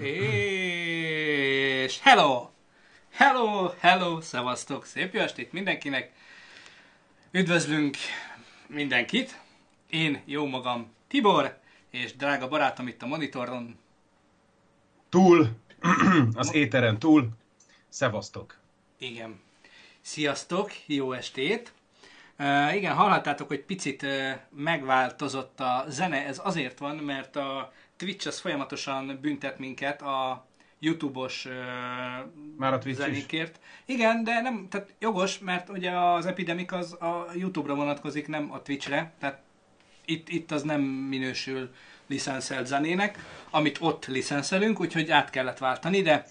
És hello! Hello, hello, szevasztok, szép jó estét mindenkinek! Üdvözlünk mindenkit! Én jó magam Tibor, és drága barátom itt a monitoron. Túl, az éteren túl, szevasztok! Igen. Sziasztok, jó estét! Uh, igen, hallhattátok, hogy picit uh, megváltozott a zene. Ez azért van, mert a Twitch az folyamatosan büntet minket a YouTube-os uh, Már a Twitch zenékért. Igen, de nem, tehát jogos, mert ugye az Epidemic az a YouTube-ra vonatkozik, nem a Twitch-re, tehát itt, itt az nem minősül licenszelt zenének, amit ott licenszelünk, úgyhogy át kellett váltani, de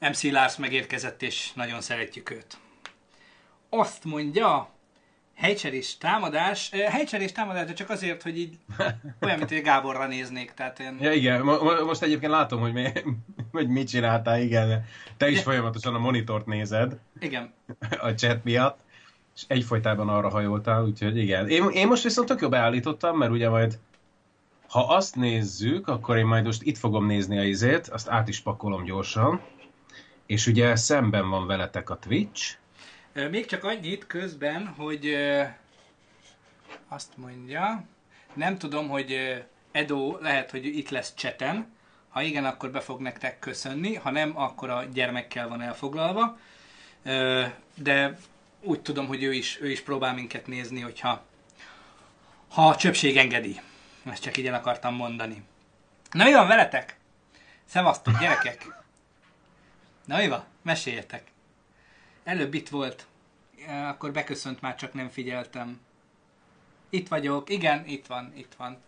MC Lars megérkezett, és nagyon szeretjük őt. Azt mondja, helycserés támadás, helycserés támadás, de csak azért, hogy így olyan, mint hogy Gáborra néznék, tehát én... Ja igen, mo- mo- most egyébként látom, hogy, mi, hogy mit csináltál, igen. Te is folyamatosan a monitort nézed Igen. a chat miatt, és egyfolytában arra hajoltál, úgyhogy igen. Én, én most viszont tök jó beállítottam, mert ugye majd ha azt nézzük, akkor én majd most itt fogom nézni a izét, azt át is pakolom gyorsan, és ugye szemben van veletek a Twitch, Még csak annyit közben, hogy azt mondja, nem tudom, hogy Edo lehet, hogy itt lesz cseten. Ha igen, akkor be fog nektek köszönni, ha nem, akkor a gyermekkel van elfoglalva. De úgy tudom, hogy ő is, ő is próbál minket nézni, hogyha ha a csöpség engedi. Ezt csak így el akartam mondani. Na mi van veletek? Szevasztok, gyerekek! Na mi van? Meséljetek! Előbb itt volt, akkor beköszönt, már csak nem figyeltem. Itt vagyok, igen, itt van, itt van.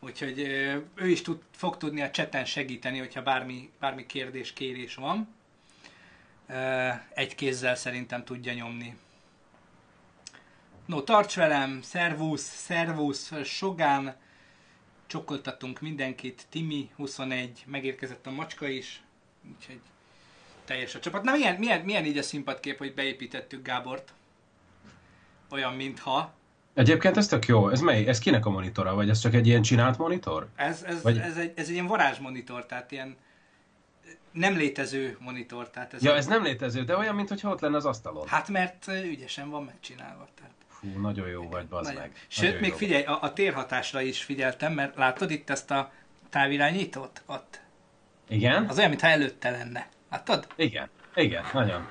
Úgyhogy ő is tud, fog tudni a cseten segíteni, hogyha bármi, bármi kérdés, kérés van. Egy kézzel szerintem tudja nyomni. No, tarts velem, szervusz, szervusz, Sogán, csokoltatunk mindenkit, Timi 21, megérkezett a macska is, úgyhogy teljes a csapat. Na milyen, milyen, milyen így a színpadkép, hogy beépítettük Gábort? Olyan, mintha. Egyébként ez tök jó. Ez mely? Ez kinek a monitora? Vagy ez csak egy ilyen csinált monitor? Ez, ez, Vagy- ez, egy, ez egy ilyen varázsmonitor, tehát ilyen nem létező monitor. Tehát ez Ja, egy- ez nem létező, de olyan, mintha ott lenne az asztalon. Hát mert ö, ügyesen van megcsinálva. Tehát. Fú, nagyon jó vagy, bazd Nagyon. meg. Sőt, Nagyon még jó figyelj, a, a térhatásra is figyeltem, mert látod itt ezt a távirányítót? Ott. Igen? Az olyan, mintha előtte lenne. Látod? Igen. Igen, nagyon.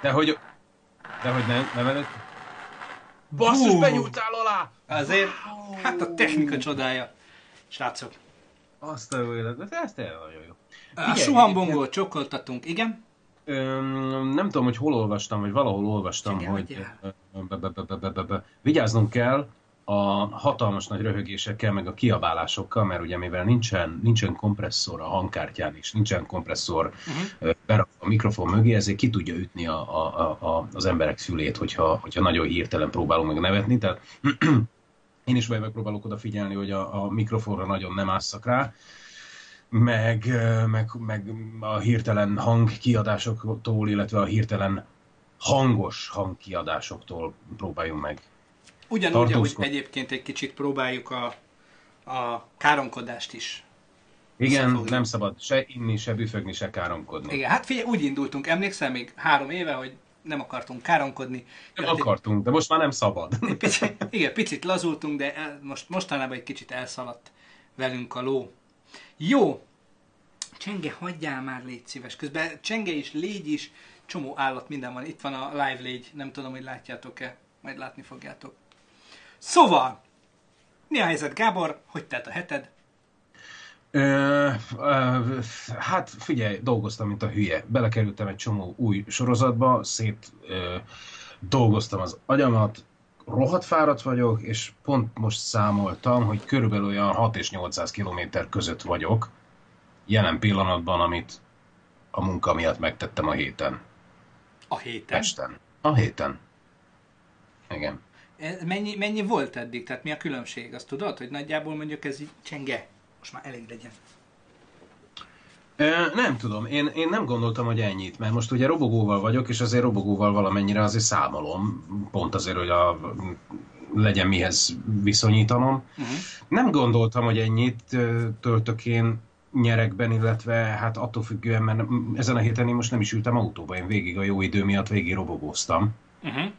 De hogy... De hogy nem, nem előtt... Basszus, Hú. benyúltál alá! Azért, hát a technika csodája. Srácok. Azt a jó életet, ez tényleg nagyon jó. A suhambongót csokoltatunk, igen? Öm, nem tudom, hogy hol olvastam, vagy valahol olvastam, Igen, hogy be, be, be, be, be, be, be. vigyáznunk kell a hatalmas nagy röhögésekkel, meg a kiabálásokkal, mert ugye mivel nincsen, nincsen kompresszor a hangkártyán is, nincsen kompresszor uh-huh. a mikrofon mögé, ezért ki tudja ütni a, a, a, az emberek szülét, hogyha, hogyha nagyon hirtelen próbálunk meg nevetni. Tehát én is megpróbálok odafigyelni, hogy a, a mikrofonra nagyon nem ásszak rá, meg, meg, meg a hirtelen hangkiadásoktól, illetve a hirtelen hangos hangkiadásoktól próbáljunk meg. Ugyanúgy, ahogy egyébként egy kicsit próbáljuk a, a káromkodást is. Igen, nem szabad se inni, se büfögni, se káromkodni. Igen, hát figyelj, úgy indultunk, emlékszel még három éve, hogy nem akartunk káromkodni. Nem egy akartunk, de most már nem szabad. Picit, igen, picit lazultunk, de el, most, mostanában egy kicsit elszaladt velünk a ló. Jó, Csenge, hagyjál már, légy szíves. Közben Csenge is, légy is, csomó állat, minden van. Itt van a live légy, nem tudom, hogy látjátok-e, majd látni fogjátok. Szóval, mi a helyzet, Gábor? Hogy telt a heted? Ö, ö, hát figyelj, dolgoztam, mint a hülye. Belekerültem egy csomó új sorozatba, szét ö, dolgoztam az agyamat, rohadt fáradt vagyok, és pont most számoltam, hogy körülbelül olyan 6 és 800 kilométer között vagyok jelen pillanatban, amit a munka miatt megtettem a héten. A héten. Pesten. A héten. Igen. Ez Mennyi, mennyi volt eddig? Tehát mi a különbség? Azt tudod, hogy nagyjából mondjuk ez így Csenge. Most már elég legyen. Ö, nem tudom, én, én nem gondoltam, hogy ennyit, mert most ugye robogóval vagyok, és azért robogóval valamennyire azért számolom, pont azért, hogy a legyen mihez viszonyítanom. Uh-huh. Nem gondoltam, hogy ennyit töltök én nyerekben, illetve hát attól függően, mert ezen a héten én most nem is ültem autóba, én végig a jó idő miatt végig robogóztam. Uh-huh.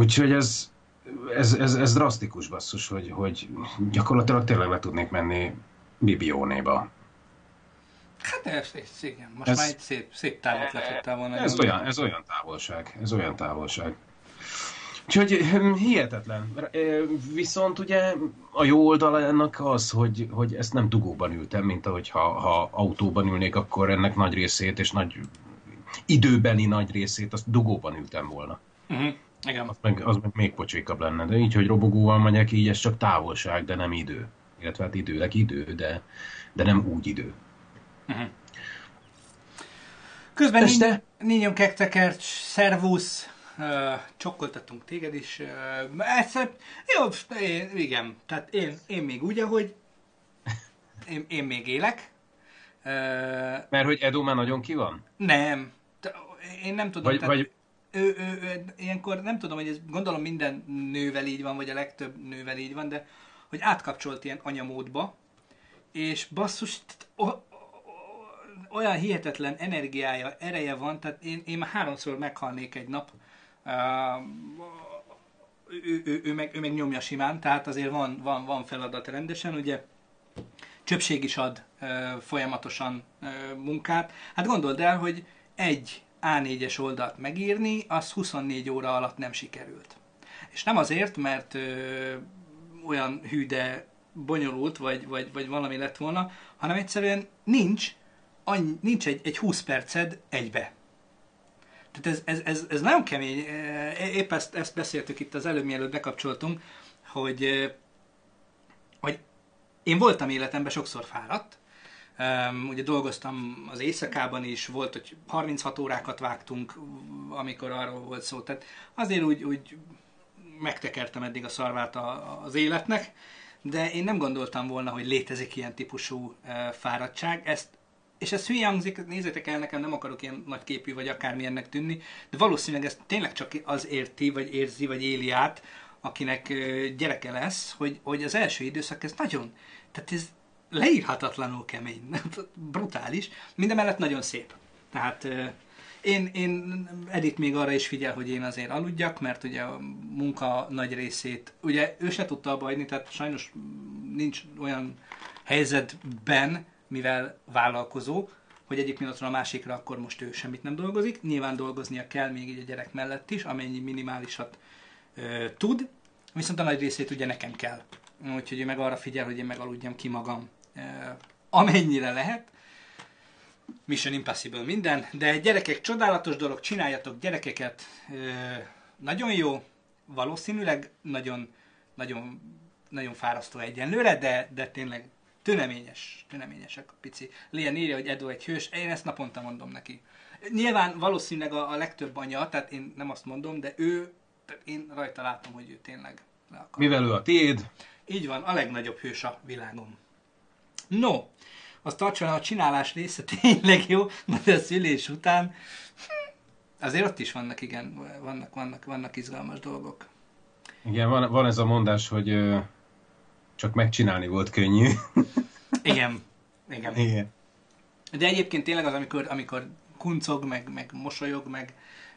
Úgyhogy ez, ez, ez, ez drasztikus basszus, hogy, hogy gyakorlatilag tényleg le tudnék menni Bibiónéba. Hát ez, ez igen, most ez, már egy szép, szép távot le volna. Ez olyan, ez olyan távolság, ez olyan távolság. Úgyhogy hm, hihetetlen. Viszont ugye a jó oldala ennek az, hogy, hogy ezt nem dugóban ültem, mint ahogy ha, ha autóban ülnék, akkor ennek nagy részét és nagy időbeli nagy részét azt dugóban ültem volna. Uh-huh. Igen. Az meg, az meg még pocsékabb lenne. De így, hogy robogóval megyek, így ez csak távolság, de nem idő. Illetve hát időleg idő, de, de nem úgy idő. Uh-huh. Közben Este... Ninyon Kektekert, szervusz, uh, csokkoltatunk téged is. Uh, egyszer, jó, én, igen, tehát én, én még úgy, ahogy én, én még élek. Uh, Mert hogy Edo már nagyon ki van? Nem, én nem tudom. Vagy, tehát, vagy... Ő, ő, ő, ilyenkor nem tudom, hogy ez gondolom minden nővel így van, vagy a legtöbb nővel így van, de hogy átkapcsolt ilyen anyamódba, és basszus, olyan hihetetlen energiája, ereje van, tehát én, én már háromszor meghalnék egy nap, uh, ő, ő, ő, meg, ő meg nyomja simán, tehát azért van, van, van feladat rendesen, ugye csöpség is ad folyamatosan munkát. Hát gondold el, hogy egy A4-es oldalt megírni, az 24 óra alatt nem sikerült. És nem azért, mert ö, olyan hűde bonyolult, vagy, vagy, vagy valami lett volna, hanem egyszerűen nincs annyi, nincs egy, egy 20 perced egybe. Tehát ez, ez, ez, ez nagyon kemény. Épp ezt, ezt beszéltük itt az előbb, mielőtt bekapcsoltunk, hogy, hogy én voltam életemben sokszor fáradt, Um, ugye dolgoztam az éjszakában is, volt, hogy 36 órákat vágtunk, amikor arról volt szó. Tehát azért úgy, úgy megtekertem eddig a szarvát a, az életnek, de én nem gondoltam volna, hogy létezik ilyen típusú uh, fáradtság. Ezt és ez hülye hangzik, nézzétek el, nekem nem akarok ilyen nagy képű vagy akármilyennek tűnni, de valószínűleg ezt tényleg csak az érti, vagy érzi, vagy éli át, akinek gyereke lesz, hogy, hogy az első időszak ez nagyon, tehát ez leírhatatlanul kemény, brutális, mindemellett nagyon szép. Tehát én, én Edith még arra is figyel, hogy én azért aludjak, mert ugye a munka nagy részét, ugye ő se tudta abba hagyni, tehát sajnos nincs olyan helyzetben, mivel vállalkozó, hogy egyik pillanatra a másikra akkor most ő semmit nem dolgozik. Nyilván dolgoznia kell még így a gyerek mellett is, amennyi minimálisat ö, tud, viszont a nagy részét ugye nekem kell. Úgyhogy ő meg arra figyel, hogy én megaludjam ki magam amennyire lehet. Mission Impossible minden, de gyerekek, csodálatos dolog, csináljatok gyerekeket, nagyon jó, valószínűleg nagyon, nagyon, nagyon fárasztó egyenlőre, de, de tényleg tüneményes, tüneményesek a pici. Lien írja, hogy Edo egy hős, én ezt naponta mondom neki. Nyilván valószínűleg a, a legtöbb anya, tehát én nem azt mondom, de ő, tehát én rajta látom, hogy ő tényleg le akar. Mivel ő a tiéd? Így van, a legnagyobb hős a világon. No, azt tartson, a csinálás része tényleg jó, de a szülés után hm, azért ott is vannak, igen, vannak, vannak, vannak izgalmas dolgok. Igen, van, van ez a mondás, hogy csak megcsinálni volt könnyű. Igen. Igen. Igen. De egyébként tényleg az, amikor, amikor kuncog, meg, meg mosolyog, meg,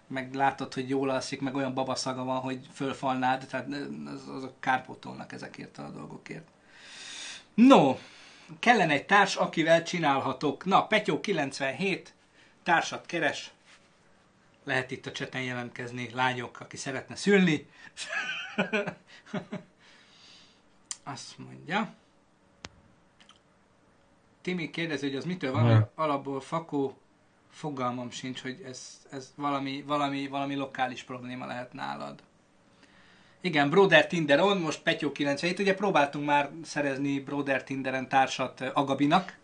meg látod, hogy jól alszik, meg olyan babaszaga van, hogy fölfalnád, tehát az, azok kárpótolnak ezekért a dolgokért. No, kellene egy társ, akivel csinálhatok. Na, Petyó 97, társat keres. Lehet itt a cseten jelentkezni, lányok, aki szeretne szülni. Azt mondja. Timi kérdezi, hogy az mitől van, hogy alapból fakó fogalmam sincs, hogy ez, ez valami, valami, valami lokális probléma lehet nálad. Igen, Broder Tinderon, most Petyó 97, ugye próbáltunk már szerezni Broder Tinderen társat Agabinak,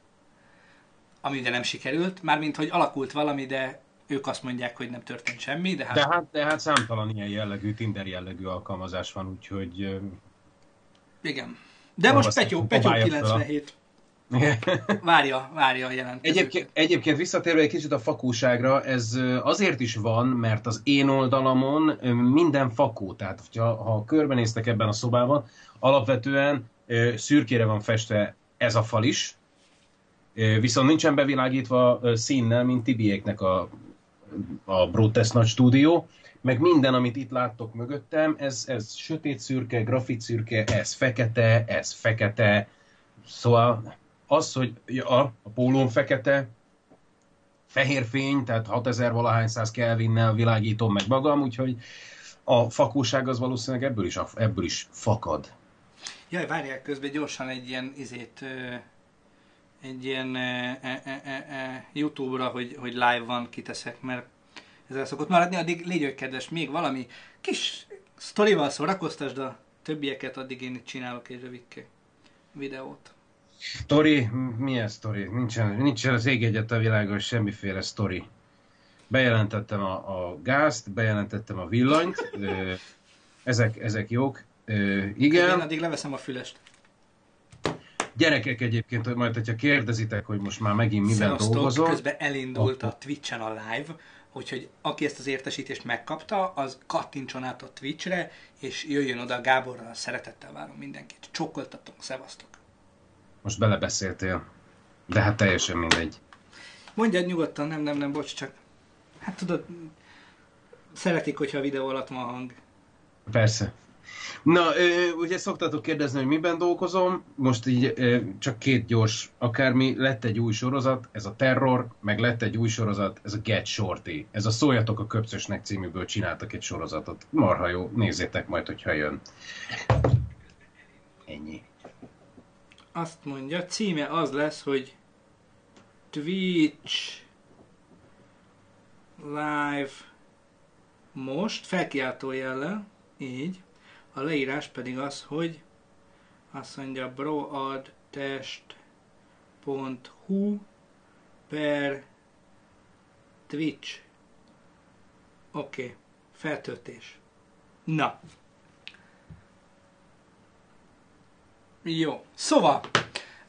ami ugye nem sikerült, mármint, hogy alakult valami, de ők azt mondják, hogy nem történt semmi, de hát... De hát, de hát számtalan ilyen jellegű, Tinder jellegű alkalmazás van, úgyhogy igen. De most Petyó, Petyó 97. Várja, várja a jelentkezőket. Egyébként, egyébként visszatérve egy kicsit a fakóságra, ez azért is van, mert az én oldalamon minden fakó, tehát ha, ha körbenéztek ebben a szobában, alapvetően szürkére van festve ez a fal is, viszont nincsen bevilágítva színnel, mint Tibiéknek a, a Brotest nagy stúdió, meg minden, amit itt láttok mögöttem, ez, ez sötét szürke, grafit szürke, ez fekete, ez fekete, szóval az, hogy ja, a pólón fekete, fehér fény, tehát 6000 valahány száz Kelvinnel világítom meg magam, úgyhogy a fakóság az valószínűleg ebből is, ebből is fakad. Jaj, várják közben gyorsan egy ilyen izét, egy ilyen e, e, e, e, YouTube-ra, hogy, hogy live van, kiteszek, mert ezzel szokott maradni, addig légy kedves, még valami kis sztorival szórakoztasd a többieket, addig én itt csinálok egy rövidke videót. Story? Milyen story? Nincsen, nincsen az ég egyet a világon semmiféle story. Bejelentettem a, a gázt, bejelentettem a villanyt, ezek, ezek jók. Ö, Én igen, addig leveszem a fülest. gyerekek egyébként, hogy majd, hogyha kérdezitek, hogy most már megint miben Szevasztok, dolgozom. közben elindult a Twitch-en a live, úgyhogy aki ezt az értesítést megkapta, az kattintson át a Twitch-re, és jöjjön oda Gáborral, szeretettel várom mindenkit. Csokkoltatok, szevasztok! Most belebeszéltél. De hát teljesen mindegy. Mondjad nyugodtan, nem, nem, nem, bocs, csak... Hát tudod, szeretik, hogyha a videó alatt van hang. Persze. Na, ugye szoktatok kérdezni, hogy miben dolgozom. Most így csak két gyors akármi. Lett egy új sorozat, ez a Terror, meg lett egy új sorozat, ez a Get Shorty. Ez a Szóljatok a Köpcösnek címűből csináltak egy sorozatot. Marha jó, nézzétek majd, hogyha jön. Ennyi. Azt mondja, címe az lesz, hogy Twitch Live most, felkiáltó jellel, így. A leírás pedig az, hogy azt mondja broadtest.hu per Twitch. Oké, okay. feltöltés. Na. Jó. Szóval,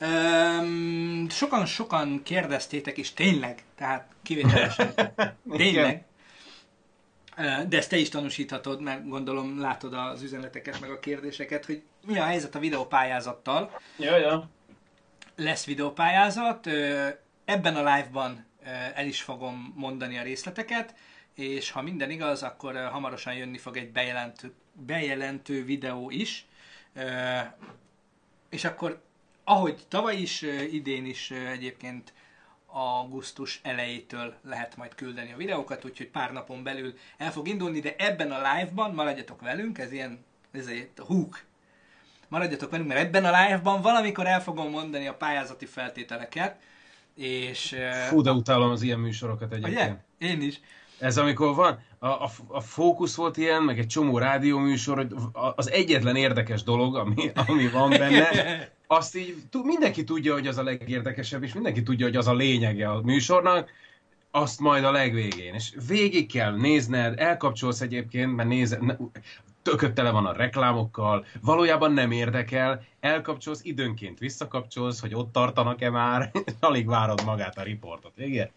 um, sokan-sokan kérdeztétek, és tényleg, tehát kivételesen, tényleg, de ezt te is tanúsíthatod, mert gondolom látod az üzeneteket, meg a kérdéseket, hogy mi a helyzet a videópályázattal. Ja, ja. Lesz videópályázat, ebben a live-ban el is fogom mondani a részleteket, és ha minden igaz, akkor hamarosan jönni fog egy bejelentő, bejelentő videó is. És akkor, ahogy tavaly is, idén is egyébként augusztus elejétől lehet majd küldeni a videókat, úgyhogy pár napon belül el fog indulni, de ebben a live-ban maradjatok velünk, ez ilyen, ez egy hook. Maradjatok velünk, mert ebben a live-ban valamikor el fogom mondani a pályázati feltételeket, és... Fú, de utálom az ilyen műsorokat egyébként. Ugye? Én is. Ez amikor van, a, a, a fókusz volt ilyen, meg egy csomó rádióműsor, hogy az egyetlen érdekes dolog, ami, ami van benne, azt így mindenki tudja, hogy az a legérdekesebb, és mindenki tudja, hogy az a lényege a műsornak, azt majd a legvégén. És végig kell nézned, elkapcsolsz egyébként, mert nézed, tököt tele van a reklámokkal, valójában nem érdekel, elkapcsolsz, időnként visszakapcsolsz, hogy ott tartanak-e már, alig várod magát a riportot, igen?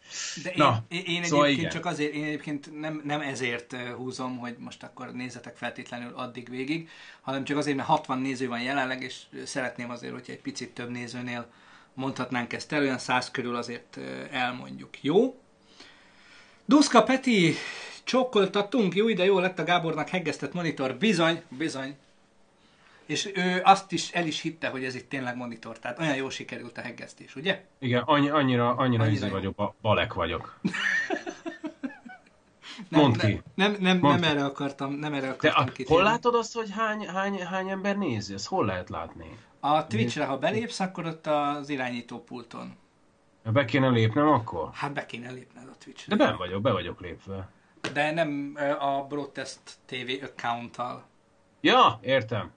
De én, Na, én, én szóval egyébként igen. csak azért, én egyébként nem, nem ezért húzom, hogy most akkor nézzetek feltétlenül addig végig, hanem csak azért, mert 60 néző van jelenleg, és szeretném azért, hogyha egy picit több nézőnél mondhatnánk ezt el, olyan 100 körül azért elmondjuk. Jó? Duszka Peti, csokkoltatunk, jó ide jó lett a Gábornak heggeztett monitor, bizony, bizony. És ő azt is el is hitte, hogy ez itt tényleg monitor, tehát olyan jól sikerült a heggeztés, ugye? Igen, annyi, annyira, annyira, Annyira jó. vagyok, ba- balek vagyok. Nem, Mondd nem, ki. nem, nem, Mondd nem erre akartam, nem erre akartam a, kitérni. hol látod azt, hogy hány, hány, hány ember nézi? Ezt hol lehet látni? A Twitch-re, ha belépsz, akkor ott az irányító pulton. Be kéne lépnem akkor? Hát be kéne lépned a Twitch-re. De ben vagyok, be vagyok lépve. De nem a Broadcast TV account-tal. Ja, értem.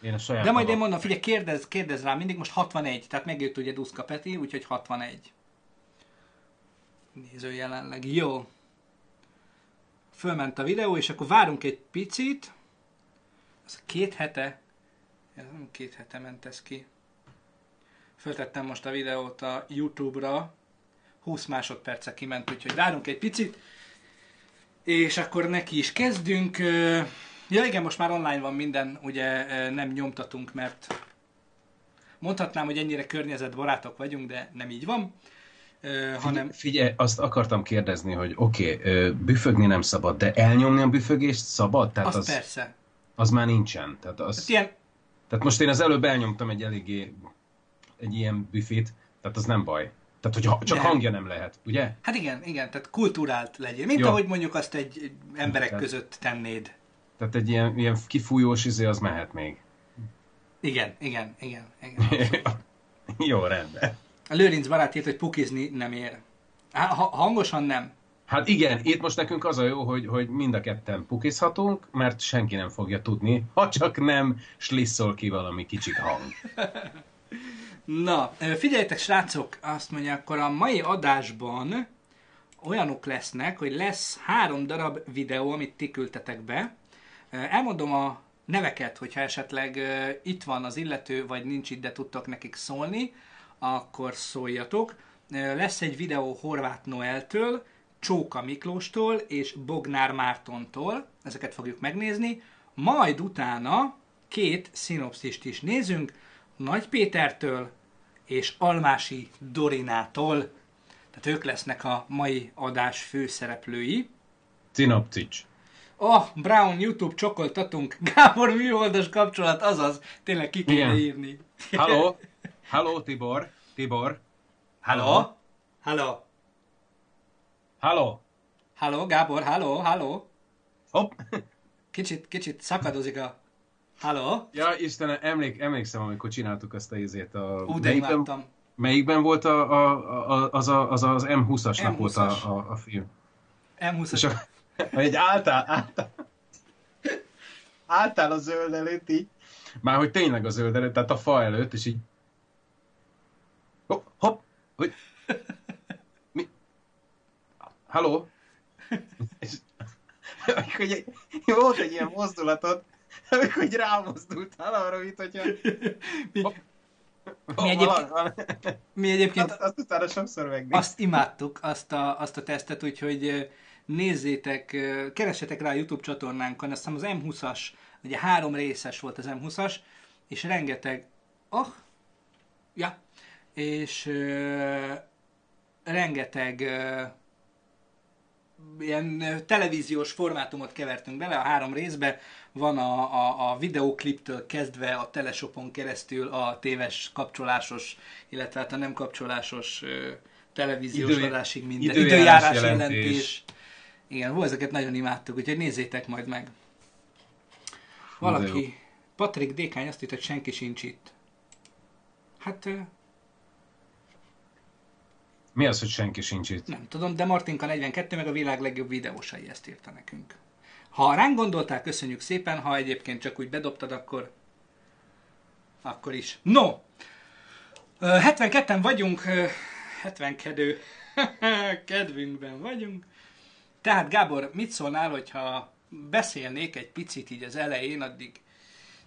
Én a saját De majd én magam. mondom, figyelj, kérdez, kérdez rá mindig, most 61, tehát megjött ugye Duszka Peti, úgyhogy 61. Néző jelenleg. Jó. Fölment a videó, és akkor várunk egy picit. Ez két hete, ez nem két hete ment ez ki. Föltettem most a videót a YouTube-ra, 20 másodperce kiment, úgyhogy várunk egy picit, és akkor neki is kezdünk. Ja igen, most már online van minden, ugye nem nyomtatunk, mert mondhatnám, hogy ennyire környezetbarátok vagyunk, de nem így van, Ö, hanem Figyelj, azt akartam kérdezni, hogy oké, okay, büfögni nem szabad, de elnyomni a büfögést szabad? Tehát az, az, persze. az már nincsen. Tehát, az, Hát ilyen, tehát most én az előbb elnyomtam egy eléggé egy ilyen büfét, tehát az nem baj. Tehát, hogy ha- csak Nem. hangja nem lehet, ugye? hát igen, igen, tehát kulturált legyél, mint Jó. ahogy mondjuk azt egy emberek Tehát- között tennéd. Tehát egy ilyen, ilyen kifújós izé az mehet még. Igen, igen, igen, igen. Jó, rendben. A Lőrinc barát írt, hogy pukizni nem ér. Ha, hangosan nem. Hát igen, itt most nekünk az a jó, hogy, hogy mind a ketten pukizhatunk, mert senki nem fogja tudni, ha csak nem slisszol ki valami kicsik hang. Na, figyeljetek srácok, azt mondja, akkor a mai adásban olyanok lesznek, hogy lesz három darab videó, amit ti küldtetek be. Elmondom a neveket, hogyha esetleg itt van az illető, vagy nincs itt, de tudtok nekik szólni, akkor szóljatok. Lesz egy videó Horváth Noeltől, Csóka Miklóstól és Bognár Mártontól, ezeket fogjuk megnézni. Majd utána két szinopszist is nézünk, Nagy Pétertől és Almási Dorinától. Tehát ők lesznek a mai adás főszereplői. Cinopcics. Oh, Brown, YouTube csokoltatunk. Gábor műholdas kapcsolat, azaz. Tényleg ki kéne Igen. írni. Halló? Halló, Tibor? Tibor? Halló? Halló? Halló? Halló, Gábor, halló, halló? Hopp! Kicsit, kicsit szakadozik a... Halló? Ja, Istenem, emlék, emlékszem, amikor csináltuk azt a izét. A... Ú, de melyikben, imádtam. melyikben volt a, a, a, az, a, az, az M20-asnak volt M20-as. a, a, a film? M20 És a, egy álltál, álltál, álltál a zöld előtt így, már hogy tényleg a zöld előtt, tehát a fa előtt, és így hopp, hopp, hogy mi? Halló? És egy, volt egy ilyen mozdulatod, amikor így rámozdultál arra, mint hogyha... Mi. Mi egyébként- mi egyébként azt, azt utána sokszor megnéztem. azt imádtuk, azt a, azt a tesztet, úgyhogy nézzétek, keressetek rá a YouTube csatornánkon, azt hiszem az M20-as, ugye három részes volt az M20-as, és rengeteg, oh, ja, és ö, rengeteg ö, ilyen televíziós formátumot kevertünk bele a három részbe, van a, a, a videókliptől kezdve a teleshopon keresztül a téves kapcsolásos, illetve hát a nem kapcsolásos televíziós Idő- adásig minden. időjárás Időjárás jelentés. jelentés. Igen, hú, ezeket nagyon imádtuk, úgyhogy nézzétek majd meg. Valaki, Patrik Dékány azt írta, hogy senki sincs itt. Hát Mi az, hogy senki sincs itt? nem tudom, de Martinka 42 meg a világ legjobb videósai ezt írta nekünk. Ha ránk gondoltál, köszönjük szépen, ha egyébként csak úgy bedobtad, akkor akkor is. No! Ö, 72-en vagyunk, ö, 72 kedvünkben vagyunk. Tehát Gábor, mit szólnál, hogyha beszélnék egy picit így az elején, addig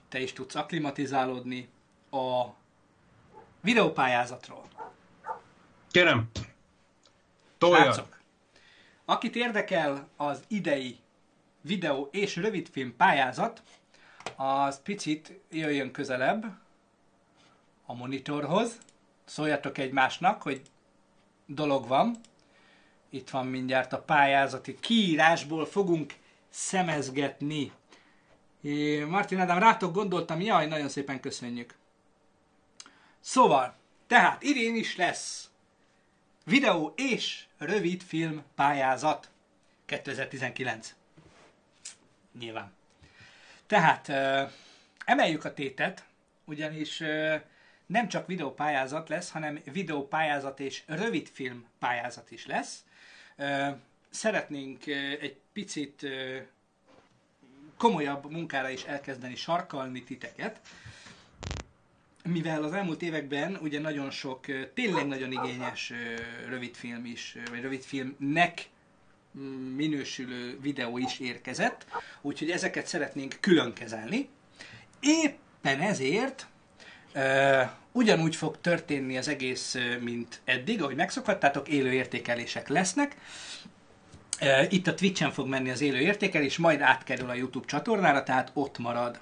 te is tudsz aklimatizálódni a videópályázatról. Kérem, tolja. Akit érdekel az idei videó és rövidfilm pályázat, az picit jöjjön közelebb a monitorhoz, szóljatok egymásnak, hogy dolog van. Itt van mindjárt a pályázati kiírásból fogunk szemezgetni. Martin Ádám, rátok gondoltam, jaj, nagyon szépen köszönjük. Szóval, tehát idén is lesz videó és rövid film pályázat 2019. Nyilván. Tehát emeljük a tétet, ugyanis nem csak videópályázat lesz, hanem videópályázat és rövidfilm pályázat is lesz. Szeretnénk egy picit komolyabb munkára is elkezdeni sarkalni titeket, mivel az elmúlt években ugye nagyon sok, tényleg nagyon igényes rövidfilm is, vagy rövidfilmnek mm, minősülő videó is érkezett, úgyhogy ezeket szeretnénk külön kezelni. Éppen ezért ugyanúgy fog történni az egész, mint eddig, ahogy megszokhattátok, élő értékelések lesznek. Itt a Twitch-en fog menni az élő értékelés, majd átkerül a YouTube csatornára, tehát ott marad.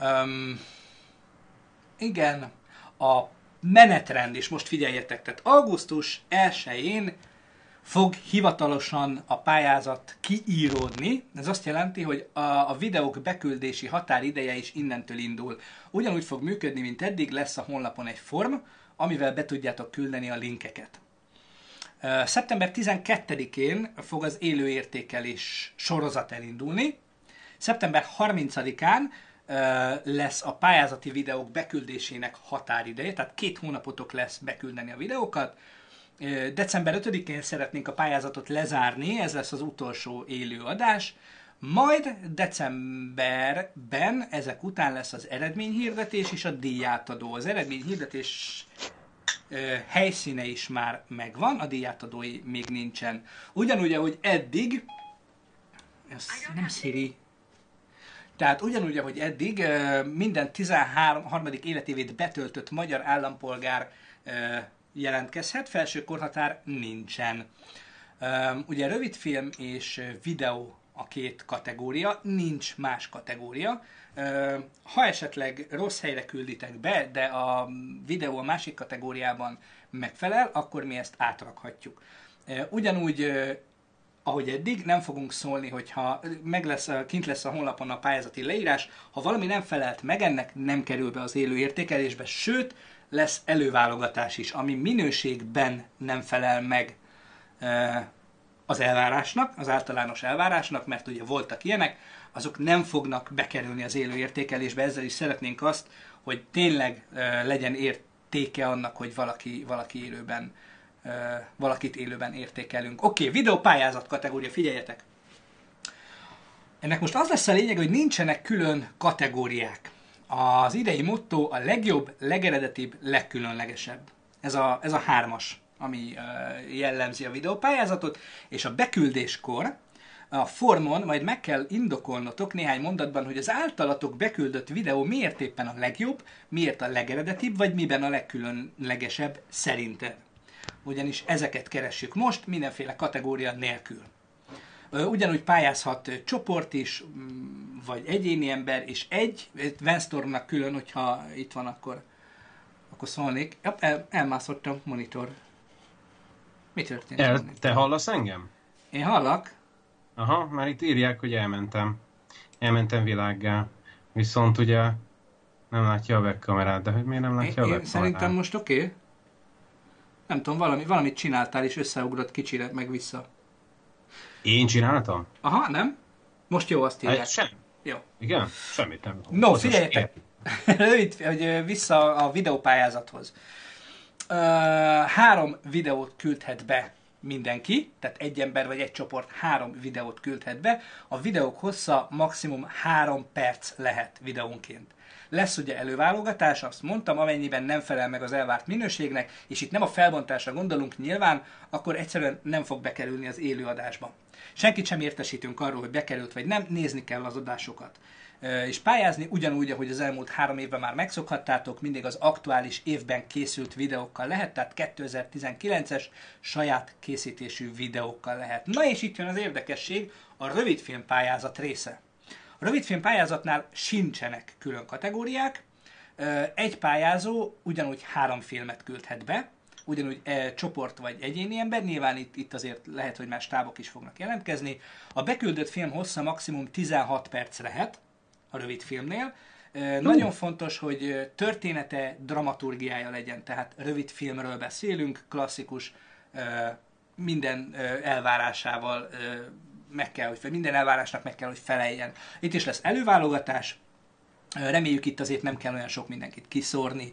Um, igen, a menetrend, és most figyeljetek, tehát augusztus 1-én fog hivatalosan a pályázat kiíródni. Ez azt jelenti, hogy a, a videók beküldési határideje is innentől indul. Ugyanúgy fog működni, mint eddig, lesz a honlapon egy form, amivel be tudjátok küldeni a linkeket. Szeptember 12-én fog az élőértékelés sorozat elindulni. Szeptember 30-án lesz a pályázati videók beküldésének határideje, tehát két hónapotok lesz beküldeni a videókat. December 5-én szeretnénk a pályázatot lezárni, ez lesz az utolsó élő adás. Majd decemberben ezek után lesz az eredményhirdetés és a díjátadó. Az eredményhirdetés helyszíne is már megvan, a díjátadói még nincsen. Ugyanúgy, ahogy eddig, ez nem Siri, tehát ugyanúgy, ahogy eddig, minden 13. életévét betöltött magyar állampolgár jelentkezhet, felső korhatár nincsen. Ugye rövidfilm és videó a két kategória, nincs más kategória. Ha esetleg rossz helyre külditek be, de a videó a másik kategóriában megfelel, akkor mi ezt átrakhatjuk. Ugyanúgy ahogy eddig, nem fogunk szólni, hogyha meg lesz, kint lesz a honlapon a pályázati leírás, ha valami nem felelt meg, ennek nem kerül be az élő értékelésbe, sőt, lesz előválogatás is, ami minőségben nem felel meg az elvárásnak, az általános elvárásnak, mert ugye voltak ilyenek, azok nem fognak bekerülni az élő értékelésbe, ezzel is szeretnénk azt, hogy tényleg legyen értéke annak, hogy valaki, valaki élőben valakit élőben értékelünk. Oké, okay, videópályázat kategória, figyeljetek! Ennek most az lesz a lényeg, hogy nincsenek külön kategóriák. Az idei motto a legjobb, legeredetibb, legkülönlegesebb. Ez a, ez a hármas, ami jellemzi a videópályázatot, és a beküldéskor a formon majd meg kell indokolnotok néhány mondatban, hogy az általatok beküldött videó miért éppen a legjobb, miért a legeredetibb, vagy miben a legkülönlegesebb szerinted ugyanis ezeket keressük most mindenféle kategória nélkül. Ugyanúgy pályázhat csoport is, mm, vagy egyéni ember, és egy, Venstormnak külön, hogyha itt van, akkor, akkor szólnék. El, elmászott a monitor. Mi történt? El, te hallasz engem? Én hallak. Aha, már itt írják, hogy elmentem. Elmentem világgá. Viszont ugye nem látja a webkamerát, de hogy miért nem látja én, a webkamerát? Szerintem most oké. Okay. Nem tudom, valami, valamit csináltál, és összeugrott kicsire, meg vissza. Én csináltam? Aha, nem? Most jó, azt írják. Hát sem. Jó. Igen? Semmit nem. No, figyeljetek! Rövid, hogy vissza a videópályázathoz. Uh, három videót küldhet be mindenki, tehát egy ember vagy egy csoport három videót küldhet be. A videók hossza maximum három perc lehet videónként. Lesz ugye előválogatás, azt mondtam, amennyiben nem felel meg az elvárt minőségnek, és itt nem a felbontásra gondolunk nyilván, akkor egyszerűen nem fog bekerülni az élőadásba. Senkit sem értesítünk arról, hogy bekerült vagy nem, nézni kell az adásokat és pályázni, ugyanúgy, ahogy az elmúlt három évben már megszokhattátok, mindig az aktuális évben készült videókkal lehet, tehát 2019-es saját készítésű videókkal lehet. Na és itt jön az érdekesség, a rövidfilm pályázat része. A rövidfilm pályázatnál sincsenek külön kategóriák, egy pályázó ugyanúgy három filmet küldhet be, ugyanúgy e, csoport vagy egyéni ember, nyilván itt, itt azért lehet, hogy más tábok is fognak jelentkezni. A beküldött film hossza maximum 16 perc lehet a rövid filmnél. E, nagyon fontos, hogy története, dramaturgiája legyen, tehát rövid filmről beszélünk, klasszikus, e, minden elvárásával meg kell, hogy minden elvárásnak meg kell, hogy feleljen. Itt is lesz előválogatás, reméljük itt azért nem kell olyan sok mindenkit kiszórni,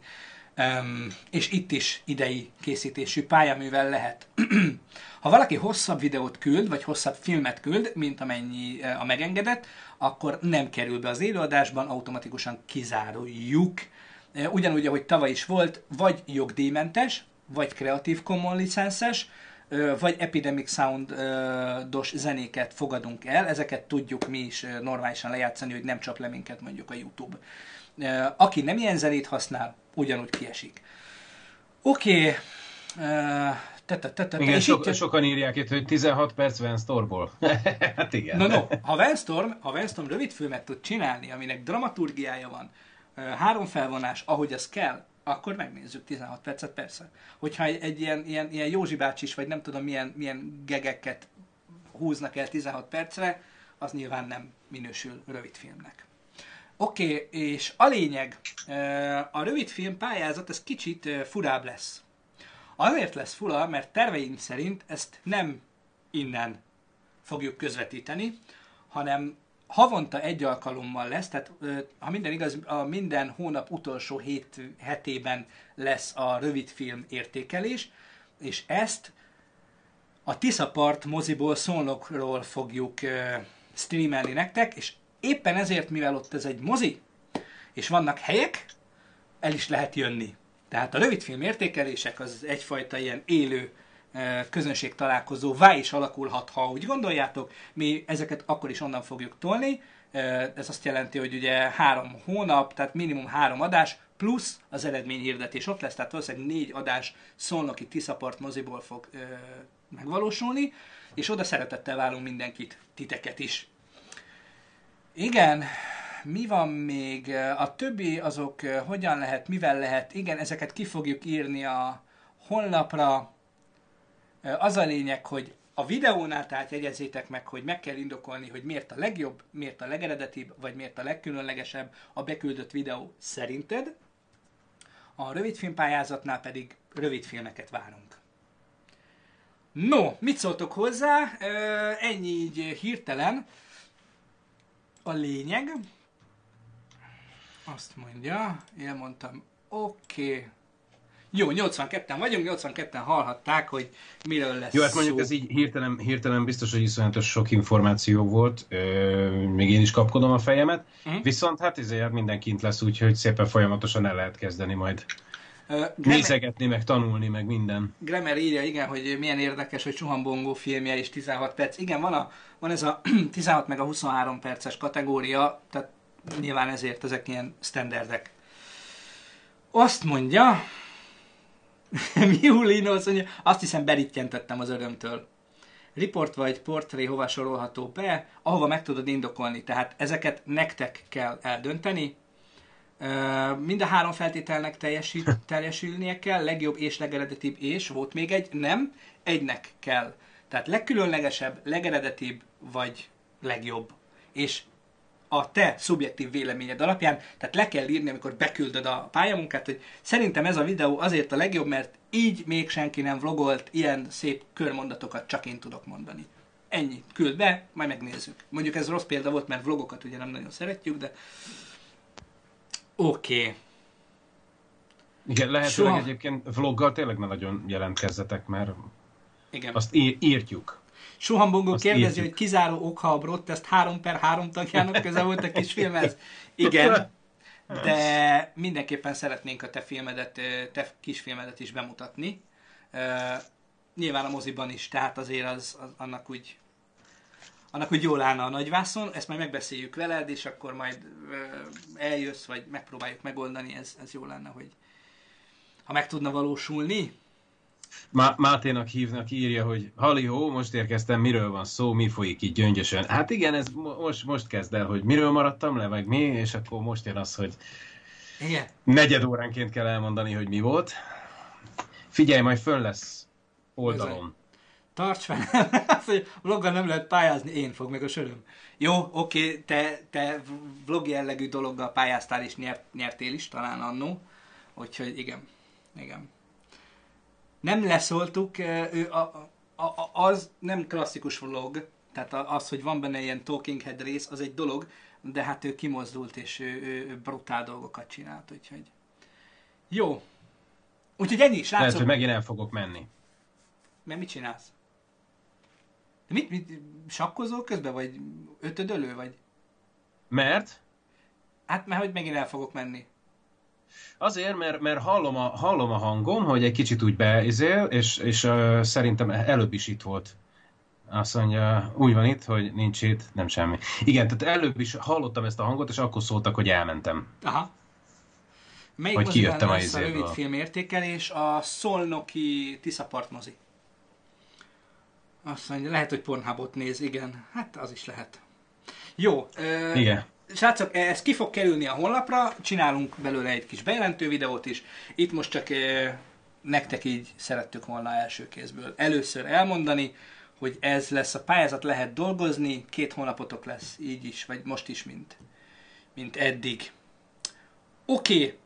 és itt is idei készítésű pályaművel lehet. ha valaki hosszabb videót küld, vagy hosszabb filmet küld, mint amennyi a megengedett, akkor nem kerül be az élőadásban, automatikusan kizáruljuk. Ugyanúgy, ahogy tavaly is volt, vagy jogdíjmentes, vagy Creative Commons licenszes, vagy Epidemic Sound-os zenéket fogadunk el, ezeket tudjuk mi is normálisan lejátszani, hogy nem csap le minket mondjuk a YouTube. Aki nem ilyen zenét használ, ugyanúgy kiesik. Oké, okay. Igen, so, sokan írják itt, hogy 16 perc Van Stormból. hát igen. No, no, ha Van Storm, ha Van Storm rövid filmet tud csinálni, aminek dramaturgiája van, három felvonás, ahogy az kell, akkor megnézzük 16 percet, persze. Hogyha egy, ilyen, ilyen, ilyen Józsi bácsi is, vagy nem tudom milyen, milyen gegeket húznak el 16 percre, az nyilván nem minősül rövidfilmnek. Oké, okay, és a lényeg, a rövidfilm pályázat, ez kicsit furább lesz. Azért lesz fura, mert terveink szerint ezt nem innen fogjuk közvetíteni, hanem havonta egy alkalommal lesz, tehát ha minden igaz, a minden hónap utolsó hét hetében lesz a rövidfilm értékelés, és ezt a Tiszapart moziból szolnokról fogjuk streamelni nektek, és éppen ezért, mivel ott ez egy mozi, és vannak helyek, el is lehet jönni. Tehát a rövidfilm értékelések az egyfajta ilyen élő közönség találkozóvá is alakulhat, ha úgy gondoljátok. Mi ezeket akkor is onnan fogjuk tolni. Ez azt jelenti, hogy ugye három hónap, tehát minimum három adás, plusz az eredményhirdetés ott lesz, tehát valószínűleg négy adás szolnoki Tiszapart moziból fog megvalósulni, és oda szeretettel várunk mindenkit, titeket is. Igen, mi van még? A többi azok hogyan lehet, mivel lehet? Igen, ezeket ki fogjuk írni a honlapra. Az a lényeg, hogy a videónál tehát jegyezzétek meg, hogy meg kell indokolni, hogy miért a legjobb, miért a legeredetibb, vagy miért a legkülönlegesebb a beküldött videó szerinted. A rövidfilmpályázatnál pedig rövidfilmeket várunk. No, mit szóltok hozzá? Ennyi így hirtelen. A lényeg, azt mondja, elmondtam, oké. Okay. Jó, 82-en vagyunk, 82-en hallhatták, hogy miről lesz Jó, hát mondjuk szó. ez így hirtelen, hirtelen biztos, hogy iszonyatos sok információ volt, ö, még én is kapkodom a fejemet, uh-huh. viszont hát ezért minden kint lesz, úgyhogy szépen folyamatosan el lehet kezdeni majd uh, Grammar, nézegetni, meg tanulni, meg minden. Grammar írja, igen, hogy milyen érdekes, hogy Suhan Bongo filmje is 16 perc. Igen, van, a, van ez a 16 meg a 23 perces kategória, tehát nyilván ezért ezek ilyen standardek. Azt mondja, Miulino azt mondja, azt hiszem berittyentettem az örömtől. Report vagy portré hova sorolható be, ahova meg tudod indokolni. Tehát ezeket nektek kell eldönteni. Mind a három feltételnek teljesít, teljesülnie kell, legjobb és legeredetibb és, volt még egy, nem, egynek kell. Tehát legkülönlegesebb, legeredetibb vagy legjobb. És a te szubjektív véleményed alapján, tehát le kell írni, amikor beküldöd a pályamunkát, hogy szerintem ez a videó azért a legjobb, mert így még senki nem vlogolt, ilyen szép körmondatokat csak én tudok mondani. Ennyi. Küld be, majd megnézzük. Mondjuk ez rossz példa volt, mert vlogokat ugye nem nagyon szeretjük, de oké. Okay. Igen, lehetőleg Soha... egyébként vloggal tényleg ne nagyon jelentkezzetek, mert Igen. azt ír- írtjuk. Suhan Bongo kérdezi, hogy kizáró oka a Broadcast 3 per 3 tagjának köze volt a kisfilmhez. Igen, de mindenképpen szeretnénk a te filmedet, te kisfilmedet is bemutatni. Uh, nyilván a moziban is, tehát azért az, az annak úgy annak úgy jól állna a nagyvászon, ezt majd megbeszéljük veled, és akkor majd uh, eljössz, vagy megpróbáljuk megoldani, ez, ez jó lenne, hogy ha meg tudna valósulni. Má- Máténak hívnak, írja, hogy Halihó, most érkeztem, miről van szó, mi folyik itt gyöngyösen. Hát igen, ez most, most kezd el, hogy miről maradtam le, meg mi, és akkor most jön az, hogy igen. negyed óránként kell elmondani, hogy mi volt. Figyelj, majd föl lesz oldalon. Tarts fel, vloggal nem lehet pályázni, én fog meg a söröm. Jó, oké, te, te vlog jellegű dologgal pályáztál és nyert, nyertél is talán annó, úgyhogy igen, igen nem leszóltuk, ő a, a, a, az nem klasszikus vlog, tehát az, hogy van benne ilyen talking head rész, az egy dolog, de hát ő kimozdult, és ő, ő, ő brutál dolgokat csinált, úgyhogy... Jó. Úgyhogy ennyi, srácok. Lehet, hogy megint el fogok menni. Mert mit csinálsz? De mit, mit, sakkozol közben, vagy ötödölő, vagy? Mert? Hát, mert hogy megint el fogok menni. Azért, mert, mert hallom, a, hallom a hangom, hogy egy kicsit úgy beizél, és, és uh, szerintem előbb is itt volt. Azt mondja, úgy van itt, hogy nincs itt, nem semmi. Igen, tehát előbb is hallottam ezt a hangot, és akkor szóltak, hogy elmentem. Aha. Melyik hogy kijöttem a lesz a izéből. rövid filmértékelés? A Szolnoki Tiszapart mozi. Azt mondja, lehet, hogy Pornhubot néz, igen. Hát az is lehet. Jó. Ö, Igen. Srácok, ez ki fog kerülni a honlapra, csinálunk belőle egy kis bejelentő videót is. Itt most csak ö, nektek így szerettük volna első kézből először elmondani, hogy ez lesz a pályázat, lehet dolgozni, két hónapotok lesz, így is, vagy most is, mint, mint eddig. Oké. Okay.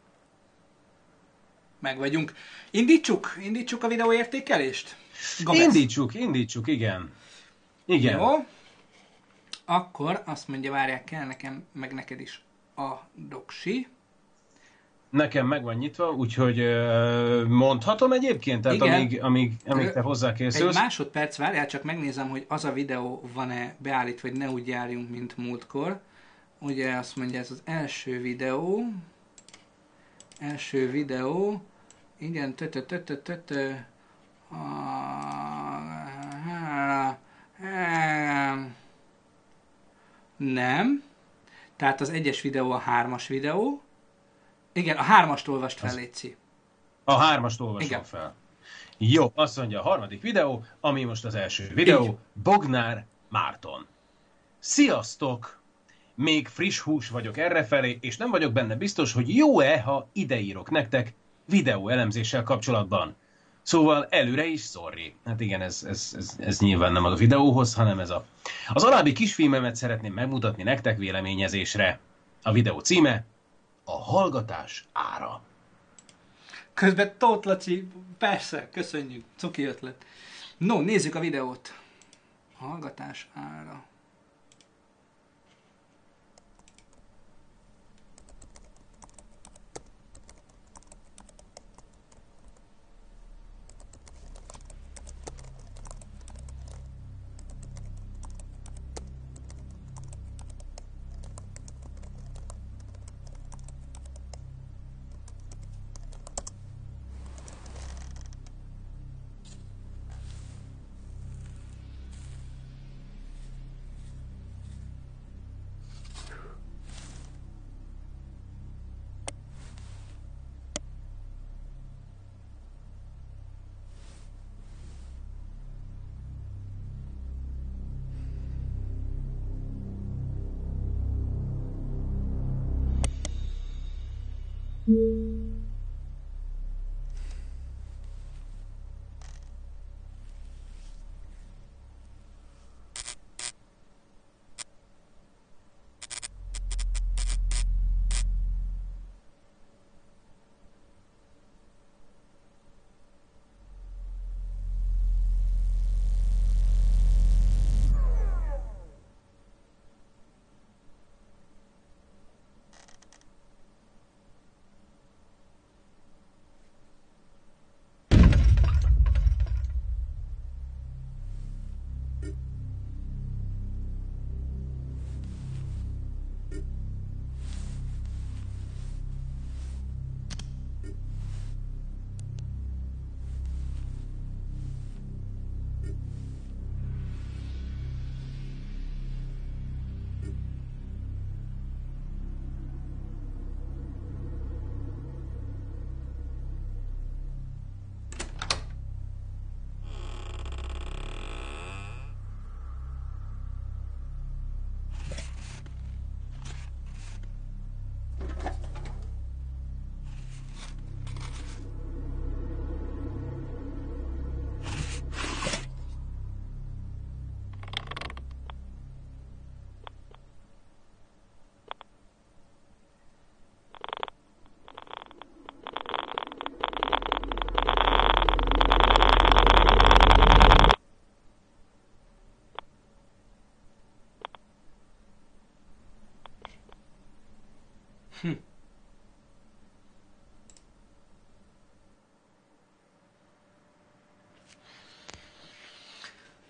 Meg vagyunk. Indítsuk, indítsuk a videó értékelést? Gomez. Indítsuk, indítsuk, igen. Igen. Jó. Akkor azt mondja, várják kell nekem, meg neked is a doksi. Nekem meg van nyitva, úgyhogy ö, mondhatom egyébként, tehát Igen. amíg, amíg, amíg te Egy hozzákészülsz. másodperc, várjál, csak megnézem, hogy az a videó van-e beállítva, hogy ne úgy járjunk, mint múltkor. Ugye azt mondja, ez az első videó. Első videó. Igen, tö tö tö tö tö tö. Nem. Tehát az egyes videó a hármas videó. Igen, a hármast olvast fel, Léci. A hármast olvasom Igen. fel. Jó, azt mondja a harmadik videó, ami most az első videó, Így. Bognár Márton. Sziasztok! Még friss hús vagyok errefelé, és nem vagyok benne biztos, hogy jó-e, ha ideírok nektek videó elemzéssel kapcsolatban. Szóval előre is sorry. Hát igen, ez, ez, ez, ez nyilván nem a videóhoz, hanem ez a... Az alábbi kisfilmemet szeretném megmutatni nektek véleményezésre. A videó címe A hallgatás ára. Közben Tóth Laci, persze, köszönjük, cuki ötlet. No, nézzük a videót. Hallgatás ára.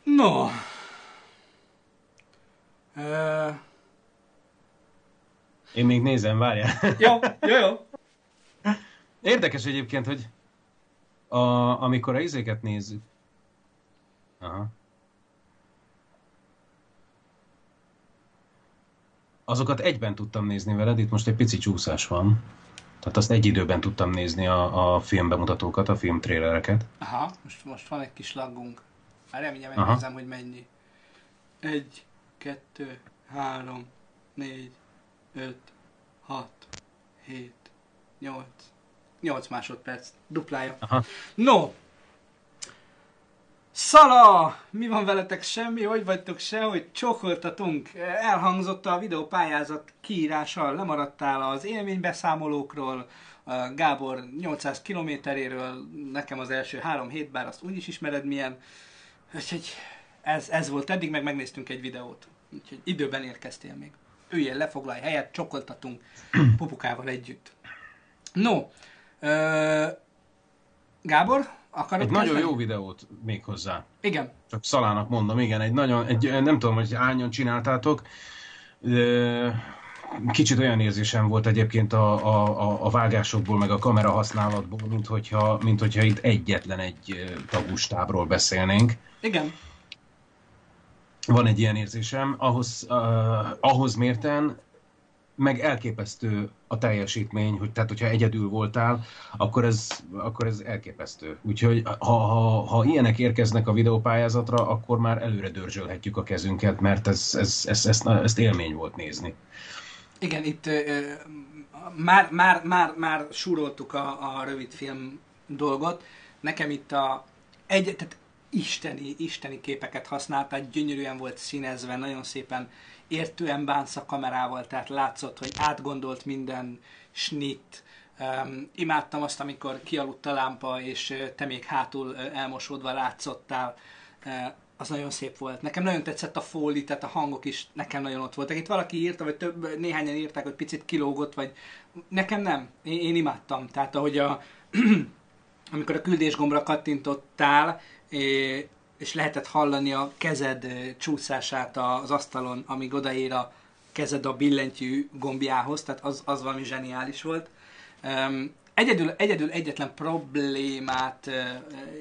No. Ö, Én még nézem, várjál. jó, jó, jó. Érdekes egyébként, hogy a, amikor a izéket nézzük. Aha. Azokat egyben tudtam nézni veled, itt most egy pici csúszás van. Tehát azt egy időben tudtam nézni a, a filmbemutatókat, a filmtrélereket. Aha, most, most van egy kis laggunk. Már reményem megnézem, hogy mennyi. Egy, kettő, három, négy, öt, hat, hét, nyolc. Nyolc másodperc. Duplája. Aha. No! Szala! Mi van veletek? Semmi? Hogy vagytok se? Hogy csokoltatunk? Elhangzott a videópályázat kiírása, lemaradtál az élménybeszámolókról, Gábor 800 kilométeréről, nekem az első három hét, bár azt úgyis ismered milyen. Úgyhogy ez, ez volt eddig, meg megnéztünk egy videót. Úgyhogy időben érkeztél még. Üljél, lefoglalj helyet, csokoltatunk pupukával együtt. No, ö, Gábor, akarod Egy nagyon jó videót még hozzá. Igen. Csak Szalának mondom, igen, egy nagyon, egy, nem tudom, hogy hányan csináltátok. de Kicsit olyan érzésem volt egyébként a, a, a, a vágásokból, meg a kamera használatból, mint hogyha, mint hogyha itt egyetlen egy tagustábról beszélnénk. Igen. Van egy ilyen érzésem, ahhoz, uh, ahhoz mérten meg elképesztő a teljesítmény, hogy tehát hogyha egyedül voltál, akkor ez, akkor ez elképesztő. Úgyhogy ha, ha, ha ilyenek érkeznek a videópályázatra, akkor már előre dörzsölhetjük a kezünket, mert ez, ez, ez, ez, ezt élmény volt nézni. Igen, itt ö, már, már, már, már súroltuk a, a rövid film dolgot. Nekem itt a egy, tehát isteni, isteni képeket használtál, gyönyörűen volt színezve, nagyon szépen értően bánsz a kamerával, tehát látszott, hogy átgondolt minden snit. Um, imádtam azt, amikor kialudt a lámpa, és te még hátul elmosódva látszottál. Uh, az nagyon szép volt. Nekem nagyon tetszett a fóli, tehát a hangok is nekem nagyon ott voltak. Itt valaki írta, vagy több, néhányan írták, hogy picit kilógott, vagy nekem nem. Én, én imádtam. Tehát ahogy a, amikor a küldésgombra kattintottál, és lehetett hallani a kezed csúszását az asztalon, amíg odaér a kezed a billentyű gombjához, tehát az, az valami zseniális volt. Egyedül, egyedül egyetlen problémát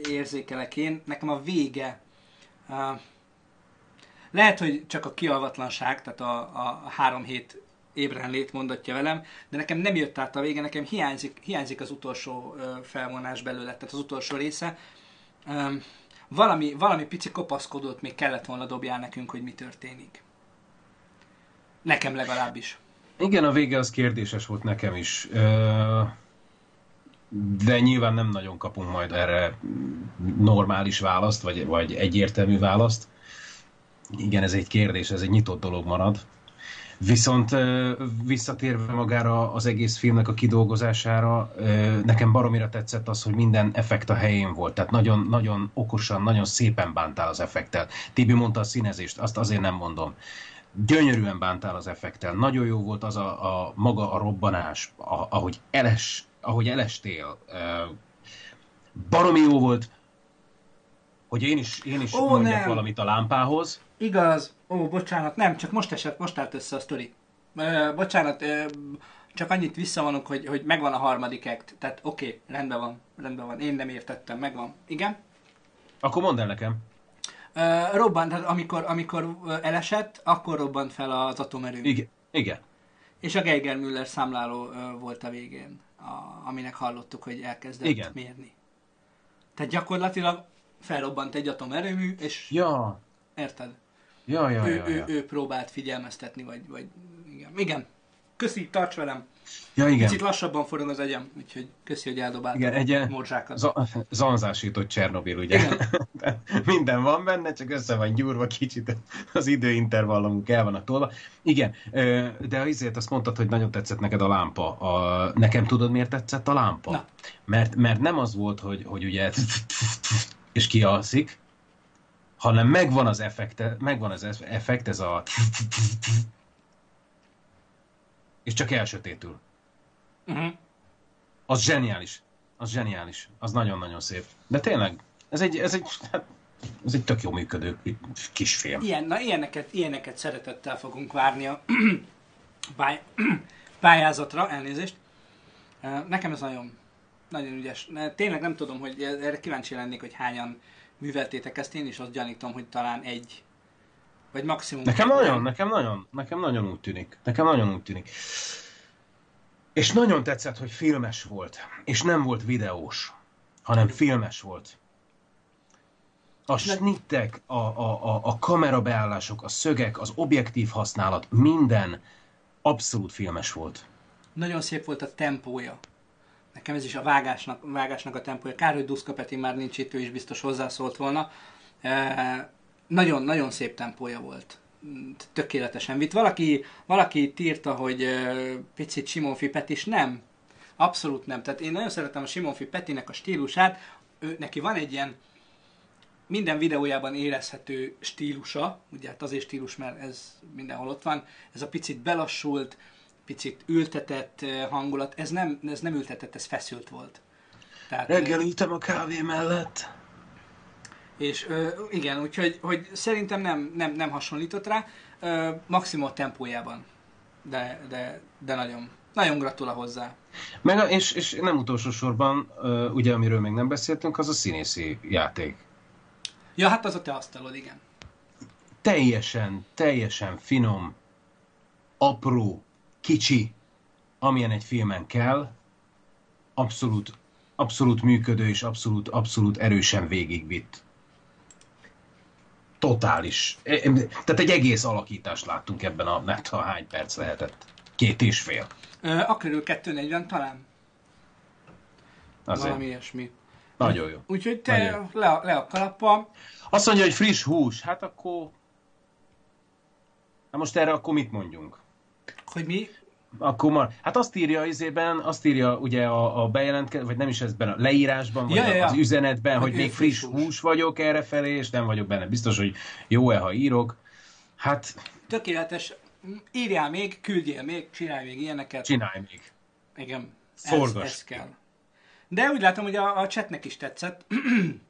érzékelek én, nekem a vége lehet, hogy csak a kialvatlanság, tehát a, a három hét ébren lét mondatja velem, de nekem nem jött át a vége, nekem hiányzik, hiányzik az utolsó felvonás belőle, tehát az utolsó része. Valami, valami pici kopaszkodót még kellett volna dobjál nekünk, hogy mi történik. Nekem legalábbis. Igen, a vége az kérdéses volt nekem is. De nyilván nem nagyon kapunk majd erre normális választ, vagy, vagy egyértelmű választ. Igen, ez egy kérdés, ez egy nyitott dolog marad. Viszont visszatérve magára az egész filmnek a kidolgozására, nekem baromira tetszett az, hogy minden effekt a helyén volt. Tehát nagyon, nagyon okosan, nagyon szépen bántál az effektel. Tibi mondta a színezést, azt azért nem mondom. Gyönyörűen bántál az effektel. Nagyon jó volt az a, a maga a robbanás, a, ahogy, eles, ahogy elestél. Baromi jó volt, hogy én is, én is Ó, mondjak nem. valamit a lámpához. Igaz. Ó, bocsánat, nem, csak most esett, most állt össze a sztori. Ö, bocsánat, ö, csak annyit visszavonok, hogy, hogy megvan a harmadik act. Tehát oké, okay, rendben van, rendben van. Én nem értettem, megvan. Igen? Akkor mondd el nekem. Ö, robbant, tehát amikor, amikor elesett, akkor robbant fel az atomerőmű. Igen. Igen. És a Geiger Müller számláló ö, volt a végén, a, aminek hallottuk, hogy elkezdett Igen. mérni. Tehát gyakorlatilag felrobbant egy atomerőmű, és Ja, érted? Ja, ja, ő, ja, ő, ja. ő próbált figyelmeztetni, vagy, vagy igen. Igen. Köszi, tarts velem. Ja, igen. Kicsit lassabban forog az agyam, úgyhogy köszi, hogy eldobáltam Igen, egy a morzsákat. za- zanzásított Csernobil, ugye? Minden van benne, csak össze van gyúrva kicsit, az időintervallumunk el vannak tolva. Igen, de azért azt mondtad, hogy nagyon tetszett neked a lámpa. A, nekem tudod, miért tetszett a lámpa? Na. Mert, mert nem az volt, hogy, hogy ugye és kialszik, hanem megvan az effekt, megvan az effekt, ez a és csak elsötétül. Uh-huh. Az zseniális. Az zseniális. Az nagyon-nagyon szép. De tényleg, ez egy, ez egy, hát, ez egy tök jó működő kis film. Ilyen, na, ilyeneket, ilyeneket szeretettel fogunk várni a pály- pályázatra, elnézést. Nekem ez nagyon, nagyon ügyes. Tényleg nem tudom, hogy erre kíváncsi lennék, hogy hányan műveltétek ezt. Én is azt gyanítom, hogy talán egy, vagy maximum. Nekem nagyon, nekem nagyon, nekem nagyon úgy tűnik. Nekem nagyon úgy tűnik. És nagyon tetszett, hogy filmes volt, és nem volt videós, hanem filmes volt. A snittek, a, a, a, a kamerabeállások, a szögek, az objektív használat, minden abszolút filmes volt. Nagyon szép volt a tempója. Nekem ez is a vágásnak, vágásnak a tempója. Kár, hogy Duszka Peti már nincs itt, ő is biztos hozzászólt volna. E, nagyon, nagyon szép tempója volt. Tökéletesen vitt. Valaki, valaki írta, hogy e, picit Simonfi Petis nem. Abszolút nem. Tehát én nagyon szeretem a Simonfi Petinek a stílusát. Ő, neki van egy ilyen minden videójában érezhető stílusa, ugye hát azért stílus, mert ez mindenhol ott van, ez a picit belassult, picit ültetett eh, hangulat, ez nem, ez nem ültetett, ez feszült volt. Tehát, Reggelítem a kávé mellett. És ö, igen, úgyhogy hogy szerintem nem, nem, nem hasonlított rá, ö, maximum tempójában, de, de, de nagyon, nagyon gratula hozzá. Meg, és, és nem utolsó sorban, ugye amiről még nem beszéltünk, az a színészi játék. Ja, hát az a te asztalod, igen. Teljesen, teljesen finom, apró, kicsi, amilyen egy filmen kell, abszolút, abszolút működő és abszolút, abszolút erősen végigvitt. Totális. E, tehát egy egész alakítást láttunk ebben a, nem tudom hány perc lehetett. Két és fél. Ö, körül 240 talán. Azért. Valami ilyesmi. Nagyon jó. Úgyhogy te Nagyon. le, le a kalappa. Azt mondja, hogy friss hús. Hát akkor... Na most erre akkor mit mondjunk? Hogy mi? Akkor már, hát azt írja izében, azt írja ugye a, a bejelentkezés, vagy nem is ezben a leírásban, vagy ja, ja, ja. az üzenetben, hogy, hogy még friss hús. hús vagyok errefelé, és nem vagyok benne biztos, hogy jó-e, ha írok. Hát... Tökéletes. Írjál még, küldjél még, csinálj még ilyeneket. Csinálj még. Igen. Forgas. Ez, ez kell. De úgy látom, hogy a, a chatnek is tetszett,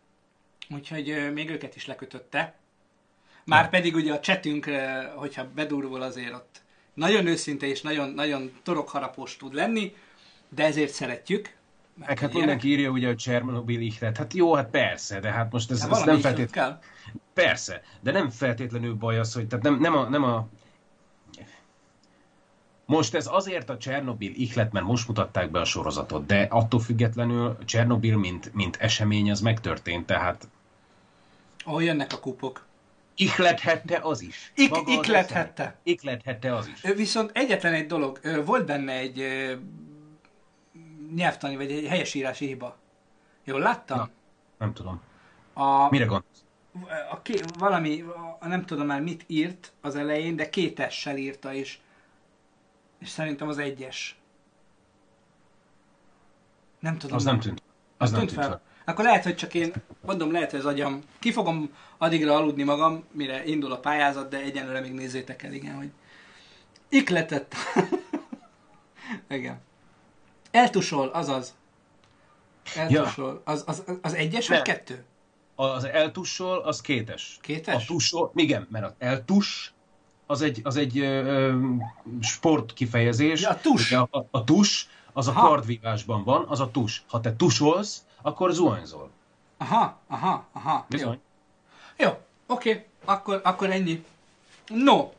úgyhogy még őket is lekötötte. Már pedig ugye a chatünk, hogyha bedurvol azért ott nagyon őszinte és nagyon, nagyon torokharapós tud lenni, de ezért szeretjük. Meg hát mindenki írja ugye, hogy Csernobyl ihlet. Hát jó, hát persze, de hát most ez, hát ez nem feltétlenül... Persze, de nem feltétlenül baj az, hogy tehát nem, nem, a, nem a most ez azért a Csernobil ihlet, mert most mutatták be a sorozatot, de attól függetlenül Csernobil, mint, mint esemény, az megtörtént, tehát... Ahol jönnek a kupok. Ihlethette az is. Ik, iklethette. Iklethette az is. Viszont egyetlen egy dolog, volt benne egy nyelvtani, vagy egy helyesírási hiba. Jól láttam? Na, nem tudom. A, Mire gondolsz? A, ké, valami, a, nem tudom már mit írt az elején, de két essel írta, és és szerintem az egyes. Nem tudom. Az nem tűnt. Az nem tűnt fel. fel. Akkor lehet, hogy csak én, mondom, lehet, hogy az agyam, ki fogom addigra aludni magam, mire indul a pályázat, de egyenlőre még nézzétek el, igen, hogy ikletett. igen. Eltusol, azaz. Eltusol. Ja. Az, az, az egyes vagy kettő? Az eltussol, az kétes. Kétes? A tussol, igen, mert az eltus az egy, az egy ö, sport kifejezés. Ja, a tus. A, a, a tus, az a aha. kardvívásban van, az a tus. Ha te tusolsz, akkor zuhanyzol. Aha, aha, aha. Bizony. Jó, Jó oké, okay. akkor, akkor ennyi. No,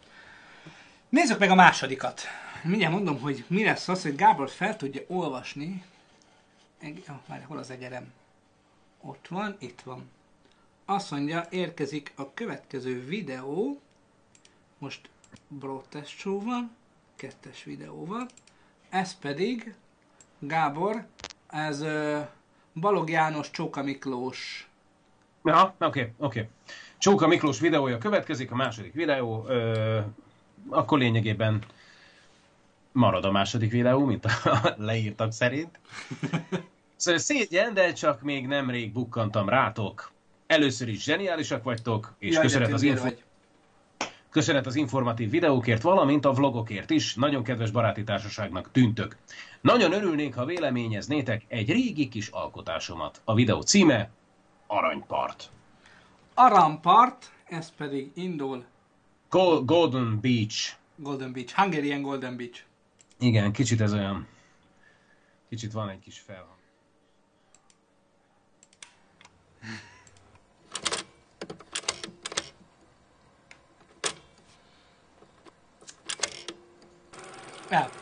nézzük meg a másodikat. Mindjárt mondom, hogy mi lesz az, hogy Gábor fel tudja olvasni. Oh, várj, hol az egyerem? Ott van, itt van. Azt mondja, érkezik a következő videó. Most broadcast show van, kettes videó van. Ez pedig Gábor, ez uh, Balog János Csóka Miklós. Ja, oké, okay, oké. Okay. Csóka Miklós videója következik, a második videó. Ö, akkor lényegében marad a második videó, mint a leírtak szerint. Szóval szégyen, de csak még nemrég bukkantam rátok. Először is zseniálisak vagytok, és Jaj, köszönet az info... Vagy. Köszönet az informatív videókért, valamint a vlogokért is. Nagyon kedves baráti társaságnak tűntök. Nagyon örülnék, ha véleményeznétek egy régi kis alkotásomat. A videó címe Aranypart. Aranypart, ez pedig indul. Go- Golden Beach. Golden Beach. Hungarian Golden Beach. Igen, kicsit ez olyan... Kicsit van egy kis felhang. El.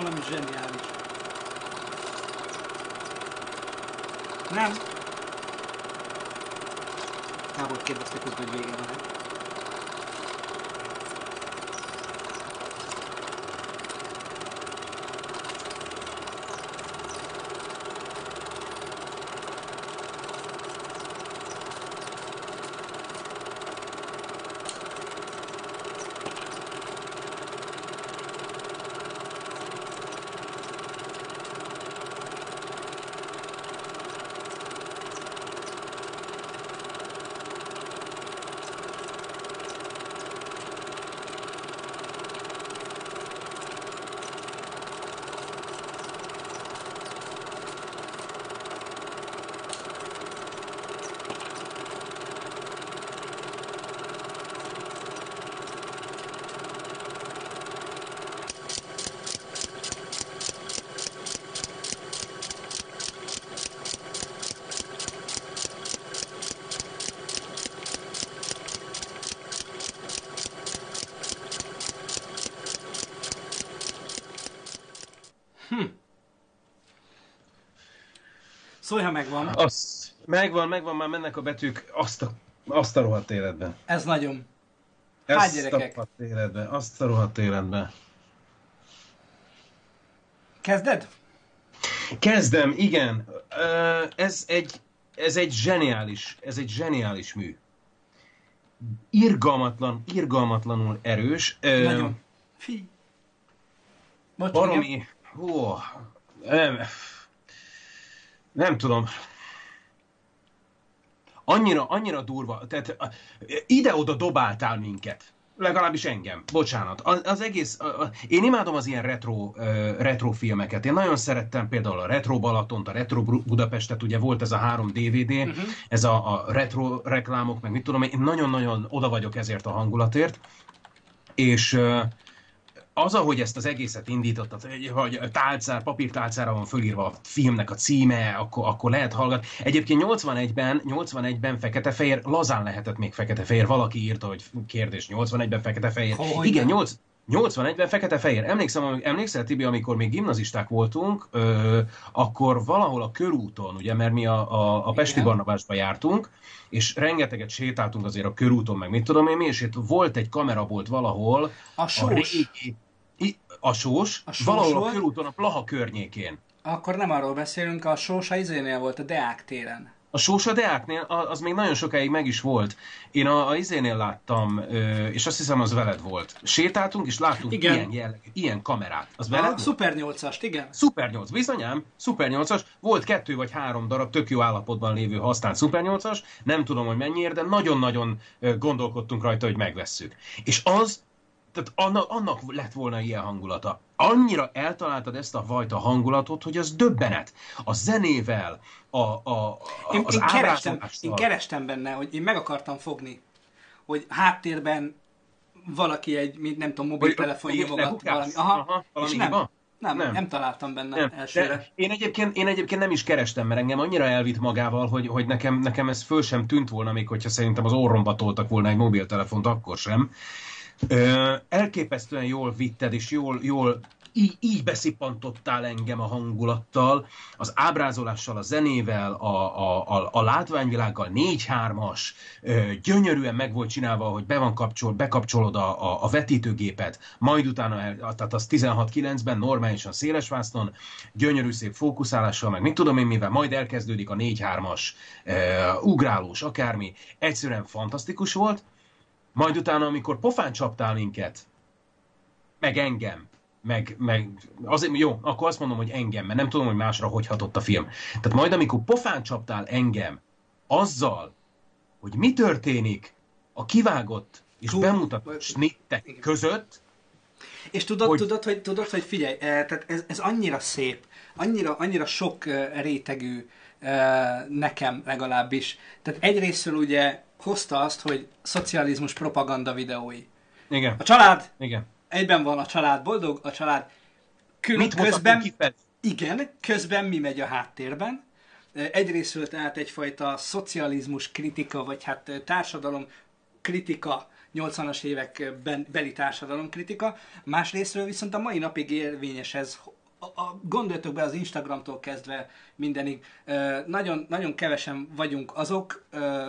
Valami zseniális. Nem? Gábor kérdezte közben, hogy vége van-e. Szólj, ha megvan. Az, megvan, megvan, már mennek a betűk azt a, azt a rohadt életbe. Ez nagyon. Hány a gyerekek? rohadt életbe, azt a rohadt életbe. Kezded? Kezdem, igen. Ez egy, ez egy zseniális, ez egy zseniális mű. Irgalmatlan, irgalmatlanul erős. Nagyon. Fi. Baromi, hú, nem, nem tudom. Annyira, annyira durva, tehát ide-oda dobáltál minket. Legalábbis engem. Bocsánat. Az, az egész, a, én imádom az ilyen retro, ö, retro filmeket. Én nagyon szerettem például a Retro Balatont, a Retro Budapestet, ugye volt ez a három DVD, uh-huh. ez a, a retro reklámok, meg mit tudom, én nagyon-nagyon oda vagyok ezért a hangulatért. És ö, az, ahogy ezt az egészet indítottad, hogy, hogy tálcár, papírtálcára van fölírva a filmnek a címe, akkor, akkor lehet hallgatni. Egyébként 81-ben, 81-ben fekete-fehér, lazán lehetett még fekete-fehér. Valaki írta, hogy kérdés, 81-ben fekete-fehér. Igen, 8, 81-ben fekete-fehér. Emlékszem, emlékszel, Tibi, amikor még gimnazisták voltunk, ö, akkor valahol a körúton, ugye, mert mi a, a, a Pesti Barnabásba jártunk, és rengeteget sétáltunk azért a körúton, meg mit tudom én mi, és itt volt egy kamerabolt valahol. A sós. A, régi, a sós, a sós valahol volt? a körúton, a Plaha környékén. Akkor nem arról beszélünk, a sós a izénél volt, a Deák téren. A Sósa Deáknél az még nagyon sokáig meg is volt. Én a, a izénél láttam, és azt hiszem az veled volt. Sétáltunk, és láttunk igen. ilyen jellegű, ilyen kamerát. Az veled? A Super 8-ast, igen. Super 8, bizonyám, Super 8-as. Volt kettő vagy három darab tök jó állapotban lévő használt Super 8-as. Nem tudom, hogy mennyiért, de nagyon-nagyon gondolkodtunk rajta, hogy megvesszük. És az tehát annak, annak lett volna ilyen hangulata. Annyira eltaláltad ezt a fajta hangulatot, hogy az döbbenet. A zenével, a, a, a én, az én, kerestem, én kerestem benne, hogy én meg akartam fogni, hogy háttérben valaki egy, mint nem tudom, mobiltelefon nyomogat valami. Aha, Aha valami és nem, nem, nem, nem találtam benne nem. elsőre. De én egyébként, én egyébként nem is kerestem, mert engem annyira elvitt magával, hogy, hogy nekem, nekem ez föl sem tűnt volna, még hogyha szerintem az orromba toltak volna egy mobiltelefont, akkor sem. Elképesztően jól vitted, és jól, jól így, így beszippantottál engem a hangulattal, az ábrázolással, a zenével, a, a, a, a látványvilággal, 4-3-as, gyönyörűen meg volt csinálva, hogy be van kapcsol, bekapcsolod a, a, a vetítőgépet, majd utána, tehát az 16-9-ben normálisan szélesvásznon, gyönyörű szép fókuszálással, meg mit tudom én mivel, majd elkezdődik a 4-3-as, ugrálós, akármi, egyszerűen fantasztikus volt, majd utána, amikor pofán csaptál minket, meg engem, meg, meg azért, jó, akkor azt mondom, hogy engem, mert nem tudom, hogy másra hogy hatott a film. Tehát majd, amikor pofán csaptál engem, azzal, hogy mi történik a kivágott és Hú, bemutatott snittek igen. között, és tudod, hogy... tudod, hogy, tudod, hogy figyelj, eh, tehát ez, ez annyira szép, annyira, annyira sok uh, rétegű uh, nekem legalábbis. Tehát egyrésztről ugye hozta azt, hogy szocializmus propaganda videói. Igen. A család Igen. egyben van, a család boldog, a család külön Mit közben... Igen, közben mi megy a háttérben. Egyrésztről tehát egyfajta szocializmus kritika, vagy hát társadalom kritika 80-as években beli társadalom kritika, másrésztről viszont a mai napig érvényes ez, a, gondoljatok be az Instagramtól kezdve mindenig, nagyon, nagyon kevesen vagyunk azok,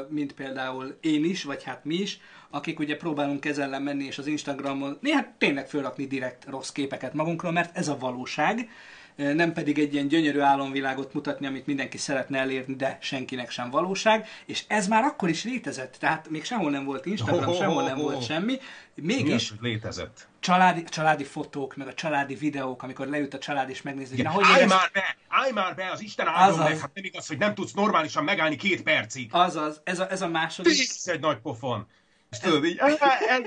mint például én is, vagy hát mi is, akik ugye próbálunk ezzel menni, és az Instagramon néha tényleg fölrakni direkt rossz képeket magunkról, mert ez a valóság, nem pedig egy ilyen gyönyörű álomvilágot mutatni, amit mindenki szeretne elérni, de senkinek sem valóság, és ez már akkor is létezett, tehát még sehol nem volt Instagram, oh, sehol nem oh, volt semmi, mégis létezett. Családi, családi fotók, meg a családi videók, amikor leült a család és megnézi, hogy hogy állj már be, állj már be, az Isten áldjon meg, hát nem igaz, hogy nem tudsz normálisan megállni két percig. Azaz, ez a, ez a második. Ez egy nagy pofon. És tudod, így, ez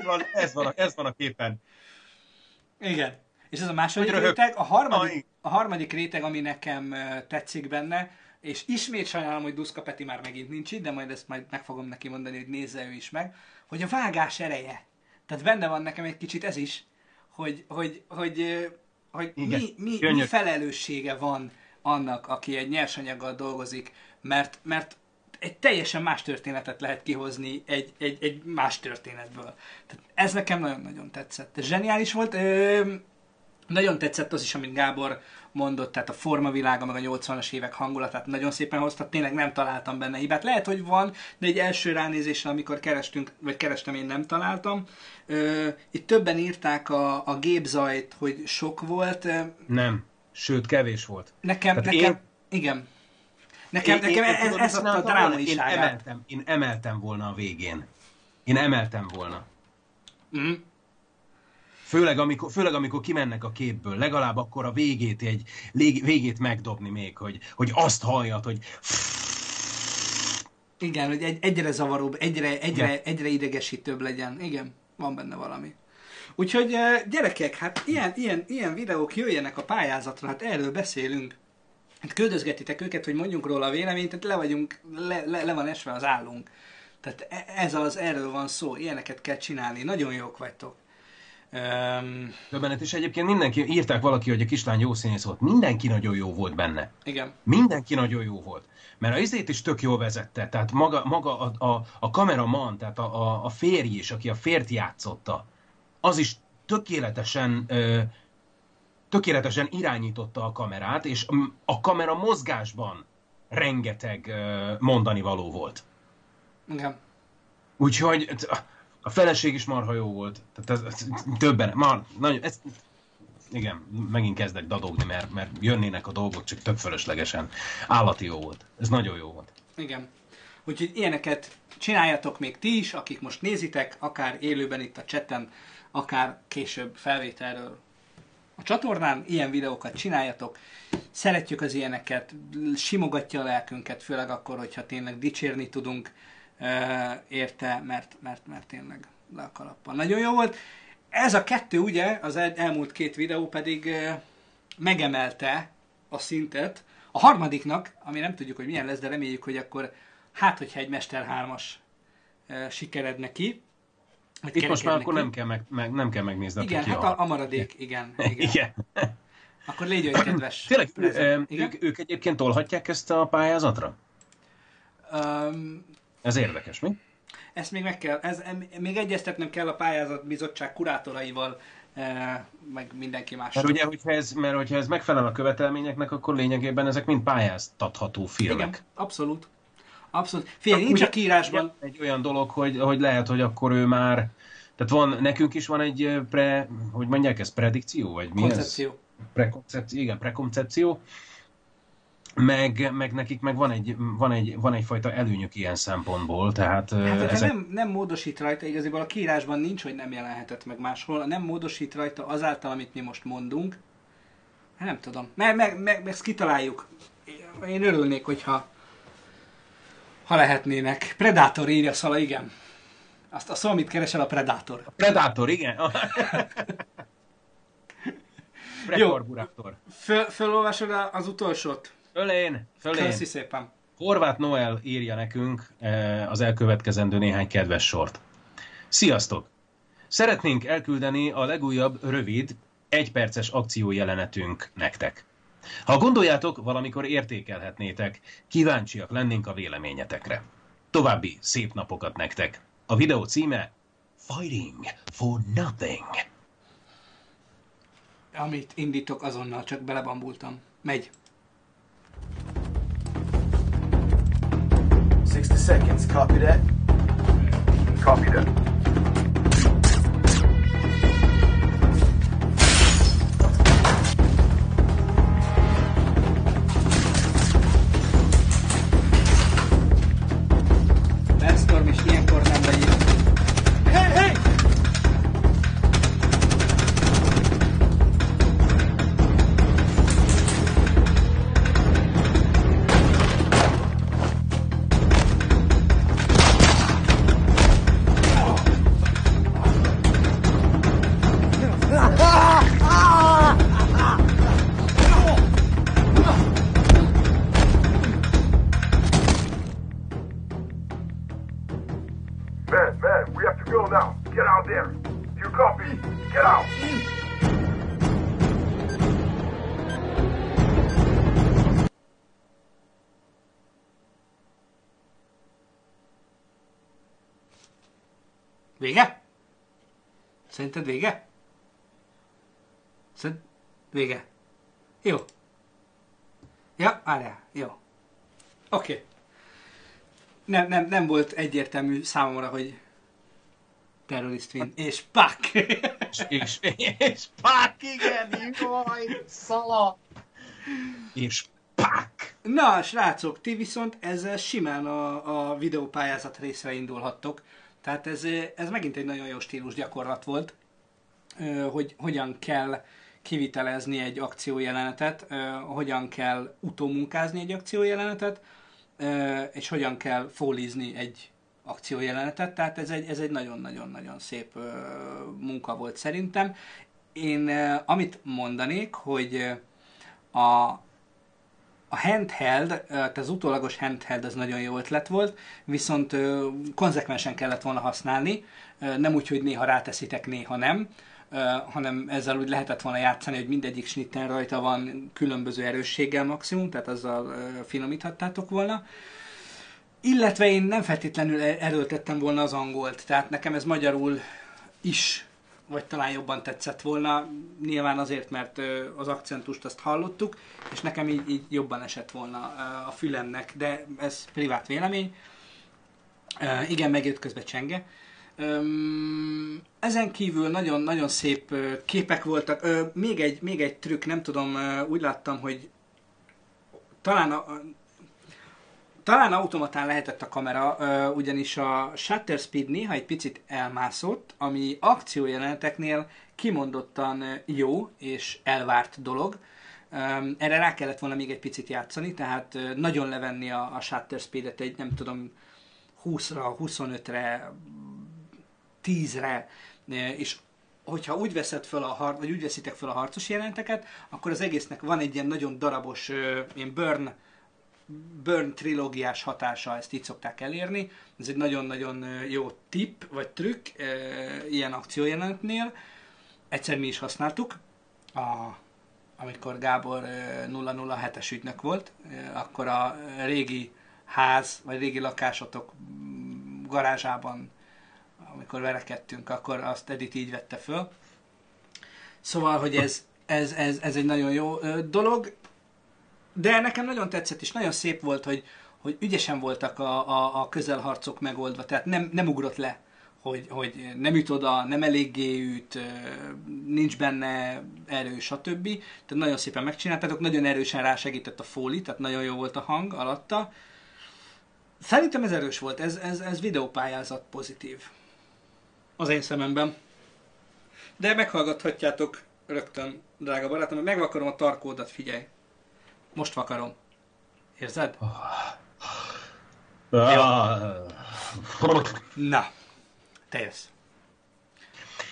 van, ez van, a, ez van a képen. Igen. És ez a második réteg, a harmadik, a harmadik réteg, ami nekem tetszik benne, és ismét sajnálom, hogy Duszka Peti már megint nincs itt, de majd ezt majd meg fogom neki mondani, hogy nézze ő is meg, hogy a vágás ereje. Tehát benne van nekem egy kicsit ez is, hogy, hogy, hogy, hogy Igen, mi, mi, mi felelőssége van annak, aki egy nyersanyaggal dolgozik, mert, mert egy teljesen más történetet lehet kihozni egy, egy, egy más történetből. Tehát ez nekem nagyon-nagyon tetszett. Zseniális volt. Ö, nagyon tetszett az is, amit Gábor mondott, tehát a formavilága, meg a 80-as évek hangulatát nagyon szépen hozta, tényleg nem találtam benne hibát. Lehet, hogy van, de egy első ránézésre, amikor kerestünk, vagy kerestem, én nem találtam. Ö, itt többen írták a, a gépzajt, hogy sok volt. Nem, sőt, kevés volt. Nekem, Tehát nekem, én... igen. Nekem, én, nekem én, ez, ez a drámai én emeltem, én emeltem volna a végén. Én emeltem volna. Mm. Főleg amikor, főleg amikor kimennek a képből, legalább akkor a végét, egy, végét megdobni még, hogy, hogy azt halljad, hogy igen, hogy egy, egyre zavaróbb, egyre, egyre, egyre idegesítőbb legyen. Igen, van benne valami. Úgyhogy gyerekek, hát ilyen, ilyen, ilyen videók jöjjenek a pályázatra, hát erről beszélünk. Hát küldözgetitek őket, hogy mondjunk róla a véleményt, tehát le, vagyunk, le, le, le van esve az állunk. Tehát e, ez az, erről van szó, ilyeneket kell csinálni, nagyon jók vagytok. Um, Döbbenet, és egyébként mindenki, írták valaki, hogy a kislány jó színész volt. Mindenki nagyon jó volt benne. igen. Mindenki nagyon jó volt. Mert a izét is tök jól vezette, tehát maga, maga a, a, a kameraman, tehát a, a, a férj is, aki a fért játszotta, az is tökéletesen ö, tökéletesen irányította a kamerát, és a kamera mozgásban rengeteg ö, mondani való volt. Igen. Úgyhogy a feleség is marha jó volt. Tehát ez, ez, többen, mar, nagyon, ez, igen, megint kezdek dadogni, mert, mert jönnének a dolgok, csak tök fölöslegesen. Állati jó volt. Ez nagyon jó volt. Igen. Úgyhogy ilyeneket csináljatok még ti is, akik most nézitek, akár élőben itt a chatten, akár később felvételről a csatornán, ilyen videókat csináljatok. Szeretjük az ilyeneket, simogatja a lelkünket, főleg akkor, hogyha tényleg dicsérni tudunk érte, mert, mert, mert tényleg le a kalappal. Nagyon jó volt. Ez a kettő, ugye, az el, elmúlt két videó pedig megemelte a szintet. A harmadiknak, ami nem tudjuk, hogy milyen lesz, de reméljük, hogy akkor hát, hogyha egy Mester 3-as uh, sikeredne ki. vagy Itt most már akkor nem kell, meg, meg, nem kell megnézni, Igen, ki hát a... a, maradék, igen. igen. Igen. Akkor légy olyan kedves. Tényleg, ö, ők, ők egyébként tolhatják ezt a pályázatra? Um, Ez érdekes, mi? ezt még meg kell, ez, még egyeztetnem kell a pályázat bizottság kurátoraival, eh, meg mindenki mással. Mert ugye, hogyha ez, mert hogyha ez megfelel a követelményeknek, akkor lényegében ezek mind pályáztatható filmek. Igen, abszolút. Abszolút. Figyelj, nincs a kiírásban. Egy olyan dolog, hogy, hogy lehet, hogy akkor ő már... Tehát van, nekünk is van egy ö, pre, hogy mondják ez, predikció, vagy mi Koncepció. ez? Prekoncepció, igen, prekoncepció. Meg, meg nekik meg van, egy, van, egy, van egyfajta előnyük ilyen szempontból, tehát Hát, ezek... nem, nem módosít rajta, igazából a kiírásban nincs, hogy nem jelenhetett meg máshol, nem módosít rajta azáltal, amit mi most mondunk. Hát nem tudom. Meg, meg, meg, meg ezt kitaláljuk. Én örülnék, hogyha ha lehetnének. Predator írja Szala, igen. Azt a szó, amit keresel, a Predator. Predator, igen. Prekarburátor. Föl, fölolvasod a- az utolsót? Fölén, fölén. Köszi szépen. Horváth Noel írja nekünk eh, az elkövetkezendő néhány kedves sort. Sziasztok! Szeretnénk elküldeni a legújabb, rövid, egyperces akciójelenetünk nektek. Ha gondoljátok, valamikor értékelhetnétek, kíváncsiak lennénk a véleményetekre. További szép napokat nektek. A videó címe Fighting for Nothing. Amit indítok, azonnal csak belebambultam. Megy. 60 seconds, copy that? Copy that. Szerinted vége? Szerint... Vége. Jó. Ja, várjál. Jó. Oké. Okay. Nem, nem, nem volt egyértelmű számomra, hogy terrorist win. És pak! És, és pák, igen, jaj, szala! És pák! Na, srácok, ti viszont ezzel simán a, a videópályázat részre indulhattok. Tehát ez, ez megint egy nagyon jó stílus gyakorlat volt, hogy hogyan kell kivitelezni egy akciójelenetet, hogyan kell utómunkázni egy akciójelenetet, és hogyan kell fólizni egy akciójelenetet. Tehát ez egy, ez egy nagyon-nagyon-nagyon szép munka volt szerintem. Én amit mondanék, hogy a, a handheld, tehát az utólagos handheld az nagyon jó ötlet volt, viszont konzekvensen kellett volna használni, nem úgy, hogy néha ráteszitek, néha nem. hanem ezzel úgy lehetett volna játszani, hogy mindegyik snitten rajta van különböző erősséggel maximum, tehát azzal finomíthattátok volna. Illetve én nem feltétlenül e- erőltettem volna az angolt, tehát nekem ez magyarul is, vagy talán jobban tetszett volna, nyilván azért, mert az akcentust azt hallottuk, és nekem így, így jobban esett volna a fülemnek, de ez privát vélemény. Igen, megjött közben csenge. Ezen kívül nagyon-nagyon szép képek voltak. Még, egy, még egy trükk, nem tudom, úgy láttam, hogy talán a- talán automatán lehetett a kamera, ugyanis a shutter speed néha egy picit elmászott, ami akciójeleneteknél kimondottan jó és elvárt dolog. Erre rá kellett volna még egy picit játszani, tehát nagyon levenni a, shutter speedet egy, nem tudom, 20-ra, 25-re, 10-re, és hogyha úgy veszed föl a har- vagy úgy veszitek föl a harcos jeleneteket, akkor az egésznek van egy ilyen nagyon darabos, ilyen burn, burn trilógiás hatása, ezt így szokták elérni. Ez egy nagyon-nagyon jó tipp, vagy trükk ilyen akciójelenetnél. Egyszer mi is használtuk, a, amikor Gábor ö, 007-es ügynök volt, akkor a régi ház, vagy régi lakásotok mm, garázsában amikor verekedtünk, akkor azt Edith így vette föl. Szóval, hogy ez, ez, ez, ez egy nagyon jó dolog, de nekem nagyon tetszett, és nagyon szép volt, hogy, hogy ügyesen voltak a, a, a közelharcok megoldva, tehát nem, nem ugrott le, hogy, hogy nem üt oda, nem eléggé üt, nincs benne erő, stb. Tehát nagyon szépen megcsináltátok, nagyon erősen rásegített a fóli, tehát nagyon jó volt a hang alatta. Szerintem ez erős volt, ez, ez, ez videópályázat pozitív. Az én szememben. De meghallgathatjátok rögtön, drága barátom, megvakarom a tarkódat, figyelj. Most vakarom. Érzed? Na, te jössz.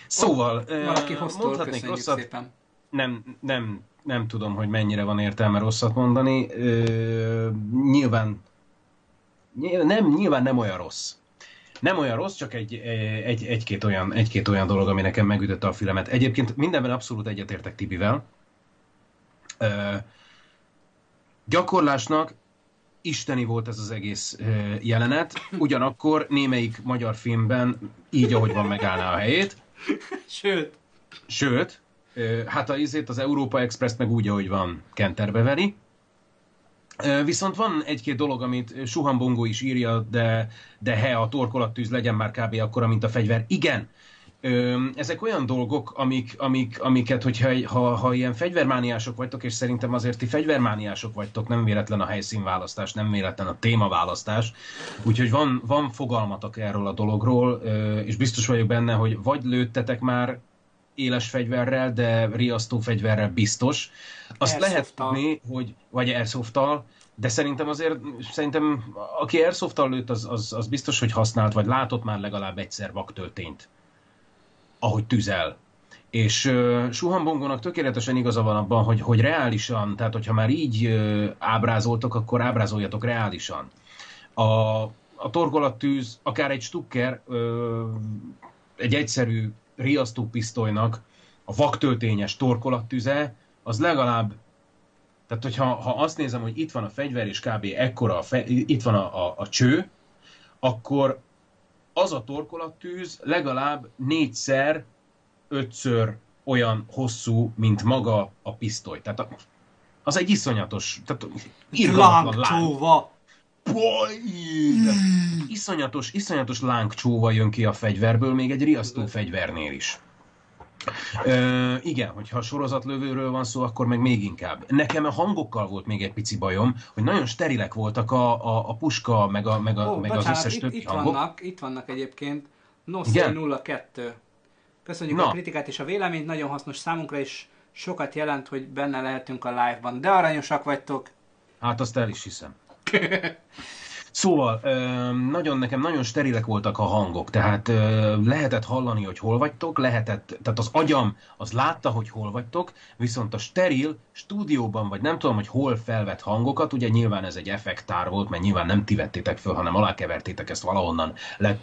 Szóval, ö, Valaki hoztól, mondhatnék rosszat, szépen. nem, nem, nem tudom, hogy mennyire van értelme rosszat mondani. Ö, nyilván, nyilván nem, nyilván nem olyan rossz. Nem olyan rossz, csak egy, egy, egy-két, olyan, egy-két olyan dolog, ami nekem megütötte a filmet. Egyébként mindenben abszolút egyetértek Tibivel. Ö, gyakorlásnak isteni volt ez az egész jelenet, ugyanakkor némelyik magyar filmben így, ahogy van, megállná a helyét. Sőt, Sőt, hát a izét az Európa Express meg úgy, ahogy van, kenterbe veri. Viszont van egy-két dolog, amit Suhan Bongo is írja, de, de he, a torkolattűz legyen már kb. akkora, mint a fegyver. Igen, ezek olyan dolgok, amik, amik, amiket, hogyha ha, ha ilyen fegyvermániások vagytok, és szerintem azért ti fegyvermániások vagytok, nem véletlen a helyszínválasztás, nem véletlen a témaválasztás, úgyhogy van, van fogalmatok erről a dologról, és biztos vagyok benne, hogy vagy lőttetek már éles fegyverrel, de riasztó fegyverrel biztos. Azt lehet Airsoft-tal. tudni, hogy, vagy airsofttal, de szerintem azért, szerintem aki airsofttal lőtt, az, az, az biztos, hogy használt, vagy látott már legalább egyszer vaktöltényt ahogy tüzel. És uh, Suhan Bongónak tökéletesen igaza van abban, hogy, hogy reálisan, tehát hogyha már így uh, ábrázoltok, akkor ábrázoljatok reálisan. A, a torkolattűz, akár egy stukker, uh, egy egyszerű riasztópisztolynak a vaktöltényes torkolattüze, az legalább tehát, hogyha ha azt nézem, hogy itt van a fegyver, és kb. ekkora, a fe, itt van a, a, a cső, akkor az a torkolattűz legalább négyszer, ötször olyan hosszú, mint maga a pisztoly. Tehát a, az egy iszonyatos, tehát irgalmatlan láng. Tehát Iszonyatos, iszonyatos lángcsóva jön ki a fegyverből, még egy riasztó fegyvernél is. Ö, igen, hogyha sorozatlövőről van szó, akkor meg még inkább. Nekem a hangokkal volt még egy pici bajom, hogy nagyon sterilek voltak a, a, a puska, meg, a, meg, a, Ó, meg az bocsánat, összes itt, többi itt hangok. vannak, itt vannak egyébként. Nossi 02. Köszönjük Na. a kritikát és a véleményt, nagyon hasznos számunkra, és sokat jelent, hogy benne lehetünk a live-ban. De aranyosak vagytok. Hát azt el is hiszem. Szóval, nagyon nekem nagyon sterilek voltak a hangok, tehát lehetett hallani, hogy hol vagytok, lehetett, tehát az agyam az látta, hogy hol vagytok, viszont a steril stúdióban, vagy nem tudom, hogy hol felvett hangokat, ugye nyilván ez egy effektár volt, mert nyilván nem ti vettétek föl, hanem alákevertétek ezt valahonnan, le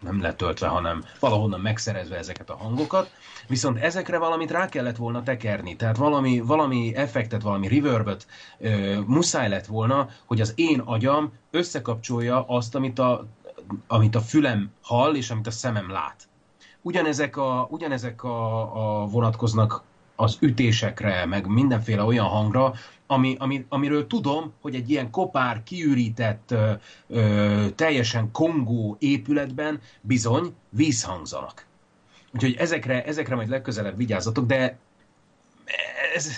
nem letöltve, hanem valahonnan megszerezve ezeket a hangokat, viszont ezekre valamit rá kellett volna tekerni, tehát valami, valami effektet, valami reverbet ö, muszáj lett volna, hogy az én agyam összekapcsolja azt, amit a, amit a fülem hall, és amit a szemem lát. Ugyanezek, a, ugyanezek a, a vonatkoznak az ütésekre, meg mindenféle olyan hangra, ami, ami, amiről tudom, hogy egy ilyen kopár, kiürített, ö, ö, teljesen kongó épületben bizony vízhangzanak. Úgyhogy ezekre, ezekre majd legközelebb vigyázzatok, de ez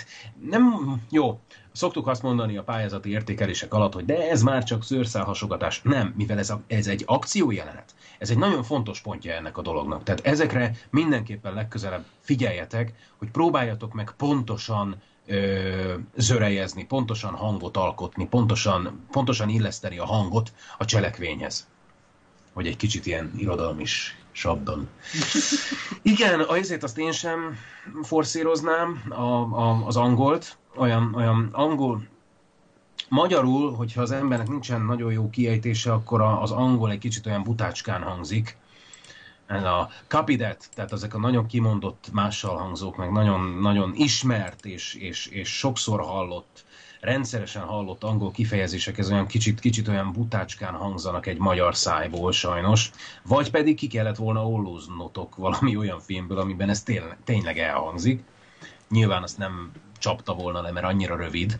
nem jó. Szoktuk azt mondani a pályázati értékelések alatt, hogy de ez már csak szőrszálhasogatás. Nem, mivel ez, a, ez egy akciójelenet. Ez egy nagyon fontos pontja ennek a dolognak. Tehát ezekre mindenképpen legközelebb figyeljetek, hogy próbáljatok meg pontosan ö, zörejezni, pontosan hangot alkotni, pontosan, pontosan illeszteni a hangot a cselekvényhez. Hogy egy kicsit ilyen irodalom is sabban. Igen, azért azt én sem forszíroznám a, a, az angolt, olyan, olyan angol, magyarul, hogyha az embernek nincsen nagyon jó kiejtése, akkor az angol egy kicsit olyan butácskán hangzik, ez a kapidet, tehát ezek a nagyon kimondott mással hangzók, meg nagyon, nagyon ismert és, és, és sokszor hallott, rendszeresen hallott angol kifejezések, ez olyan kicsit, kicsit olyan butácskán hangzanak egy magyar szájból sajnos, vagy pedig ki kellett volna ollóznotok valami olyan filmből, amiben ez tényleg, tényleg elhangzik. Nyilván azt nem csapta volna le, mert annyira rövid,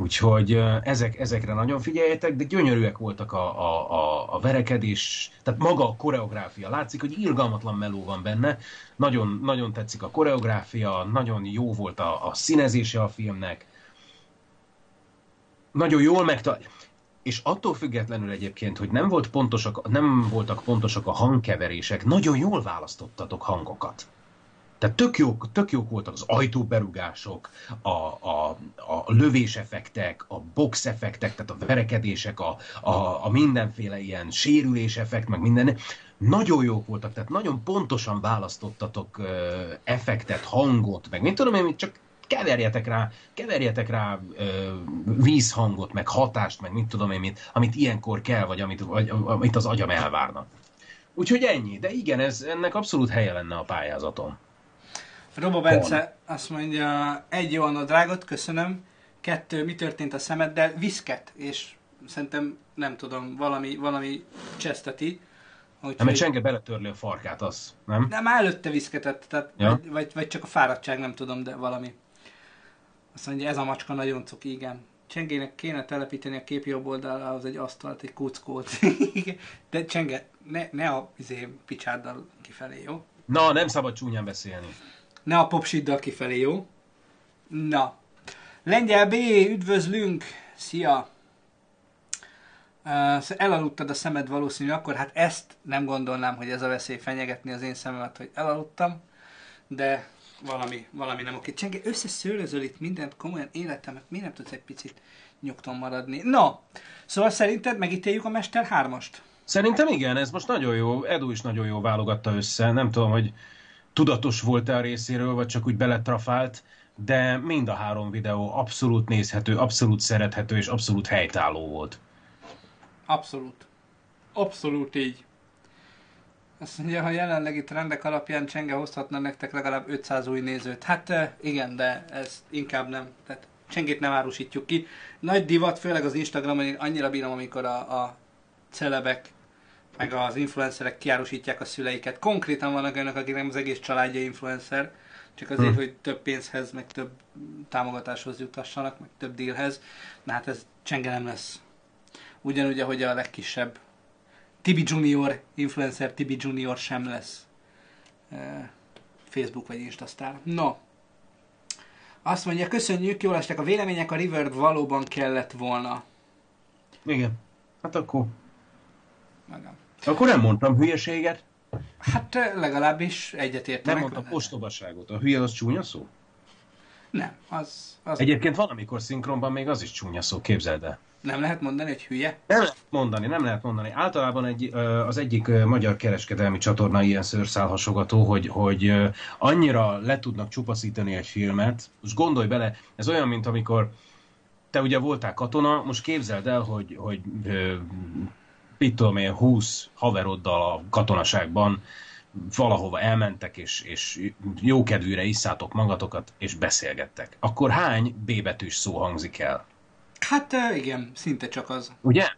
Úgyhogy ezek, ezekre nagyon figyeljetek, de gyönyörűek voltak a, a, a, a verekedés, tehát maga a koreográfia. Látszik, hogy irgalmatlan meló van benne. Nagyon, nagyon tetszik a koreográfia, nagyon jó volt a, a színezése a filmnek. Nagyon jól megtalálja. És attól függetlenül egyébként, hogy nem, volt pontosak, nem voltak pontosak a hangkeverések, nagyon jól választottatok hangokat. Tehát tök jók, tök jók voltak az ajtóberugások, a, a, a lövéseffektek, a boxeffektek, tehát a verekedések, a, a, a mindenféle ilyen sérülés effekt, meg minden. Nagyon jók voltak, tehát nagyon pontosan választottatok uh, effektet, hangot, meg mint tudom én, csak keverjetek rá, keverjetek rá uh, vízhangot, meg hatást, meg mit tudom én, mit, amit ilyenkor kell, vagy amit, vagy, amit az agyam elvárna. Úgyhogy ennyi, de igen, ez, ennek abszolút helye lenne a pályázaton. Robo Bence azt mondja, egy jó a drágot, köszönöm. Kettő, mi történt a szemeddel? Viszket, és szerintem nem tudom, valami, valami cseszteti. Úgyhogy... Nem, mert Csenge beletörli a farkát, az, nem? Nem, előtte viszketett, tehát, ja. vagy, vagy, vagy, csak a fáradtság, nem tudom, de valami. Azt mondja, ez a macska nagyon cuki, igen. Csengének kéne telepíteni a kép jobb oldalához egy asztalt, egy kuckót. de Csenge, ne, ne a izé, picsáddal kifelé, jó? Na, nem szabad csúnyán beszélni. Ne a popsiddal kifelé, jó? Na. Lengyel B, üdvözlünk! Szia! Uh, elaludtad a szemed valószínű akkor, hát ezt nem gondolnám, hogy ez a veszély fenyegetni az én szememet, hogy elaludtam, de valami, valami nem oké. Csenge, összeszőrözöl itt mindent, komolyan életemet, miért nem tudsz egy picit nyugton maradni? No, szóval szerinted megítéljük a Mester 3-ast? Szerintem igen, ez most nagyon jó, Edu is nagyon jó válogatta össze, nem tudom, hogy tudatos volt-e a részéről, vagy csak úgy beletrafált, de mind a három videó abszolút nézhető, abszolút szerethető és abszolút helytálló volt. Abszolút. Abszolút így. Azt mondja, ha jelenlegi trendek alapján Csenge hozhatna nektek legalább 500 új nézőt. Hát igen, de ez inkább nem. Tehát Csengét nem árusítjuk ki. Nagy divat, főleg az Instagramon, én annyira bírom, amikor a, a celebek meg az influencerek kiárusítják a szüleiket. Konkrétan vannak olyanok, akiknek az egész családja influencer, csak azért, hmm. hogy több pénzhez, meg több támogatáshoz jutassanak, meg több dealhez. Na hát ez csenge nem lesz. Ugyanúgy, ahogy a legkisebb Tibi Junior, influencer Tibi Junior sem lesz Facebook vagy Insta sztár. No, azt mondja, köszönjük, jól estek a vélemények, a River valóban kellett volna. Igen. Hát akkor... Magam. Akkor nem mondtam hülyeséget. Hát legalábbis egyetértek. Nem mondtam ostobaságot. A hülye az csúnya szó? Nem, az... az... Egyébként van, amikor szinkronban még az is csúnya szó, képzeld el. Nem lehet mondani, hogy hülye? Nem lehet mondani, nem lehet mondani. Általában egy, az egyik magyar kereskedelmi csatorna ilyen szőrszálhasogató, hogy, hogy annyira le tudnak csupaszítani egy filmet. Most gondolj bele, ez olyan, mint amikor te ugye voltál katona, most képzeld el, hogy, hogy mit tudom én, 20 haveroddal a katonaságban valahova elmentek, és, és jókedvűre isszátok magatokat, és beszélgettek. Akkor hány B betűs szó hangzik el? Hát igen, szinte csak az. Ugye?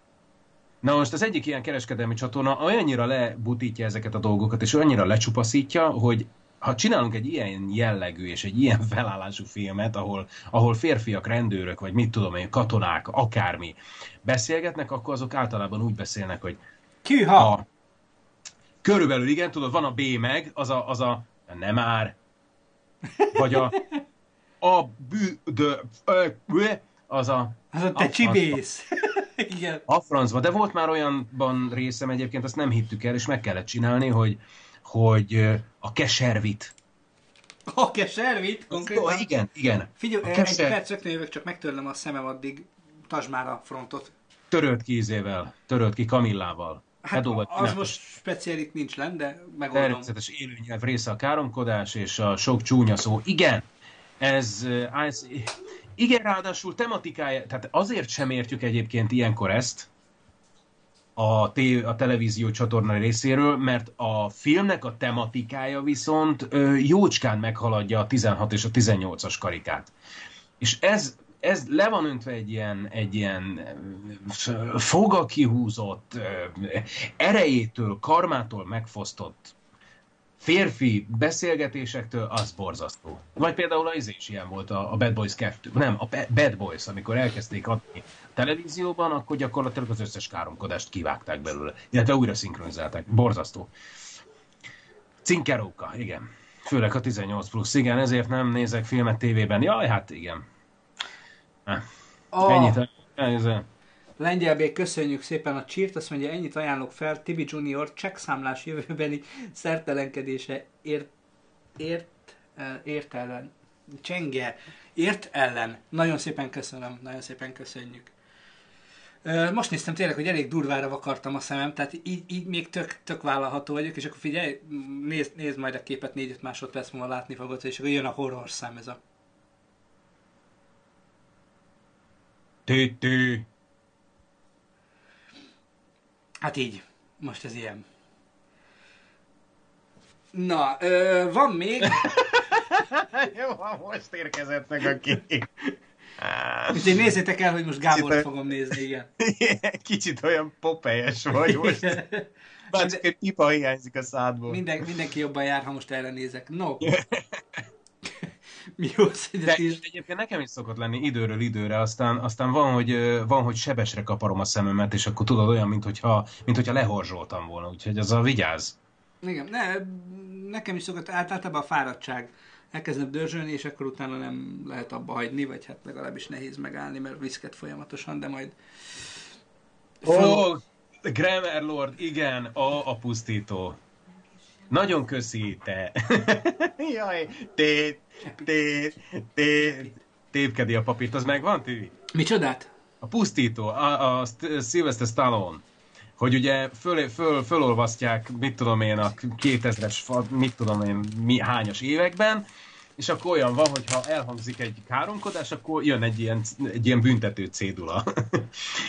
Na most az egyik ilyen kereskedelmi csatorna olyannyira lebutítja ezeket a dolgokat, és olyannyira lecsupaszítja, hogy ha csinálunk egy ilyen jellegű és egy ilyen felállású filmet, ahol, ahol férfiak, rendőrök, vagy mit tudom én, katonák, akármi beszélgetnek, akkor azok általában úgy beszélnek, hogy Kűha! a, körülbelül igen, tudod, van a B meg, az a, az a nem már, vagy a a bű, de, ö, ö, az a Az a te a- csibész. igen. a francba, de volt már olyanban részem egyébként, azt nem hittük el, és meg kellett csinálni, hogy, hogy a keservit. A keservit konkrétan. igen, igen. Figyelj, A egy keser- perc rögtön jövök, csak megtörlem a szemem addig. Tasd már a frontot. Törölt ki ízével, törölt ki Kamillával. Hát az most speciál itt nincs len, de megoldom. Természetes élőnyelv része a káromkodás és a sok csúnya szó. Igen, ez, eh, ez igen, ráadásul tematikája, tehát azért sem értjük egyébként ilyenkor ezt a, té- a televízió csatorna részéről, mert a filmnek a tematikája viszont ö, jócskán meghaladja a 16 és a 18-as karikát. És ez, ez le van öntve egy ilyen, egy ilyen foga kihúzott, erejétől, karmától megfosztott férfi beszélgetésektől, az borzasztó. Vagy például az is ilyen volt a, a Bad Boys 2. Nem, a Ba- Bad Boys, amikor elkezdték adni televízióban, akkor gyakorlatilag az összes káromkodást kivágták belőle. Illetve újra szinkronizálták. Borzasztó. Cinkeróka, igen. Főleg a 18 plusz, igen, ezért nem nézek filmet tévében. Jaj, hát igen. A Ennyit. Ez, Lengyelbék, köszönjük szépen a csírt, azt mondja, ennyit ajánlok fel, Tibi Junior csekkszámlás jövőbeni szertelenkedése ért, ért, eh, ért ellen, csenge, ért ellen. Nagyon szépen köszönöm, nagyon szépen köszönjük. Ö, Most néztem tényleg, hogy elég durvára vakartam a szemem, tehát így, így még tök, tök vállalható vagyok, és akkor figyelj, nézd, nézd majd a képet 4-5 másodperc múlva látni fogod, és akkor jön a horror szám ez a... tű, tű. Hát így. Most ez ilyen. Na, ö, van még, Jó, most érkezett meg a kép. úgyhogy nézzétek el, hogy most Gábor Kicsit- fogom nézni, igen. Kicsit olyan popelyes vagy most. Bár csak egy pipa hiányzik a szádból. Minden, mindenki jobban jár, ha most erre nézek. No. Mi jó De egyébként nekem is szokott lenni időről időre, aztán, aztán van, hogy, van, hogy sebesre kaparom a szememet, és akkor tudod olyan, mint hogyha, mint hogyha lehorzsoltam volna, úgyhogy az a vigyáz. Igen, ne, nekem is szokott át- általában a fáradtság. Elkezdem dörzsölni, és akkor utána nem lehet abba hagyni, vagy hát legalábbis nehéz megállni, mert viszket folyamatosan, de majd... Ó, oh, Grammar Lord, igen, a, a pusztító. Nagyon köszi, te. Jaj, té, té, té, tépkedi a papírt, az megvan, Tibi? Micsodát? A pusztító, a, a St- Sylvester Stallone, hogy ugye föl, föl, fölolvasztják, mit tudom én, a 2000-es, fa- mit tudom én, mi, hányas években, és akkor olyan van, hogy ha elhangzik egy káromkodás, akkor jön egy ilyen, egy ilyen büntető cédula.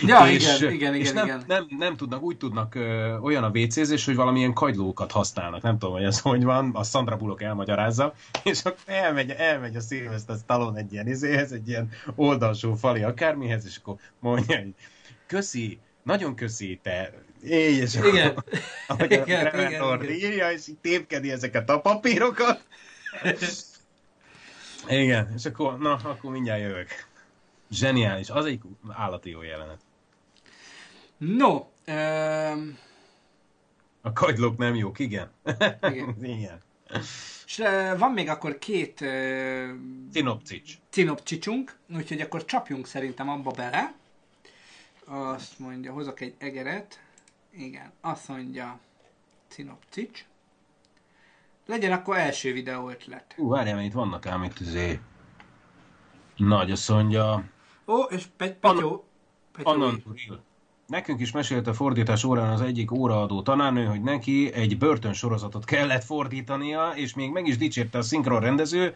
Ja, igen, igen, és igen, nem, igen. Nem, nem tudnak, úgy tudnak ö, olyan a WC-zés, hogy valamilyen kagylókat használnak. Nem tudom, hogy ez hogy van, a Sandra Bullock elmagyarázza, és akkor elmegy, elmegy a Sylvester Stallone egy ilyen izéhez, egy ilyen oldalsó fali akármihez, és akkor mondja, hogy köszi, nagyon köszi, te éj, és akkor, Igen. ahogy Igen, a igen, igen. írja, és így tépkedi ezeket a papírokat. Igen, és akkor, na, akkor mindjárt jövök. Zseniális, az egy állati jó jelenet. No, öm, A kagylók nem jók, igen. Igen. igen. és ö, van még akkor két ö, Cinopcics. cinopcsicsunk, úgyhogy akkor csapjunk szerintem abba bele. Azt mondja, hozok egy egeret. Igen, azt mondja cinopcics. Legyen akkor első videó ötlet. Ú, várjál, mert itt vannak ám itt izé. Nagy, azt mondja, Ó, és Pe- Petyó. Annan. Nekünk is mesélte a fordítás órán az egyik óraadó tanárnő, hogy neki egy börtön sorozatot kellett fordítania, és még meg is dicsérte a szinkron rendező,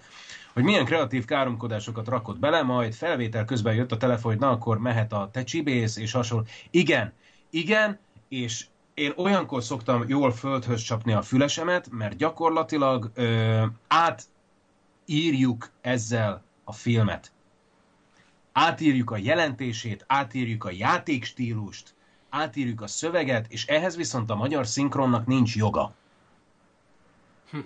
hogy milyen kreatív káromkodásokat rakott bele, majd felvétel közben jött a telefon, hogy na akkor mehet a te csibész, és hasonló. Igen, igen, és én olyankor szoktam jól földhöz csapni a fülesemet, mert gyakorlatilag ö, átírjuk ezzel a filmet. Átírjuk a jelentését, átírjuk a játékstílust, átírjuk a szöveget, és ehhez viszont a magyar szinkronnak nincs joga. Hm.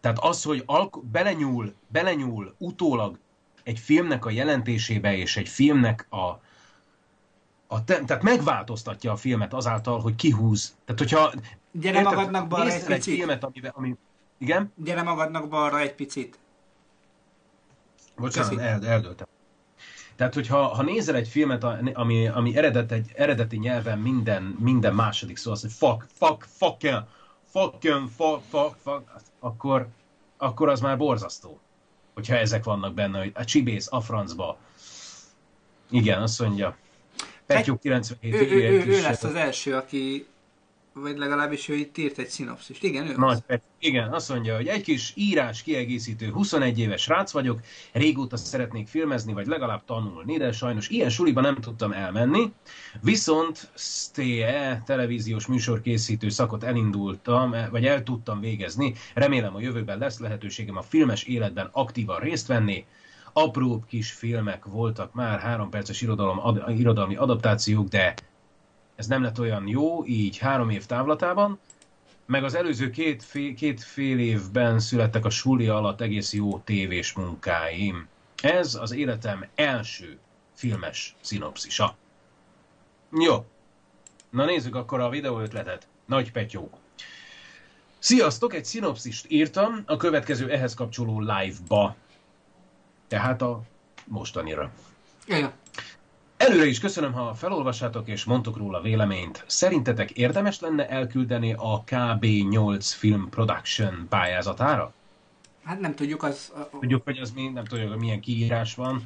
Tehát az, hogy alk- belenyúl, belenyúl utólag egy filmnek a jelentésébe, és egy filmnek a, a te, tehát megváltoztatja a filmet azáltal, hogy kihúz. Tehát, hogyha... Gyere érted, magadnak balra egy picit. filmet, amiben, ami... Igen? Gyere magadnak balra egy picit. Bocsánat, el, eldöltem. Tehát, hogyha ha nézel egy filmet, ami, ami eredet, egy eredeti nyelven minden, minden második szó, az, hogy fuck, fuck, fuck, fuck, fuck, fuck, fuck, akkor, akkor az már borzasztó. Hogyha ezek vannak benne, hogy a csibész a francba. Igen, azt mondja. Petyó 97 ő, ő, ő, ő lesz az első, aki vagy legalábbis ő itt írt egy szinopszist. Igen, ő Nagy az. Igen, azt mondja, hogy egy kis írás kiegészítő, 21 éves srác vagyok, régóta szeretnék filmezni, vagy legalább tanulni, de sajnos ilyen suliba nem tudtam elmenni. Viszont STE televíziós műsorkészítő szakot elindultam, vagy el tudtam végezni. Remélem a jövőben lesz lehetőségem a filmes életben aktívan részt venni. Apróbb kis filmek voltak már, három perces irodalom, ad, irodalmi adaptációk, de ez nem lett olyan jó, így három év távlatában, meg az előző két fél, két fél évben születtek a suli alatt egész jó tévés munkáim. Ez az életem első filmes szinopszisa. Jó. Na nézzük akkor a videó ötletet. Nagy petyó. Sziasztok, egy szinopszist írtam a következő ehhez kapcsoló live-ba. Tehát a mostanira. Ja. Előre is köszönöm, ha felolvassátok és mondtok róla véleményt. Szerintetek érdemes lenne elküldeni a KB8 Film Production pályázatára? Hát nem tudjuk, az... Tudjuk, hogy az mi, nem tudjuk, hogy milyen kiírás van,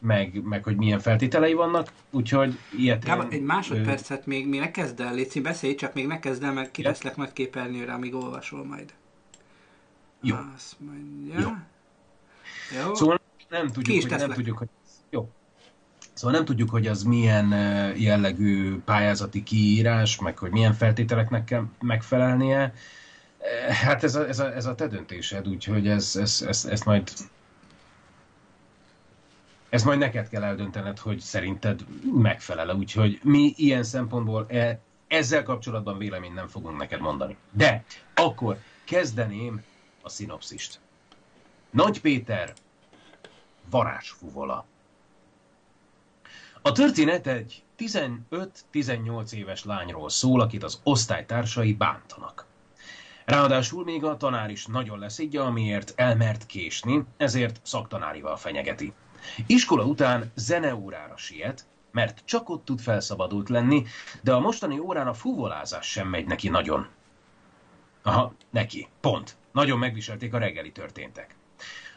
meg, meg hogy milyen feltételei vannak, úgyhogy ilyet... Gábor, egy másodpercet még, még ne kezd el, Léci, beszélj, csak még ne kezd el, meg ki leszlek nagy képernyőre, amíg olvasol majd. Jó. Azt mondja... Jó. Jó. Szóval nem tudjuk, hogy, nem tudjuk, hogy... Jó. Szóval nem tudjuk, hogy az milyen jellegű pályázati kiírás, meg hogy milyen feltételeknek kell megfelelnie. Hát ez a, ez a, ez a te döntésed, úgyhogy ez, ez, ez, ezt majd ezt majd neked kell eldöntened, hogy szerinted megfelele. Úgyhogy mi ilyen szempontból e, ezzel kapcsolatban véleményt nem fogunk neked mondani. De akkor kezdeném a szinopszist. Nagy Péter varázsfuvola. A történet egy 15-18 éves lányról szól, akit az osztálytársai bántanak. Ráadásul még a tanár is nagyon leszidja, amiért elmert késni, ezért szaktanárival fenyegeti. Iskola után zeneórára siet, mert csak ott tud felszabadult lenni, de a mostani órán a fuvolázás sem megy neki nagyon. Aha, neki, pont. Nagyon megviselték a reggeli történtek.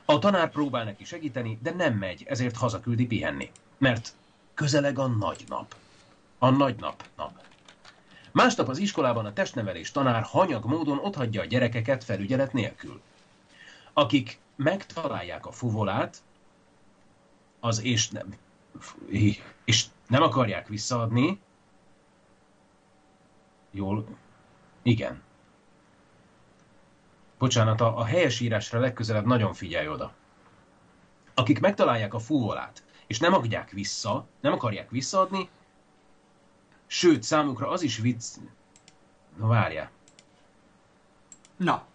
A tanár próbál neki segíteni, de nem megy, ezért hazaküldi pihenni. Mert Közeleg a nagy nap. A nagy nap nap. Másnap az iskolában a testnevelés tanár hanyag módon otthagyja a gyerekeket felügyelet nélkül. Akik megtalálják a fuvolát, az és nem, és nem akarják visszaadni, jól, igen. Bocsánat, a, a helyesírásra legközelebb nagyon figyelj oda. Akik megtalálják a fuvolát, és nem adják vissza, nem akarják visszaadni, sőt, számukra az is vicc... Na várjál. Na.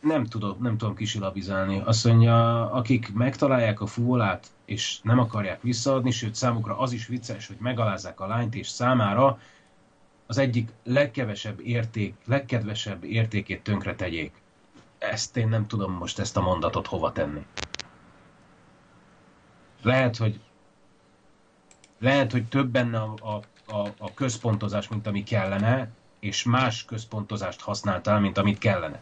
Nem tudom, nem tudom kisilabizálni. Azt mondja, akik megtalálják a fuvolát, és nem akarják visszaadni, sőt, számukra az is vicces, hogy megalázzák a lányt, és számára az egyik legkevesebb érték, legkedvesebb értékét tönkre tegyék. Ezt én nem tudom most ezt a mondatot hova tenni lehet, hogy lehet, hogy több benne a, a, a, a központozás, mint ami kellene, és más központozást használtál, mint amit kellene.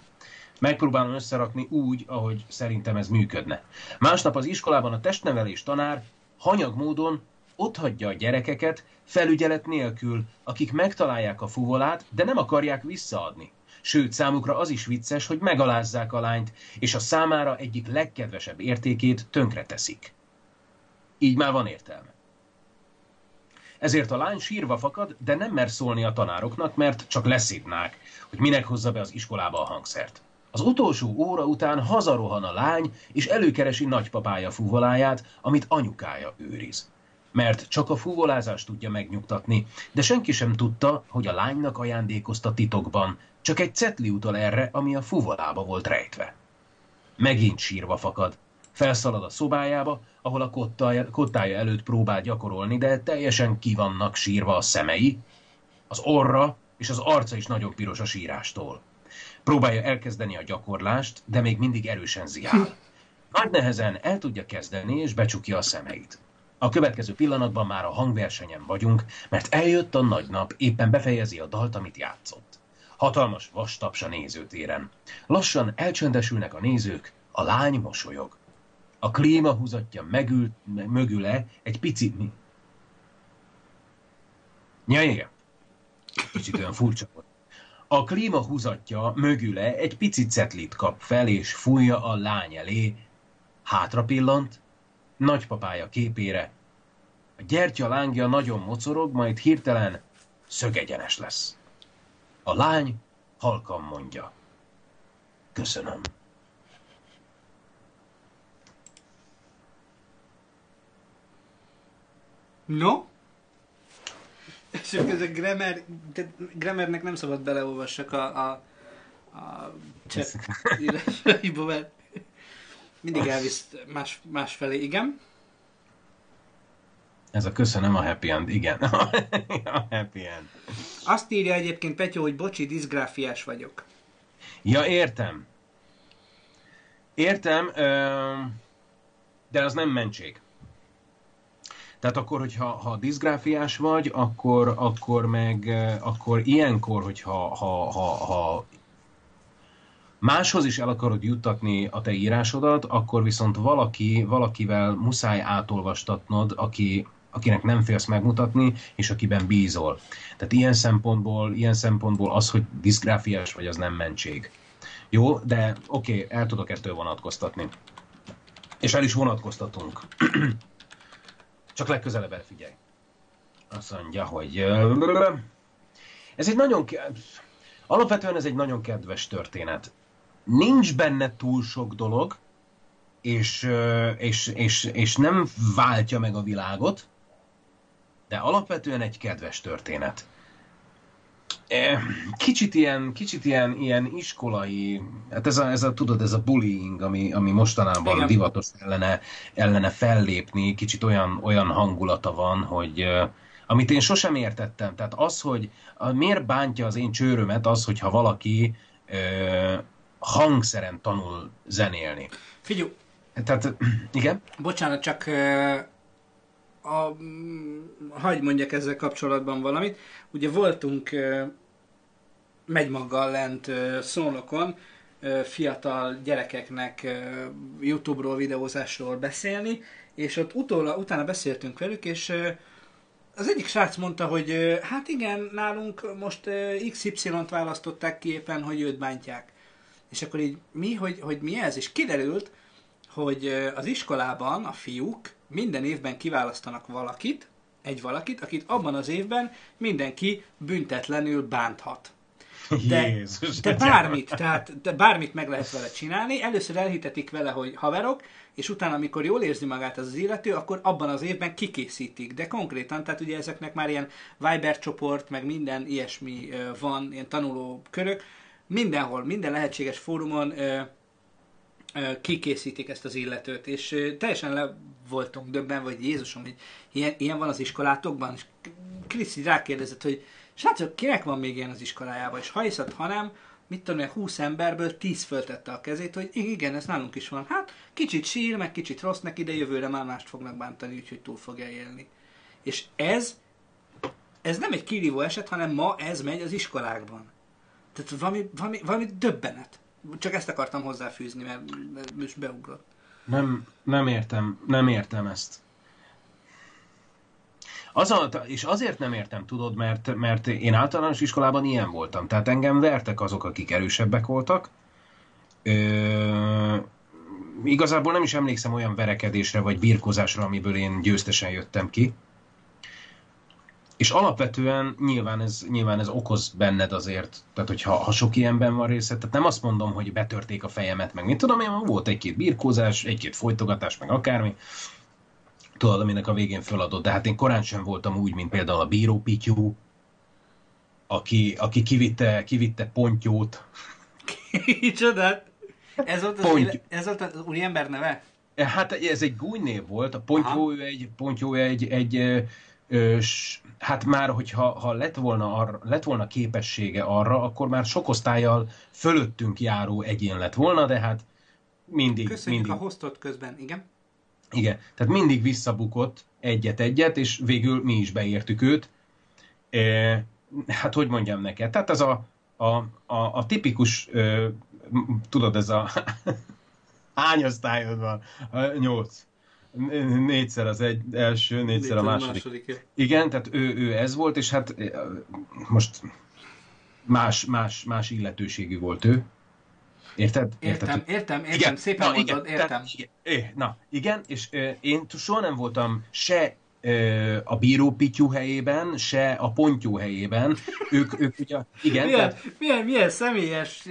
Megpróbálom összerakni úgy, ahogy szerintem ez működne. Másnap az iskolában a testnevelés tanár hanyag módon hagyja a gyerekeket felügyelet nélkül, akik megtalálják a fuvolát, de nem akarják visszaadni. Sőt, számukra az is vicces, hogy megalázzák a lányt, és a számára egyik legkedvesebb értékét tönkreteszik. Így már van értelme. Ezért a lány sírva fakad, de nem mer szólni a tanároknak, mert csak leszívnák, hogy minek hozza be az iskolába a hangszert. Az utolsó óra után hazarohan a lány, és előkeresi nagypapája fúvoláját, amit anyukája őriz. Mert csak a fúvolázást tudja megnyugtatni, de senki sem tudta, hogy a lánynak ajándékozta titokban, csak egy cetli utal erre, ami a fuvolába volt rejtve. Megint sírva fakad. Felszalad a szobájába, ahol a kottája, kottája előtt próbál gyakorolni, de teljesen ki vannak sírva a szemei, az orra és az arca is nagyon piros a sírástól. Próbálja elkezdeni a gyakorlást, de még mindig erősen ziál. Nagy nehezen el tudja kezdeni, és becsukja a szemeit. A következő pillanatban már a hangversenyen vagyunk, mert eljött a nagy nap, éppen befejezi a dalt, amit játszott. Hatalmas vastaps a nézőtéren. Lassan elcsöndesülnek a nézők, a lány mosolyog. A klíma húzatja megül, mögüle egy pici... Mi? Ja, igen. Kicsit olyan furcsa volt. A klíma húzatja mögüle egy pici cetlit kap fel, és fújja a lány elé. Hátra pillant, nagypapája képére. A gyertya lángja nagyon mocorog, majd hirtelen szögegyenes lesz. A lány halkan mondja. Köszönöm. No? És ez a grammar, de grammarnek nem szabad beleolvassak a, a, a chat írásaiba, mert mindig elvisz más, másfelé, igen. Ez a köszönöm a happy end, igen. a happy end. Azt írja egyébként Petyó, hogy bocsi, diszgráfiás vagyok. Ja, értem. Értem, de az nem mentség. Tehát akkor, hogyha ha diszgráfiás vagy, akkor, akkor meg, akkor ilyenkor, hogyha ha, ha, ha máshoz is el akarod juttatni a te írásodat, akkor viszont valaki, valakivel muszáj átolvastatnod, aki, akinek nem félsz megmutatni, és akiben bízol. Tehát ilyen szempontból, ilyen szempontból az, hogy diszgráfiás vagy, az nem mentség. Jó, de oké, okay, el tudok ettől vonatkoztatni. És el is vonatkoztatunk. Csak legközelebb elfigyelj. Azt mondja, hogy... Ez egy nagyon... Alapvetően ez egy nagyon kedves történet. Nincs benne túl sok dolog, és, és, és, és nem váltja meg a világot, de alapvetően egy kedves történet. Kicsit ilyen, kicsit ilyen, ilyen iskolai, hát ez a, ez a, tudod, ez a bullying, ami, ami mostanában Igen. divatos ellene, ellene fellépni, kicsit olyan, olyan hangulata van, hogy amit én sosem értettem. Tehát az, hogy miért bántja az én csőrömet az, hogyha valaki hangszeren tanul zenélni. Figyelj. Tehát, igen? Bocsánat, csak a, hagy mondjak ezzel kapcsolatban valamit. Ugye voltunk megymaggal lent szónokon, fiatal gyerekeknek YouTube-ról, videózásról beszélni, és ott utóla, utána beszéltünk velük, és az egyik srác mondta, hogy hát igen, nálunk most XY-t választották ki éppen, hogy őt bántják. És akkor így mi, hogy, hogy mi ez? És kiderült, hogy az iskolában a fiúk minden évben kiválasztanak valakit, egy valakit, akit abban az évben mindenki büntetlenül bánthat. De, Jézus, de bármit, tehát de bármit meg lehet vele csinálni. Először elhitetik vele, hogy haverok, és utána, amikor jól érzi magát az, az illető, akkor abban az évben kikészítik. De konkrétan, tehát ugye ezeknek már ilyen Viber csoport, meg minden ilyesmi van, ilyen tanuló körök, mindenhol, minden lehetséges fórumon kikészítik ezt az illetőt, és teljesen le voltunk döbben, vagy Jézusom, hogy ilyen, ilyen van az iskolátokban, és Kriszti rákérdezett, hogy srácok, kinek van még ilyen az iskolájában, és ha hiszed, ha nem, mit tudom, 20 emberből 10 föltette a kezét, hogy igen, ez nálunk is van. Hát kicsit sír, meg kicsit rossz neki, de jövőre már mást fognak bántani, úgyhogy túl fogja élni. És ez, ez nem egy kirívó eset, hanem ma ez megy az iskolákban. Tehát valami, valami, valami döbbenet. Csak ezt akartam hozzáfűzni, mert most beugrott. Nem, nem értem, nem értem ezt. Az a, és azért nem értem, tudod, mert, mert én általános iskolában ilyen voltam. Tehát engem vertek azok, akik erősebbek voltak. Ö, igazából nem is emlékszem olyan verekedésre vagy birkozásra, amiből én győztesen jöttem ki. És alapvetően nyilván ez, nyilván ez okoz benned azért, tehát hogyha ha sok ilyenben van része, tehát nem azt mondom, hogy betörték a fejemet, meg mit tudom én, volt egy-két birkózás, egy-két folytogatás, meg akármi, tudod, aminek a végén föladott, de hát én korán sem voltam úgy, mint például a bíró Pityú, aki, aki kivitte, kivitte pontyót. Kicsodát? Ez volt az, Ponty- ez volt az úriember neve? Hát ez egy gúnynév volt, a pontyó egy, pontyó ő egy, egy ö, ö, s, hát már, hogyha ha lett, volna arra, lett volna képessége arra, akkor már sok osztályjal fölöttünk járó egyén lett volna, de hát mindig, Köszönjük mindig, a hostot közben, igen. igen, tehát mindig visszabukott egyet-egyet, és végül mi is beértük őt. E, hát hogy mondjam neked, tehát ez a, a, a, a tipikus, m- tudod, ez a hány osztályod van? Nyolc. Négyszer az egy első, négyszer a második. ja. Igen, tehát ő, ő ez volt, és hát ö, most más, más, más illetőségű volt ő. Érted? Értem, értem, értem, szépen mondod, értem. Tehát, igen, na, igen, és ö, én t- soha nem voltam se ö, a bíró Pityú helyében, se a pontyó helyében. Ők, ők ugye, igen, Milyen, tehát, milyen, milyen személyes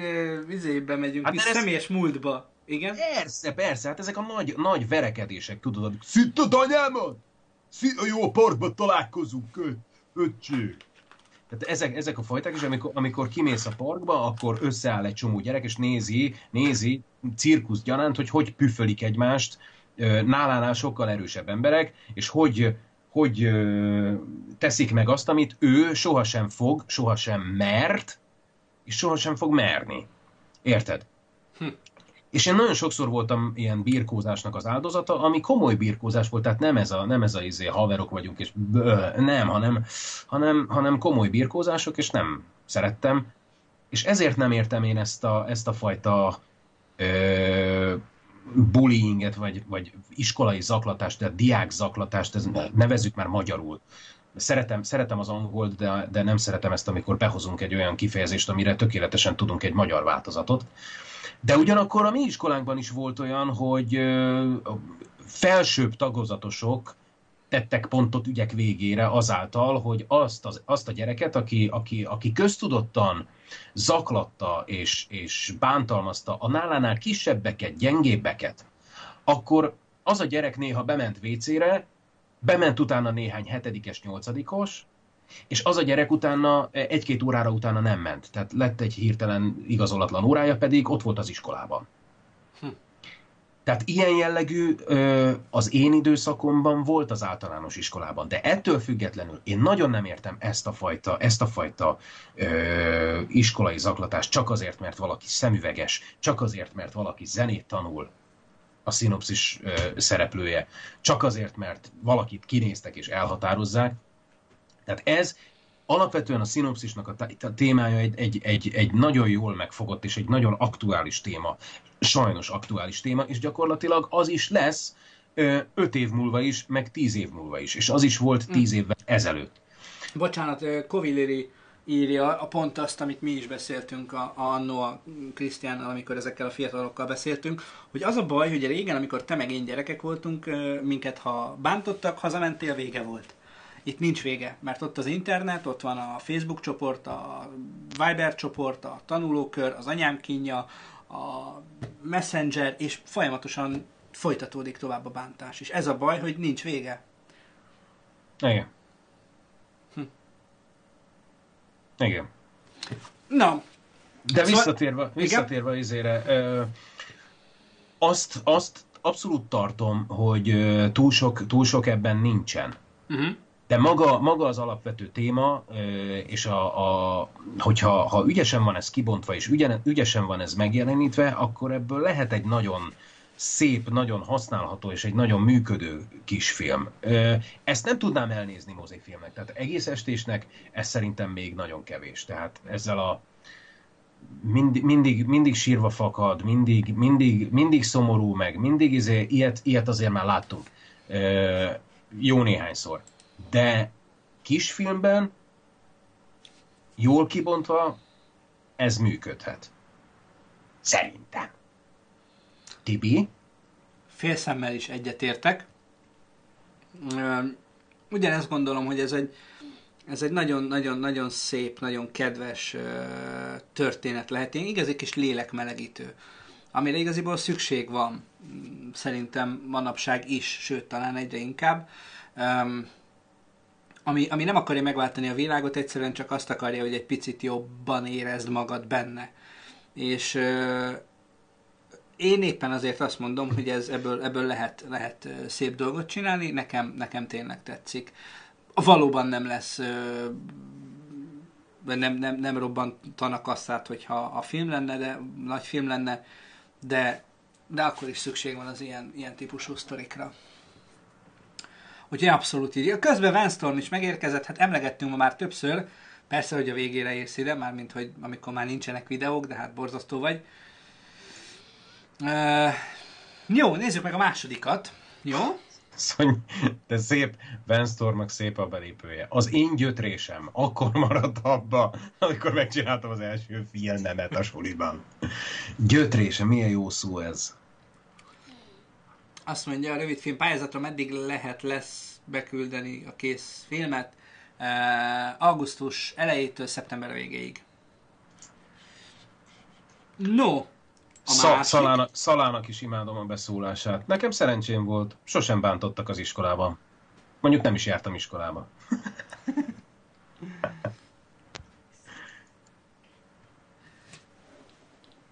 vizébe megyünk, Hát hát de ez- személyes múltba. Igen? persze, persze, hát ezek a nagy, nagy verekedések, tudod, szüttöd anyámat! Szü- jó, a parkban találkozunk, ö- öcsé! Tehát ezek, ezek a fajták, és amikor, amikor kimész a parkba, akkor összeáll egy csomó gyerek, és nézi, nézi cirkusz gyanánt, hogy hogy püfölik egymást nálánál sokkal erősebb emberek, és hogy, hogy teszik meg azt, amit ő sohasem fog, sohasem mert, és sohasem fog merni. Érted? És én nagyon sokszor voltam ilyen birkózásnak az áldozata, ami komoly birkózás volt, tehát nem ez a, nem ez a izé, haverok vagyunk, és bö, nem, hanem, hanem, hanem komoly birkózások, és nem szerettem. És ezért nem értem én ezt a, ezt a fajta ö, bullyinget, vagy, vagy iskolai zaklatást, tehát diák zaklatást, ez nevezzük már magyarul. Szeretem, szeretem az angolt, de, de nem szeretem ezt, amikor behozunk egy olyan kifejezést, amire tökéletesen tudunk egy magyar változatot. De ugyanakkor a mi iskolánkban is volt olyan, hogy felsőbb tagozatosok tettek pontot ügyek végére azáltal, hogy azt, az, azt a gyereket, aki, aki, aki köztudottan zaklatta és, és bántalmazta a nálánál kisebbeket, gyengébbeket, akkor az a gyerek néha bement WC-re, bement utána néhány hetedikes, nyolcadikos, és az a gyerek utána, egy-két órára utána nem ment. Tehát lett egy hirtelen igazolatlan órája, pedig ott volt az iskolában. Tehát ilyen jellegű az én időszakomban volt az általános iskolában, de ettől függetlenül én nagyon nem értem ezt a fajta, ezt a fajta ö, iskolai zaklatást csak azért, mert valaki szemüveges, csak azért, mert valaki zenét tanul, a szinopszis ö, szereplője, csak azért, mert valakit kinéztek és elhatározzák. Tehát ez alapvetően a szinopszisnak a témája egy, egy, egy, egy nagyon jól megfogott és egy nagyon aktuális téma. Sajnos aktuális téma, és gyakorlatilag az is lesz öt év múlva is, meg tíz év múlva is. És az is volt tíz évvel ezelőtt. Bocsánat, Kovilleri írja a pont azt, amit mi is beszéltünk a, a annó a Krisztiánnal, amikor ezekkel a fiatalokkal beszéltünk, hogy az a baj, hogy régen, amikor te meg én gyerekek voltunk, minket ha bántottak, hazamentél, vége volt. Itt nincs vége, mert ott az internet, ott van a Facebook csoport, a Viber csoport, a tanulókör, az anyám kínja, a Messenger, és folyamatosan folytatódik tovább a bántás. És ez a baj, hogy nincs vége. Igen. Igen. Na, De Szóval- visszatérve, Igen? visszatérve izére, ö, azt, azt abszolút tartom, hogy túl sok, túl sok ebben nincsen. uh-huh. De maga, maga az alapvető téma, és a, a, hogyha ha ügyesen van ez kibontva, és ügyen, ügyesen van ez megjelenítve, akkor ebből lehet egy nagyon szép, nagyon használható és egy nagyon működő kisfilm. Ezt nem tudnám elnézni mozifilmnek, tehát egész estésnek ez szerintem még nagyon kevés. Tehát ezzel a mindig, mindig, mindig sírva fakad, mindig, mindig, mindig szomorú meg, mindig izé, ilyet, ilyet azért már láttunk. Jó néhányszor. De kisfilmben jól kibontva ez működhet. Szerintem. Tibi? félszemmel is egyetértek. Ugyanezt gondolom, hogy ez egy, Ez egy nagyon-nagyon-nagyon szép, nagyon kedves történet lehet. Ilyen igazi kis lélekmelegítő, amire igaziból szükség van. Szerintem manapság is, sőt, talán egyre inkább. Ami, ami nem akarja megváltani a világot, egyszerűen csak azt akarja, hogy egy picit jobban érezd magad benne. És ö, én éppen azért azt mondom, hogy ez ebből, ebből lehet, lehet szép dolgot csinálni, nekem, nekem tényleg tetszik. Valóban nem lesz, ö, nem, nem, nem robbantanak kasszát, hogyha a film lenne, de nagy film lenne, de, de akkor is szükség van az ilyen, ilyen típusú sztorikra. Úgyhogy abszolút így. Közben Van Storm is megérkezett, hát emlegettünk ma már többször, persze, hogy a végére érsz ide, mármint, hogy amikor már nincsenek videók, de hát borzasztó vagy. Uh, jó, nézzük meg a másodikat. Jó? De szép, Van Stormnak szép a belépője. Az én gyötrésem akkor maradt abba, amikor megcsináltam az első filmemet a suliban. Gyötrése, milyen jó szó ez. Azt mondja, a rövidfilm pályázatra meddig lehet lesz beküldeni a kész filmet? Uh, augusztus elejétől szeptember végéig. No, a másik. szalának, szalának is imádom a beszólását. Nekem szerencsém volt, sosem bántottak az iskolában. Mondjuk nem is jártam iskolába.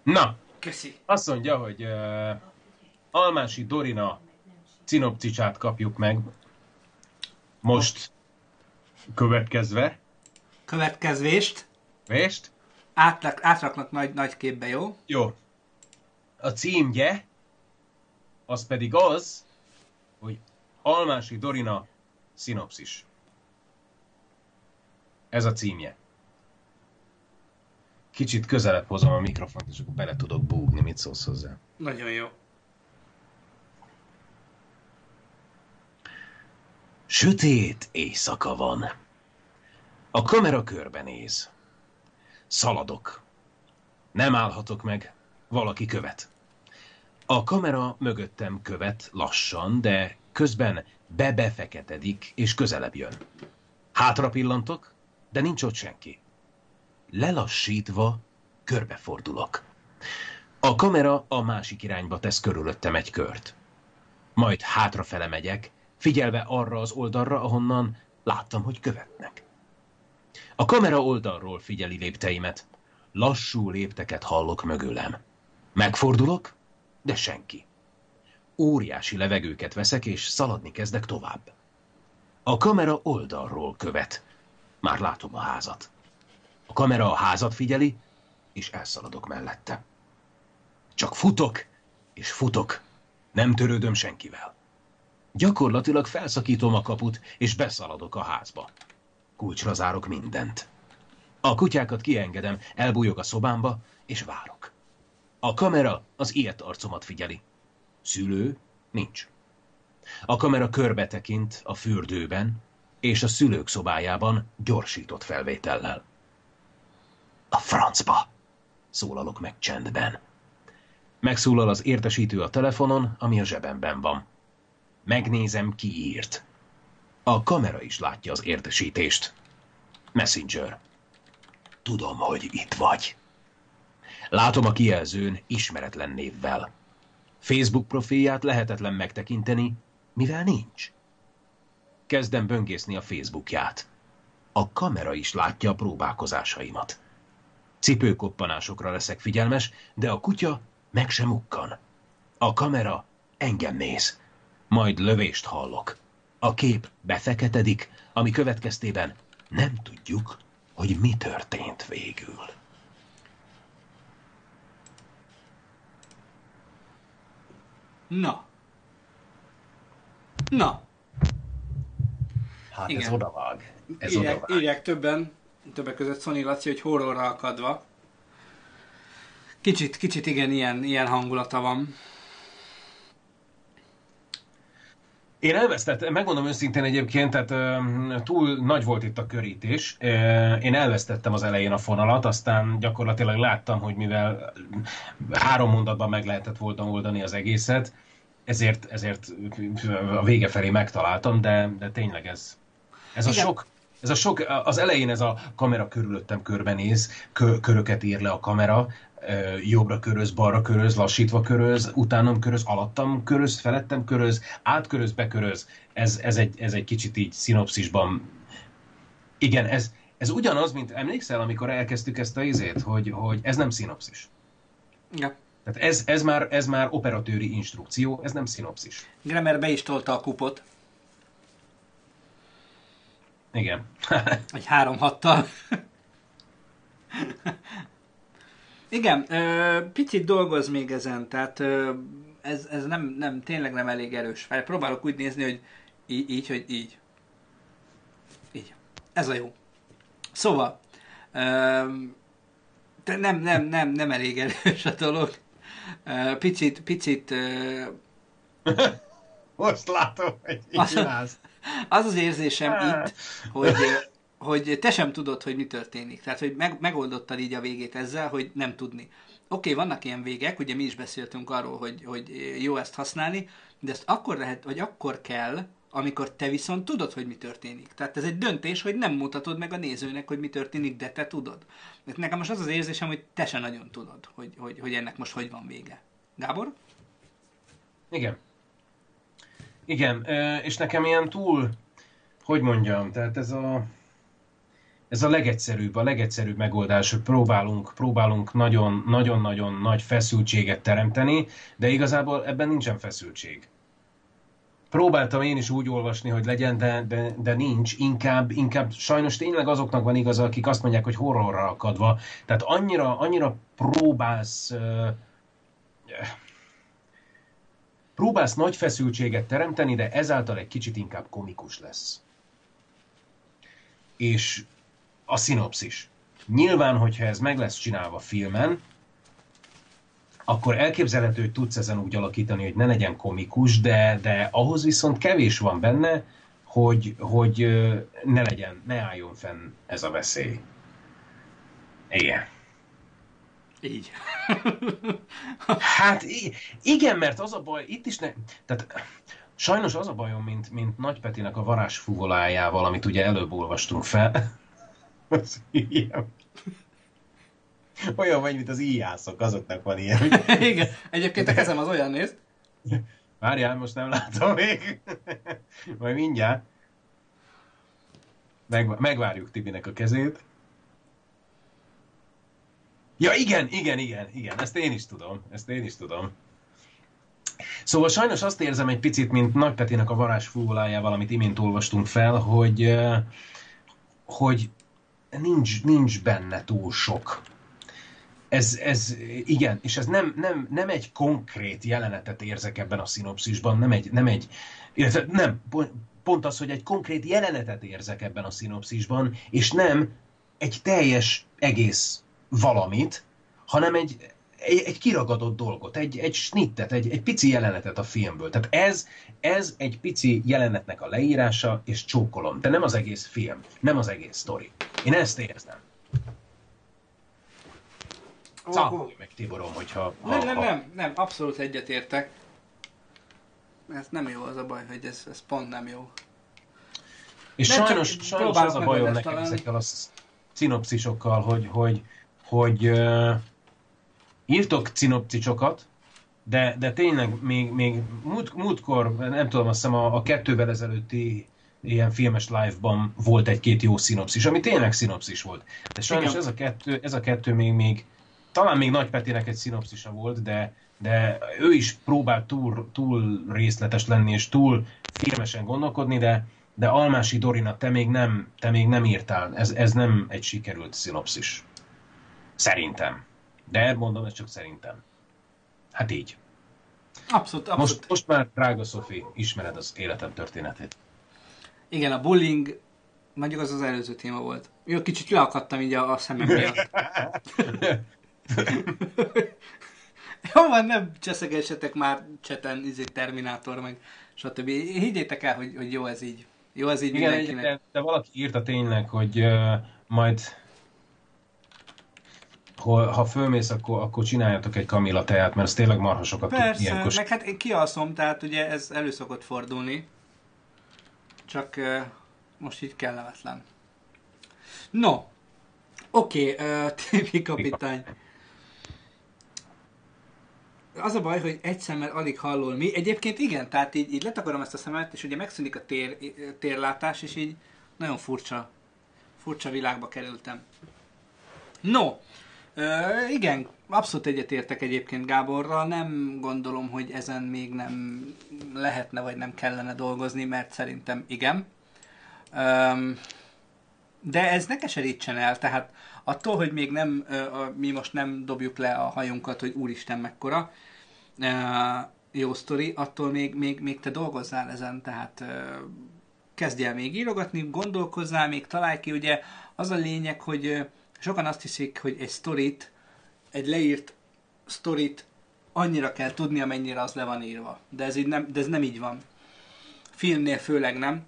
Na, Köszi. azt mondja, hogy uh, Almási Dorina cinopcicsát kapjuk meg. Most következve. Következvést. Vést? Átrak, átraknak nagy, nagy képbe, jó? Jó. A címje az pedig az, hogy Almási Dorina szinopszis. Ez a címje. Kicsit közelebb hozom a mikrofont, és akkor bele tudok búgni. Mit szólsz hozzá? Nagyon jó. Sötét éjszaka van. A kamera körbenéz. Szaladok. Nem állhatok meg. Valaki követ. A kamera mögöttem követ lassan, de közben bebefeketedik és közelebb jön. Hátra pillantok, de nincs ott senki. Lelassítva körbefordulok. A kamera a másik irányba tesz körülöttem egy kört. Majd hátrafele megyek, figyelve arra az oldalra, ahonnan láttam, hogy követnek. A kamera oldalról figyeli lépteimet. Lassú lépteket hallok mögülem. Megfordulok, de senki. Óriási levegőket veszek, és szaladni kezdek tovább. A kamera oldalról követ. Már látom a házat. A kamera a házat figyeli, és elszaladok mellette. Csak futok, és futok. Nem törődöm senkivel. Gyakorlatilag felszakítom a kaput, és beszaladok a házba. Kulcsra zárok mindent. A kutyákat kiengedem, elbújok a szobámba, és várok. A kamera az ilyet arcomat figyeli. Szülő nincs. A kamera körbe tekint a fürdőben, és a szülők szobájában gyorsított felvétellel. A francba! Szólalok meg csendben. Megszólal az értesítő a telefonon, ami a zsebemben van. Megnézem, ki írt. A kamera is látja az értesítést. Messenger. Tudom, hogy itt vagy. Látom a kijelzőn ismeretlen névvel. Facebook profilját lehetetlen megtekinteni, mivel nincs. Kezdem böngészni a Facebookját. A kamera is látja a próbálkozásaimat. Cipőkoppanásokra leszek figyelmes, de a kutya meg sem ukkan. A kamera engem néz. Majd lövést hallok. A kép befeketedik, ami következtében nem tudjuk, hogy mi történt végül. Na. Na. Hát Igen. ez odavág. Ez írják, odavág. írják többen, többek között Sony Laci, hogy horrorra akadva. Kicsit, kicsit igen, ilyen, ilyen hangulata van. Én elvesztettem, megmondom őszintén egyébként, tehát ö, túl nagy volt itt a körítés. Ö, Én elvesztettem az elején a fonalat, aztán gyakorlatilag láttam, hogy mivel három mondatban meg lehetett volna oldani az egészet, ezért, ezért a vége felé megtaláltam, de, de tényleg ez, ez a Igen. sok Ez a sok, az elején ez a kamera körülöttem körbenéz, kö, köröket ír le a kamera, jobbra köröz, balra köröz, lassítva köröz, utánam köröz, alattam köröz, felettem köröz, átköröz, beköröz. Ez, ez, egy, ez egy kicsit így szinopszisban. Igen, ez, ez ugyanaz, mint emlékszel, amikor elkezdtük ezt a izét, hogy, hogy ez nem szinopszis. Ja. Tehát ez, ez, már, ez már operatőri instrukció, ez nem szinopszis. Grammer be is tolta a kupot, Igen. egy három hattal. Igen, ö, picit dolgoz még ezen, tehát ö, ez, ez nem, nem, tényleg nem elég erős. Fel próbálok úgy nézni, hogy így, így hogy így. Így. Ez a jó. Szóval, ö, de nem, nem, nem, nem elég erős a dolog. Picit, picit Most látom, hogy így Azt-. Az az érzésem itt, hogy, hogy te sem tudod, hogy mi történik. Tehát, hogy meg, megoldottad így a végét ezzel, hogy nem tudni. Oké, okay, vannak ilyen végek, ugye mi is beszéltünk arról, hogy, hogy jó ezt használni, de ezt akkor lehet, vagy akkor kell, amikor te viszont tudod, hogy mi történik. Tehát ez egy döntés, hogy nem mutatod meg a nézőnek, hogy mi történik, de te tudod. Mert nekem most az az érzésem, hogy te se nagyon tudod, hogy, hogy, hogy ennek most hogy van vége. Gábor? Igen. Igen, és nekem ilyen túl, hogy mondjam, tehát ez a, ez a legegyszerűbb, a legegyszerűbb megoldás, hogy próbálunk, próbálunk nagyon, nagyon-nagyon nagy feszültséget teremteni, de igazából ebben nincsen feszültség. Próbáltam én is úgy olvasni, hogy legyen, de, de, de nincs. Inkább, inkább sajnos tényleg azoknak van igaza, akik azt mondják, hogy horrorra akadva. Tehát annyira, annyira próbálsz ö, próbálsz nagy feszültséget teremteni, de ezáltal egy kicsit inkább komikus lesz. És a szinopszis. Nyilván, hogyha ez meg lesz csinálva filmen, akkor elképzelhető, hogy tudsz ezen úgy alakítani, hogy ne legyen komikus, de, de ahhoz viszont kevés van benne, hogy, hogy ne legyen, ne álljon fenn ez a veszély. Igen. Így. Hát igen, mert az a baj, itt is ne... Tehát sajnos az a bajom, mint, mint Nagy Petinek a varázsfuvolájával, amit ugye előbb olvastunk fel. Az ilyen. Olyan vagy, mint az íjászok, azoknak van ilyen. Igen. Egyébként a kezem az olyan néz. Várjál, most nem látom még. Majd mindjárt. Meg, megvárjuk Tibinek a kezét. Ja, igen, igen, igen, igen, ezt én is tudom, ezt én is tudom. Szóval sajnos azt érzem egy picit, mint Nagy Petinek a varázsfúvolájával, amit imént olvastunk fel, hogy, hogy nincs, nincs benne túl sok. Ez, ez, igen, és ez nem, nem, nem egy konkrét jelenetet érzek ebben a szinopszisban, nem egy, nem egy, illetve nem, pont az, hogy egy konkrét jelenetet érzek ebben a szinopszisban, és nem egy teljes egész valamit, hanem egy, egy, egy kiragadott dolgot, egy, egy snittet, egy, egy pici jelenetet a filmből. Tehát ez, ez egy pici jelenetnek a leírása, és csókolom. De nem az egész film, nem az egész sztori. Én ezt érzem. Cáfolj meg, Tiborom, hogyha... Ha, Nem, nem, ha- nem, nem, abszolút egyetértek. Ez nem jó az a baj, hogy ez, ez pont nem jó. És Nem, sajnos, sajnos az a bajom nekem találni. ezekkel a sz- szinopszisokkal, hogy, hogy, hogy uh, írtok szinopszisokat, de, de tényleg még, még múlt, múltkor, nem tudom, azt hiszem a, a kettővel ezelőtti ilyen filmes live-ban volt egy-két jó szinopszis, ami tényleg szinopszis volt. De sajnos Igen. ez a, kettő, ez a kettő még, még talán még Nagy Petinek egy szinopszisa volt, de, de ő is próbált túl, túl részletes lenni, és túl filmesen gondolkodni, de, de Almási Dorina, te még nem, te még nem írtál. Ez, ez nem egy sikerült szinopszis. Szerintem. De mondom, ez csak szerintem. Hát így. Abszolút, abszolút. Most, most már, drága Szofi, ismered az életem történetét. Igen, a bullying, mondjuk az az előző téma volt. Jó, kicsit leakadtam így a, a szemem miatt. Jó van, nem cseszegessetek már cseten, izé, Terminátor, meg stb. Higgyétek el, hogy, hogy jó ez így. Jó ez így Igen, mindenkinek. de, de valaki írta tényleg, hogy uh, majd ha, ha fölmész, akkor, akkor csináljatok egy Kamilla teát, mert ez tényleg marha sokat tud Persze, ilyenkor. meg hát én kialszom, tehát ugye ez elő szokott fordulni. Csak uh, most így kellemetlen. No, oké, okay, uh, TV kapitány. Az a baj, hogy egy szemmel alig hallol mi. Egyébként igen, tehát így, így letakarom ezt a szemet, és ugye megszűnik a tér, térlátás, és így nagyon furcsa, furcsa világba kerültem. No, igen, abszolút egyetértek egyébként Gáborral, nem gondolom, hogy ezen még nem lehetne, vagy nem kellene dolgozni, mert szerintem igen. Um, de ez ne keserítsen el, tehát attól, hogy még nem, mi most nem dobjuk le a hajunkat, hogy úristen mekkora, jó sztori, attól még, még, még te dolgozzál ezen, tehát kezdj el még írogatni, gondolkozzál, még találj ki, ugye az a lényeg, hogy sokan azt hiszik, hogy egy sztorit, egy leírt sztorit annyira kell tudni, amennyire az le van írva. De ez, így nem, de ez nem így van. Filmnél főleg nem.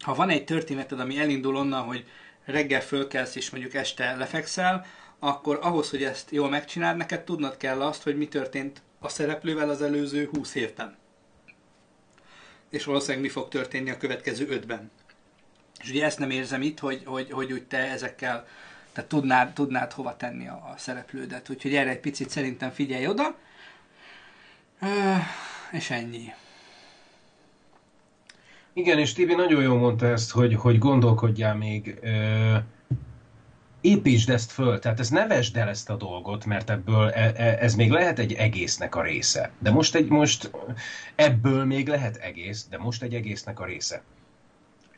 Ha van egy történeted, ami elindul onnan, hogy reggel fölkelsz és mondjuk este lefekszel, akkor ahhoz, hogy ezt jól megcsináld, neked tudnod kell azt, hogy mi történt a szereplővel az előző 20 évben. És valószínűleg mi fog történni a következő ötben. És ugye ezt nem érzem itt, hogy, hogy, hogy úgy te ezekkel tehát tudnád, tudnád hova tenni a, a szereplődet. Úgyhogy erre egy picit szerintem figyelj oda. És ennyi. Igen, és Tibi nagyon jól mondta ezt, hogy, hogy gondolkodjál még, ö, építsd ezt föl, tehát ez nevesd el ezt a dolgot, mert ebből e, e, ez még lehet egy egésznek a része. De most, egy, most ebből még lehet egész, de most egy egésznek a része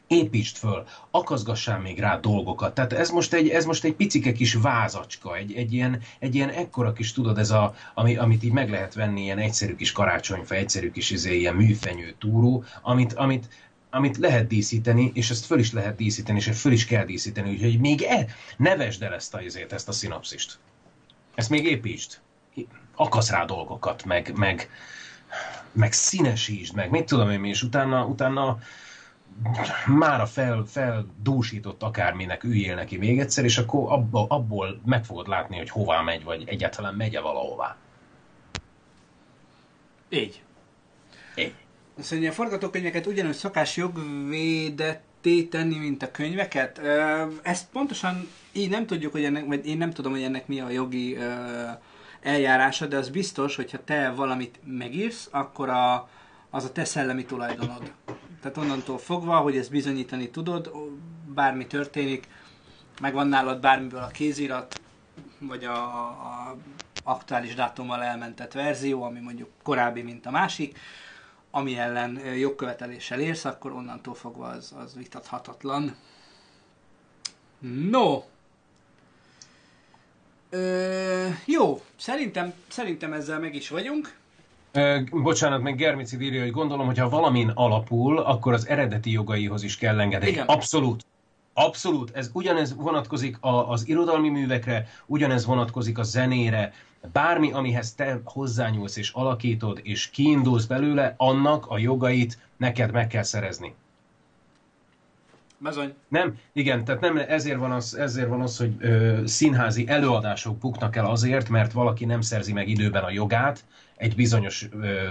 építsd föl, akaszgassál még rá dolgokat. Tehát ez most egy, ez most egy picike kis vázacska, egy, egy, ilyen, egy ilyen ekkora kis, tudod, ez a, ami, amit így meg lehet venni, ilyen egyszerű kis karácsonyfa, egyszerű kis izé, ilyen műfenyő túró, amit, amit, amit lehet díszíteni, és ezt föl is lehet díszíteni, és ezt föl is kell díszíteni, úgyhogy még e, nevesd el ezt a, izét, ezt a szinapszist. Ezt még építsd. Akasz rá dolgokat, meg, meg, meg színesítsd, meg mit tudom én, és utána, utána mára fel, feldúsított akárminek üljél neki még egyszer, és akkor abból, abból meg fogod látni, hogy hová megy, vagy egyáltalán megye valahová. Így. Így. Szóval a forgatókönyveket ugyanúgy szokás jogvédetté tenni, mint a könyveket. Ezt pontosan így nem tudjuk, hogy ennek, vagy én nem tudom, hogy ennek mi a jogi eljárása, de az biztos, hogyha te valamit megírsz, akkor a, az a te szellemi tulajdonod. Tehát onnantól fogva, hogy ezt bizonyítani tudod, bármi történik, megvan nálad bármiből a kézirat, vagy a, a aktuális dátummal elmentett verzió, ami mondjuk korábbi, mint a másik, ami ellen jogköveteléssel érsz, akkor onnantól fogva az, az vitathatatlan. No! Ö, jó, szerintem, szerintem ezzel meg is vagyunk. Bocsánat, meg Germici írja, hogy gondolom, hogy ha valamin alapul, akkor az eredeti jogaihoz is kell engedély. Igen. Abszolút. Abszolút. Ez ugyanez vonatkozik a, az irodalmi művekre, ugyanez vonatkozik a zenére, bármi, amihez te hozzányúlsz és alakítod, és kiindulsz belőle, annak a jogait neked meg kell szerezni. Bezony. Nem, igen, tehát nem, ezért van az, ezért van az hogy ö, színházi előadások buknak el azért, mert valaki nem szerzi meg időben a jogát egy bizonyos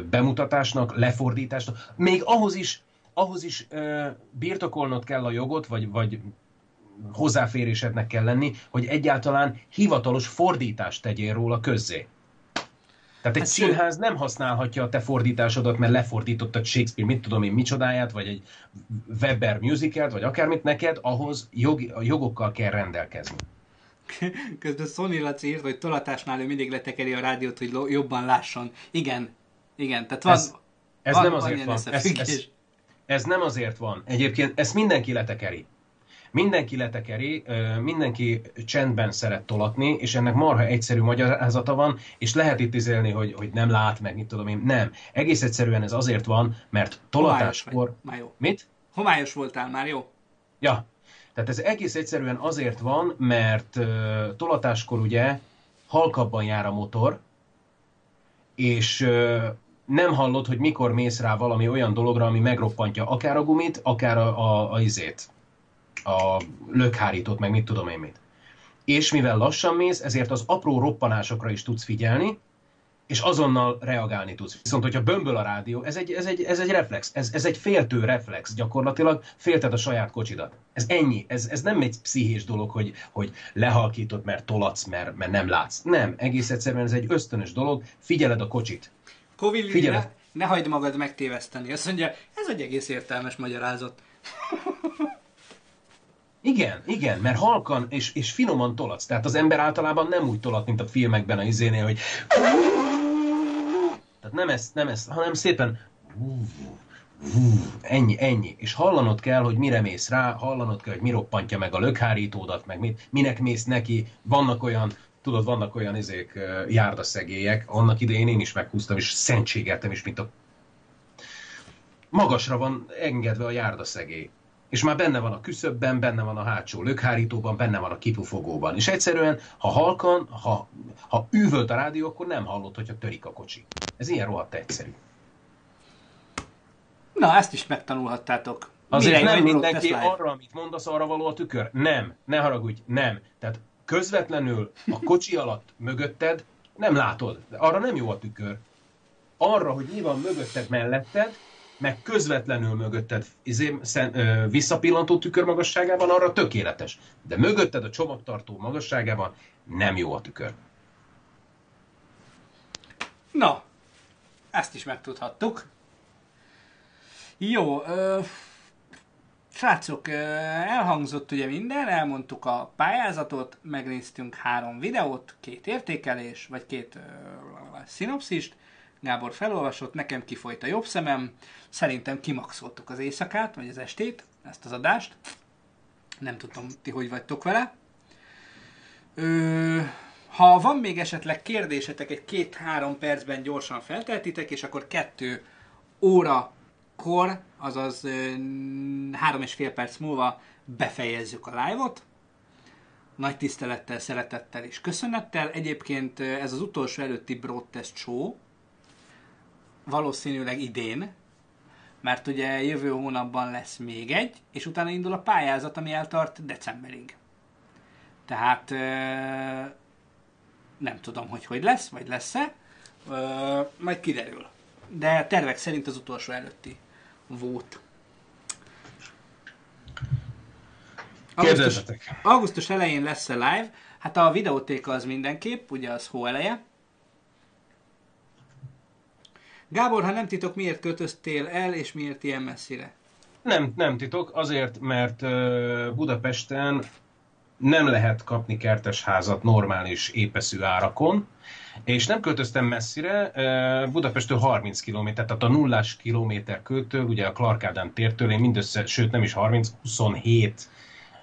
bemutatásnak, lefordításnak. Még ahhoz is, ahhoz is birtokolnod kell a jogot, vagy, vagy hozzáférésednek kell lenni, hogy egyáltalán hivatalos fordítást tegyél róla közzé. Tehát egy hát színház nem használhatja a te fordításodat, mert lefordítottad Shakespeare, mit tudom én, micsodáját, vagy egy Weber musicalt, vagy akármit neked, ahhoz jog, jogokkal kell rendelkezni. Közben Sony Laci írt, hogy tolatásnál ő mindig letekeri a rádiót, hogy jobban lásson. Igen, igen, tehát van... Ez, ez van, nem azért van. Ez, ez, ez nem azért van. Egyébként ezt mindenki letekeri mindenki letekeri, mindenki csendben szeret tolatni, és ennek marha egyszerű magyarázata van, és lehet itt izélni, hogy, hogy nem lát meg, mit tudom én. Nem. Egész egyszerűen ez azért van, mert tolatáskor... Már jó. Mit? Homályos voltál, már jó. Ja. Tehát ez egész egyszerűen azért van, mert tolatáskor ugye halkabban jár a motor, és nem hallod, hogy mikor mész rá valami olyan dologra, ami megroppantja akár a gumit, akár a, a, a izét, a lökhárítót, meg mit tudom én mit. És mivel lassan mész, ezért az apró roppanásokra is tudsz figyelni, és azonnal reagálni tudsz. Viszont, hogyha bömböl a rádió, ez egy, ez egy, ez egy reflex, ez, ez egy féltő reflex gyakorlatilag, félted a saját kocsidat. Ez ennyi, ez, ez nem egy pszichés dolog, hogy, hogy lehalkítod, mert tolatsz, mert, mert nem látsz. Nem, egész egyszerűen ez egy ösztönös dolog, figyeled a kocsit. Kovil, Figyelj. ne, ne hagyd magad megtéveszteni. Azt mondja, ez egy egész értelmes magyarázat. Igen, igen, mert halkan és, és finoman tolatsz. Tehát az ember általában nem úgy tolat, mint a filmekben a izénél, hogy tehát nem ezt, nem ezt, hanem szépen ennyi, ennyi. És hallanod kell, hogy mire mész rá, hallanod kell, hogy mi roppantja meg a lökhárítódat, meg mit, minek mész neki. Vannak olyan, tudod, vannak olyan izék, járdaszegélyek, annak idején én is meghúztam, és szentségeltem is, mint a magasra van engedve a járdaszegély. És már benne van a küszöbben, benne van a hátsó lökhárítóban, benne van a kipufogóban. És egyszerűen, ha halkan, ha, ha üvölt a rádió, akkor nem hallod, hogyha törik a kocsi. Ez ilyen rohadt egyszerű. Na, ezt is megtanulhattátok. Azért Mire nem mindenki arra, amit mondasz, arra való a tükör. Nem, ne haragudj, nem. Tehát közvetlenül a kocsi alatt mögötted nem látod. Arra nem jó a tükör. Arra, hogy mi van mögötted, melletted, meg közvetlenül mögötted izé, szem, ö, visszapillantó tükör magasságában, arra tökéletes. De mögötted a csomagtartó magasságában nem jó a tükör. Na, ezt is megtudhattuk. Jó, ö, srácok, elhangzott ugye minden, elmondtuk a pályázatot, megnéztünk három videót, két értékelés, vagy két ö, szinopszist, Gábor felolvasott, nekem kifolyt a jobb szemem, szerintem kimaxoltuk az éjszakát, vagy az estét, ezt az adást. Nem tudom, ti hogy vagytok vele. Ö, ha van még esetleg kérdésetek, egy két-három percben gyorsan felteltitek, és akkor kettő óra kor, azaz ö, három és fél perc múlva befejezzük a live-ot. Nagy tisztelettel, szeretettel és köszönettel. Egyébként ez az utolsó előtti Broadcast Show, valószínűleg idén, mert ugye jövő hónapban lesz még egy, és utána indul a pályázat, ami eltart decemberig. Tehát nem tudom, hogy hogy lesz, vagy lesz-e, majd kiderül. De tervek szerint az utolsó előtti volt. Augusztus, augusztus elején lesz a live, hát a videótéka az mindenképp, ugye az hó eleje. Gábor, ha nem titok, miért költöztél el, és miért ilyen messzire? Nem, nem titok, azért, mert Budapesten nem lehet kapni kertes házat normális épeszű árakon, és nem költöztem messzire, ö, Budapesttől 30 km, tehát a nullás kilométer költől, ugye a Clark Ádám tértől, én mindössze, sőt nem is 30, 27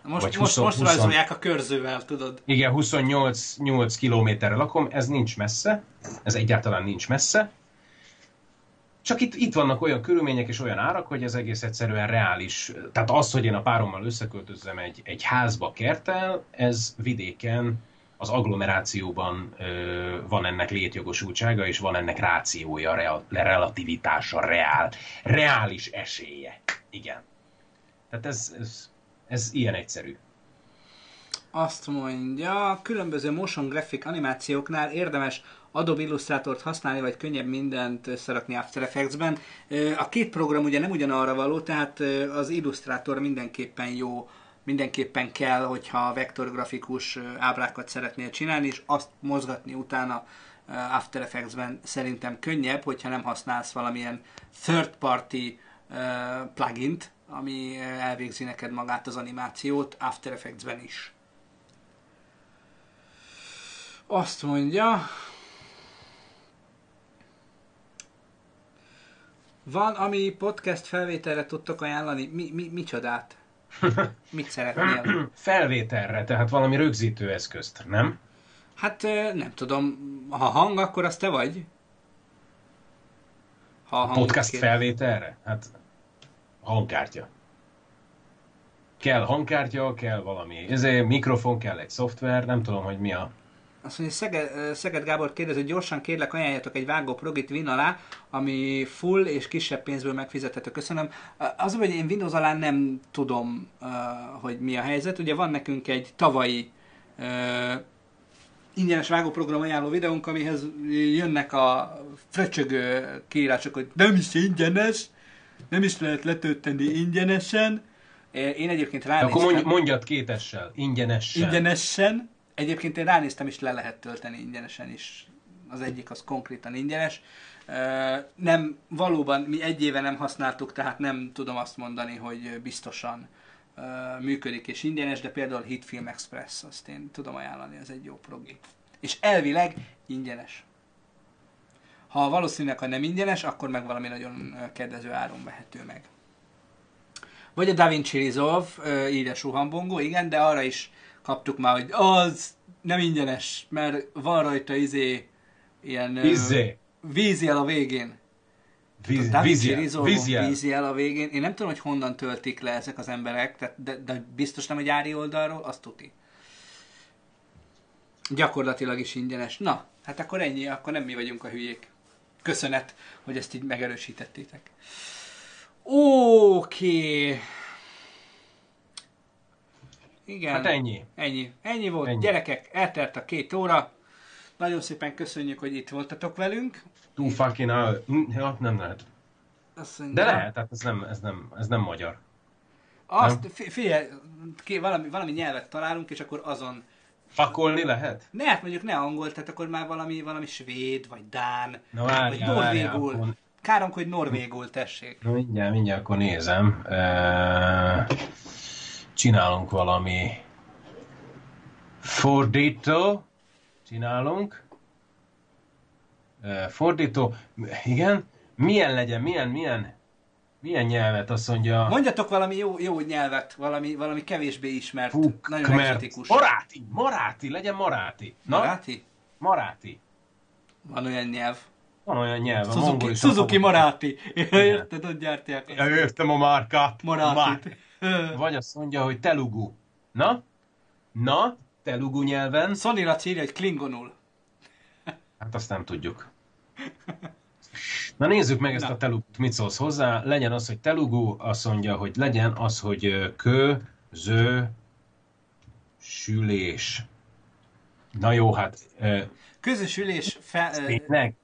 Most, Vagy most, 20 most 20 rajzolják a körzővel, tudod. Igen, 28 8 kilométerre lakom, ez nincs messze, ez egyáltalán nincs messze. Csak itt, itt vannak olyan körülmények és olyan árak, hogy ez egész egyszerűen reális. Tehát az, hogy én a párommal összeköltözzem egy, egy házba kertel, ez vidéken, az agglomerációban ö, van ennek létjogosultsága, és van ennek rációja, real, relativitása, reál, reális esélye. Igen. Tehát ez, ez, ez ilyen egyszerű. Azt mondja, különböző motion graphic animációknál érdemes Adobe Illustrator-t használni, vagy könnyebb mindent összerakni After Effects-ben. A két program ugye nem ugyanarra való, tehát az Illustrator mindenképpen jó, mindenképpen kell, hogyha vektorgrafikus ábrákat szeretnél csinálni, és azt mozgatni utána After Effects-ben szerintem könnyebb, hogyha nem használsz valamilyen third party plugint, ami elvégzi neked magát az animációt After Effects-ben is. Azt mondja, van, ami podcast felvételre tudtok ajánlani. Mi, mi, micsodát? Mit szeretnél? Felvételre, tehát valami rögzítő eszközt, nem? Hát nem tudom, ha hang, akkor az te vagy? Ha a Podcast kér- felvételre? Hát hangkártya. Kell hangkártya, kell valami. Ezért mikrofon, kell egy szoftver, nem tudom, hogy mi a... Azt mondja, Szeged, Szeged Gábor kérdez, hogy gyorsan kérlek ajánljatok egy vágó progit Win alá, ami full és kisebb pénzből megfizethető. Köszönöm. Az, hogy én Windows alá nem tudom, hogy mi a helyzet. Ugye van nekünk egy tavalyi ingyenes vágóprogram ajánló videónk, amihez jönnek a fröcsögő kiírások, hogy nem is ingyenes, nem is lehet letölteni ingyenesen. Én egyébként ránéztem. Akkor mondj, mondjad kétessel, ingyenesen. Ingyenesen. Egyébként én ránéztem, és le lehet tölteni ingyenesen is. Az egyik az konkrétan ingyenes. Nem, valóban mi egy éve nem használtuk, tehát nem tudom azt mondani, hogy biztosan működik és ingyenes, de például Hit Film Express, azt én tudom ajánlani, ez egy jó progi. És elvileg ingyenes. Ha valószínűleg, ha nem ingyenes, akkor meg valami nagyon kedvező áron vehető meg. Vagy a DaVinci Resolve, ö, írja Suhambongó, igen, de arra is kaptuk már, hogy az nem ingyenes, mert van rajta izé, ilyen Izé. vízjel a végén. Víz, vízjel. A végén. Én nem tudom, hogy honnan töltik le ezek az emberek, tehát, de, de biztos nem a gyári oldalról, azt tuti. Gyakorlatilag is ingyenes. Na, hát akkor ennyi, akkor nem mi vagyunk a hülyék. Köszönet, hogy ezt így megerősítettétek. Oké. Igen. Hát ennyi. Ennyi. Ennyi volt. Ennyi. Gyerekek, eltelt a két óra. Nagyon szépen köszönjük, hogy itt voltatok velünk. Too fucking. Hm, Ja, nem lehet. Azt mondja, De lehet, hát ez nem, ez nem, ez nem magyar. Azt, fi- figyelj, ki, valami, valami nyelvet találunk, és akkor azon... Fakolni lehet? Ne, hát mondjuk ne angol, tehát akkor már valami, valami svéd, vagy dán, Na várjál, vagy norvégul. akkor- Károm, hogy norvégul, tessék. Na mindjárt, mindjárt akkor nézem. E, csinálunk valami fordító. Csinálunk. E, fordító. Igen. Milyen legyen, milyen, milyen, milyen nyelvet azt mondja. Mondjatok valami jó, jó nyelvet, valami, valami kevésbé ismert, Fuk, nagyon mert exotikus. Maráti, Maráti, legyen Maráti. Na, Maráti? Maráti. Van olyan nyelv. Van olyan nyelv, a Suzuki, is Suzuki a Maráti. Érted, ott gyártják. Ja, értem a márkát. Marátit. Vagy azt mondja, hogy telugu. Na? Na? Telugu nyelven? Laci írja, hogy klingonul. Hát azt nem tudjuk. Na nézzük meg ezt Na. a telugut, mit szólsz hozzá. Legyen az, hogy telugu, azt mondja, hogy legyen az, hogy kö, ző, sülés. Na jó, hát Közösülés fe, tényleg?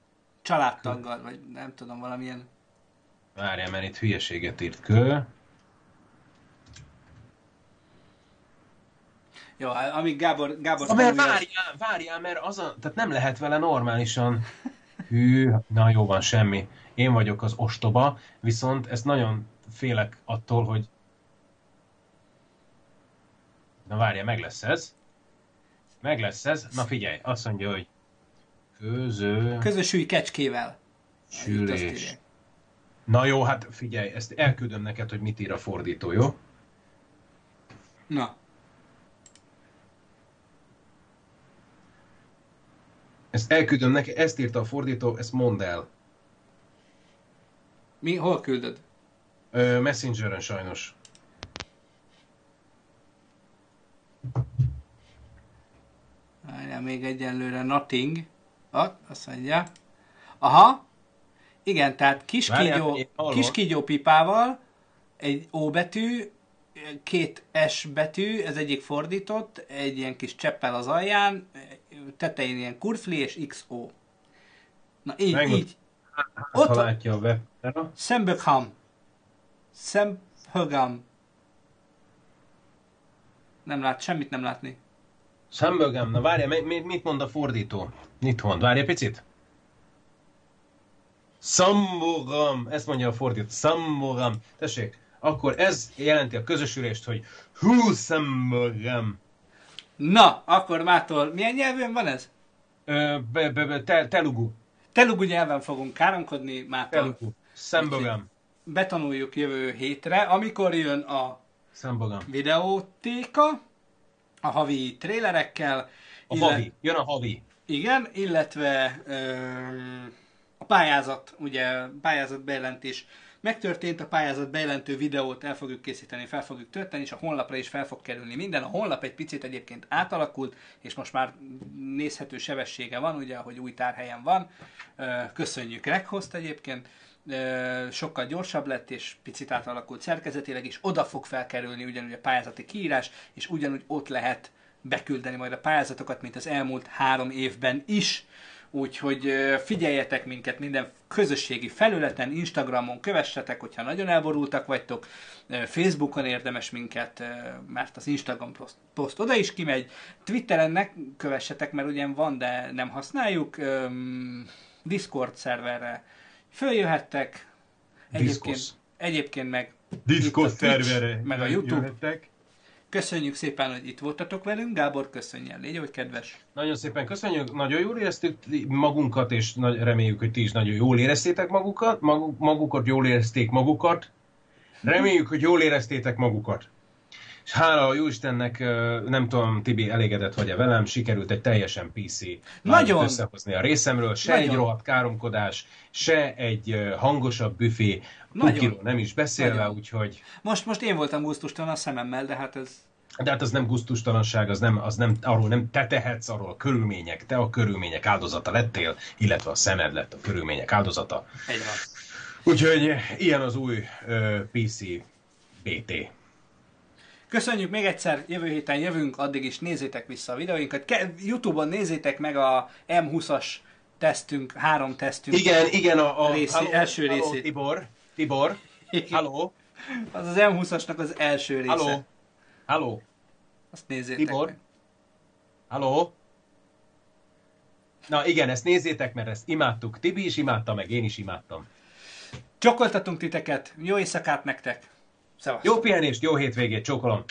családtaggal, vagy nem tudom, valamilyen... Várjál, mert itt hülyeséget írt kö. Jó, amíg Gábor, Gábor Na, mert várjál, várjál, mert az a, tehát nem lehet vele normálisan. Hű, na jó van, semmi. Én vagyok az ostoba, viszont ezt nagyon félek attól, hogy... Na várjál, meg lesz ez. Meg lesz ez. Na figyelj, azt mondja, hogy közö, Közösülj kecskével. Sülés. Na jó, hát figyelj, ezt elküldöm neked, hogy mit ír a fordító, jó? Na, Ezt elküldöm neked, ezt írta a fordító, ezt mondd el. mi, hol küldöd? Ö, Messengeren sajnos. Várjál, még egyenlőre nothing. Ott, azt mondja. Aha. Igen, tehát kis Várjál, kígyó, kis kígyó pipával, egy O betű, két S betű, ez egyik fordított, egy ilyen kis cseppel az alján, tetején ilyen kurfli és XO. Na így, Megmond- így. Ott ha látja a webkamera. Szembögham. Szembögham. Nem lát, semmit nem látni. Szembögem, na várjál, mi- mi- mit mond a fordító? Mit mond? Várj egy picit. Szambogam, ezt mondja a fordító. Szambogam. Tessék, akkor ez jelenti a közösülést, hogy hú, szambogam. Na, akkor mától milyen nyelvűen van ez? Ö, be, be, be, te, telugu. Telugu nyelven fogunk káromkodni mától. Telugu. Szembogam. Betanuljuk jövő hétre, amikor jön a Szembogam. videótéka, a havi trélerekkel. A illet- havi. Jön a havi. Igen, illetve öm, a pályázat, ugye pályázat bejelentés megtörtént, a pályázat bejelentő videót el fogjuk készíteni, fel fogjuk tölteni, és a honlapra is fel fog kerülni minden. A honlap egy picit egyébként átalakult, és most már nézhető sebessége van, ugye, ahogy új tárhelyen van. Köszönjük Reghost egyébként. Sokkal gyorsabb lett, és picit átalakult szerkezetileg, és oda fog felkerülni ugyanúgy a pályázati kiírás, és ugyanúgy ott lehet beküldeni majd a pályázatokat, mint az elmúlt három évben is. Úgyhogy figyeljetek minket minden közösségi felületen, Instagramon kövessetek, hogyha nagyon elborultak vagytok, Facebookon érdemes minket, mert az Instagram poszt, poszt oda is kimegy, Twitteren ne kövessetek, mert ugyan van, de nem használjuk, Discord szerverre följöhettek, egyébként, Discos. egyébként meg Discord szerverre meg a YouTube. jöhettek. Köszönjük szépen, hogy itt voltatok velünk. Gábor, köszönjen, légy, hogy kedves. Nagyon szépen köszönjük, nagyon jól éreztük magunkat, és nagy, reméljük, hogy ti is nagyon jól éreztétek magukat, maguk, magukat, jól érezték magukat. Reméljük, hogy jól éreztétek magukat. És hála a Jóistennek, nem tudom, Tibi, elégedett vagy-e velem, sikerült egy teljesen PC Nagyon. összehozni a részemről, se Nagyon. egy rohadt káromkodás, se egy hangosabb büfé, Nagyon. Pukiról nem is beszélve, Nagyon. úgyhogy Most, most én voltam gusztustalan a szememmel, de hát ez... de hát az nem gusztustalanság, az nem, az nem, arról nem te tehetsz, arról a körülmények, te a körülmények áldozata lettél, illetve a szemed lett a körülmények áldozata. Egy van. Úgyhogy ilyen az új ö, PC BT. Köszönjük még egyszer, jövő héten jövünk, addig is nézzétek vissza a videóinkat. Ke- Youtube-on nézzétek meg a M20-as tesztünk, három tesztünk. Igen, igen, a, a Részé- halló, első halló, részét. Tibor, Tibor, halló, Az az M20-asnak az első része. halló, halló, Azt nézzétek Tibor? meg. halló. Na igen, ezt nézzétek, mert ezt imádtuk. Tibi is imádta, meg én is imádtam. Csokoltatunk titeket, jó éjszakát nektek. Szevasztok. Jó pihenést, jó hétvégét, csókolom.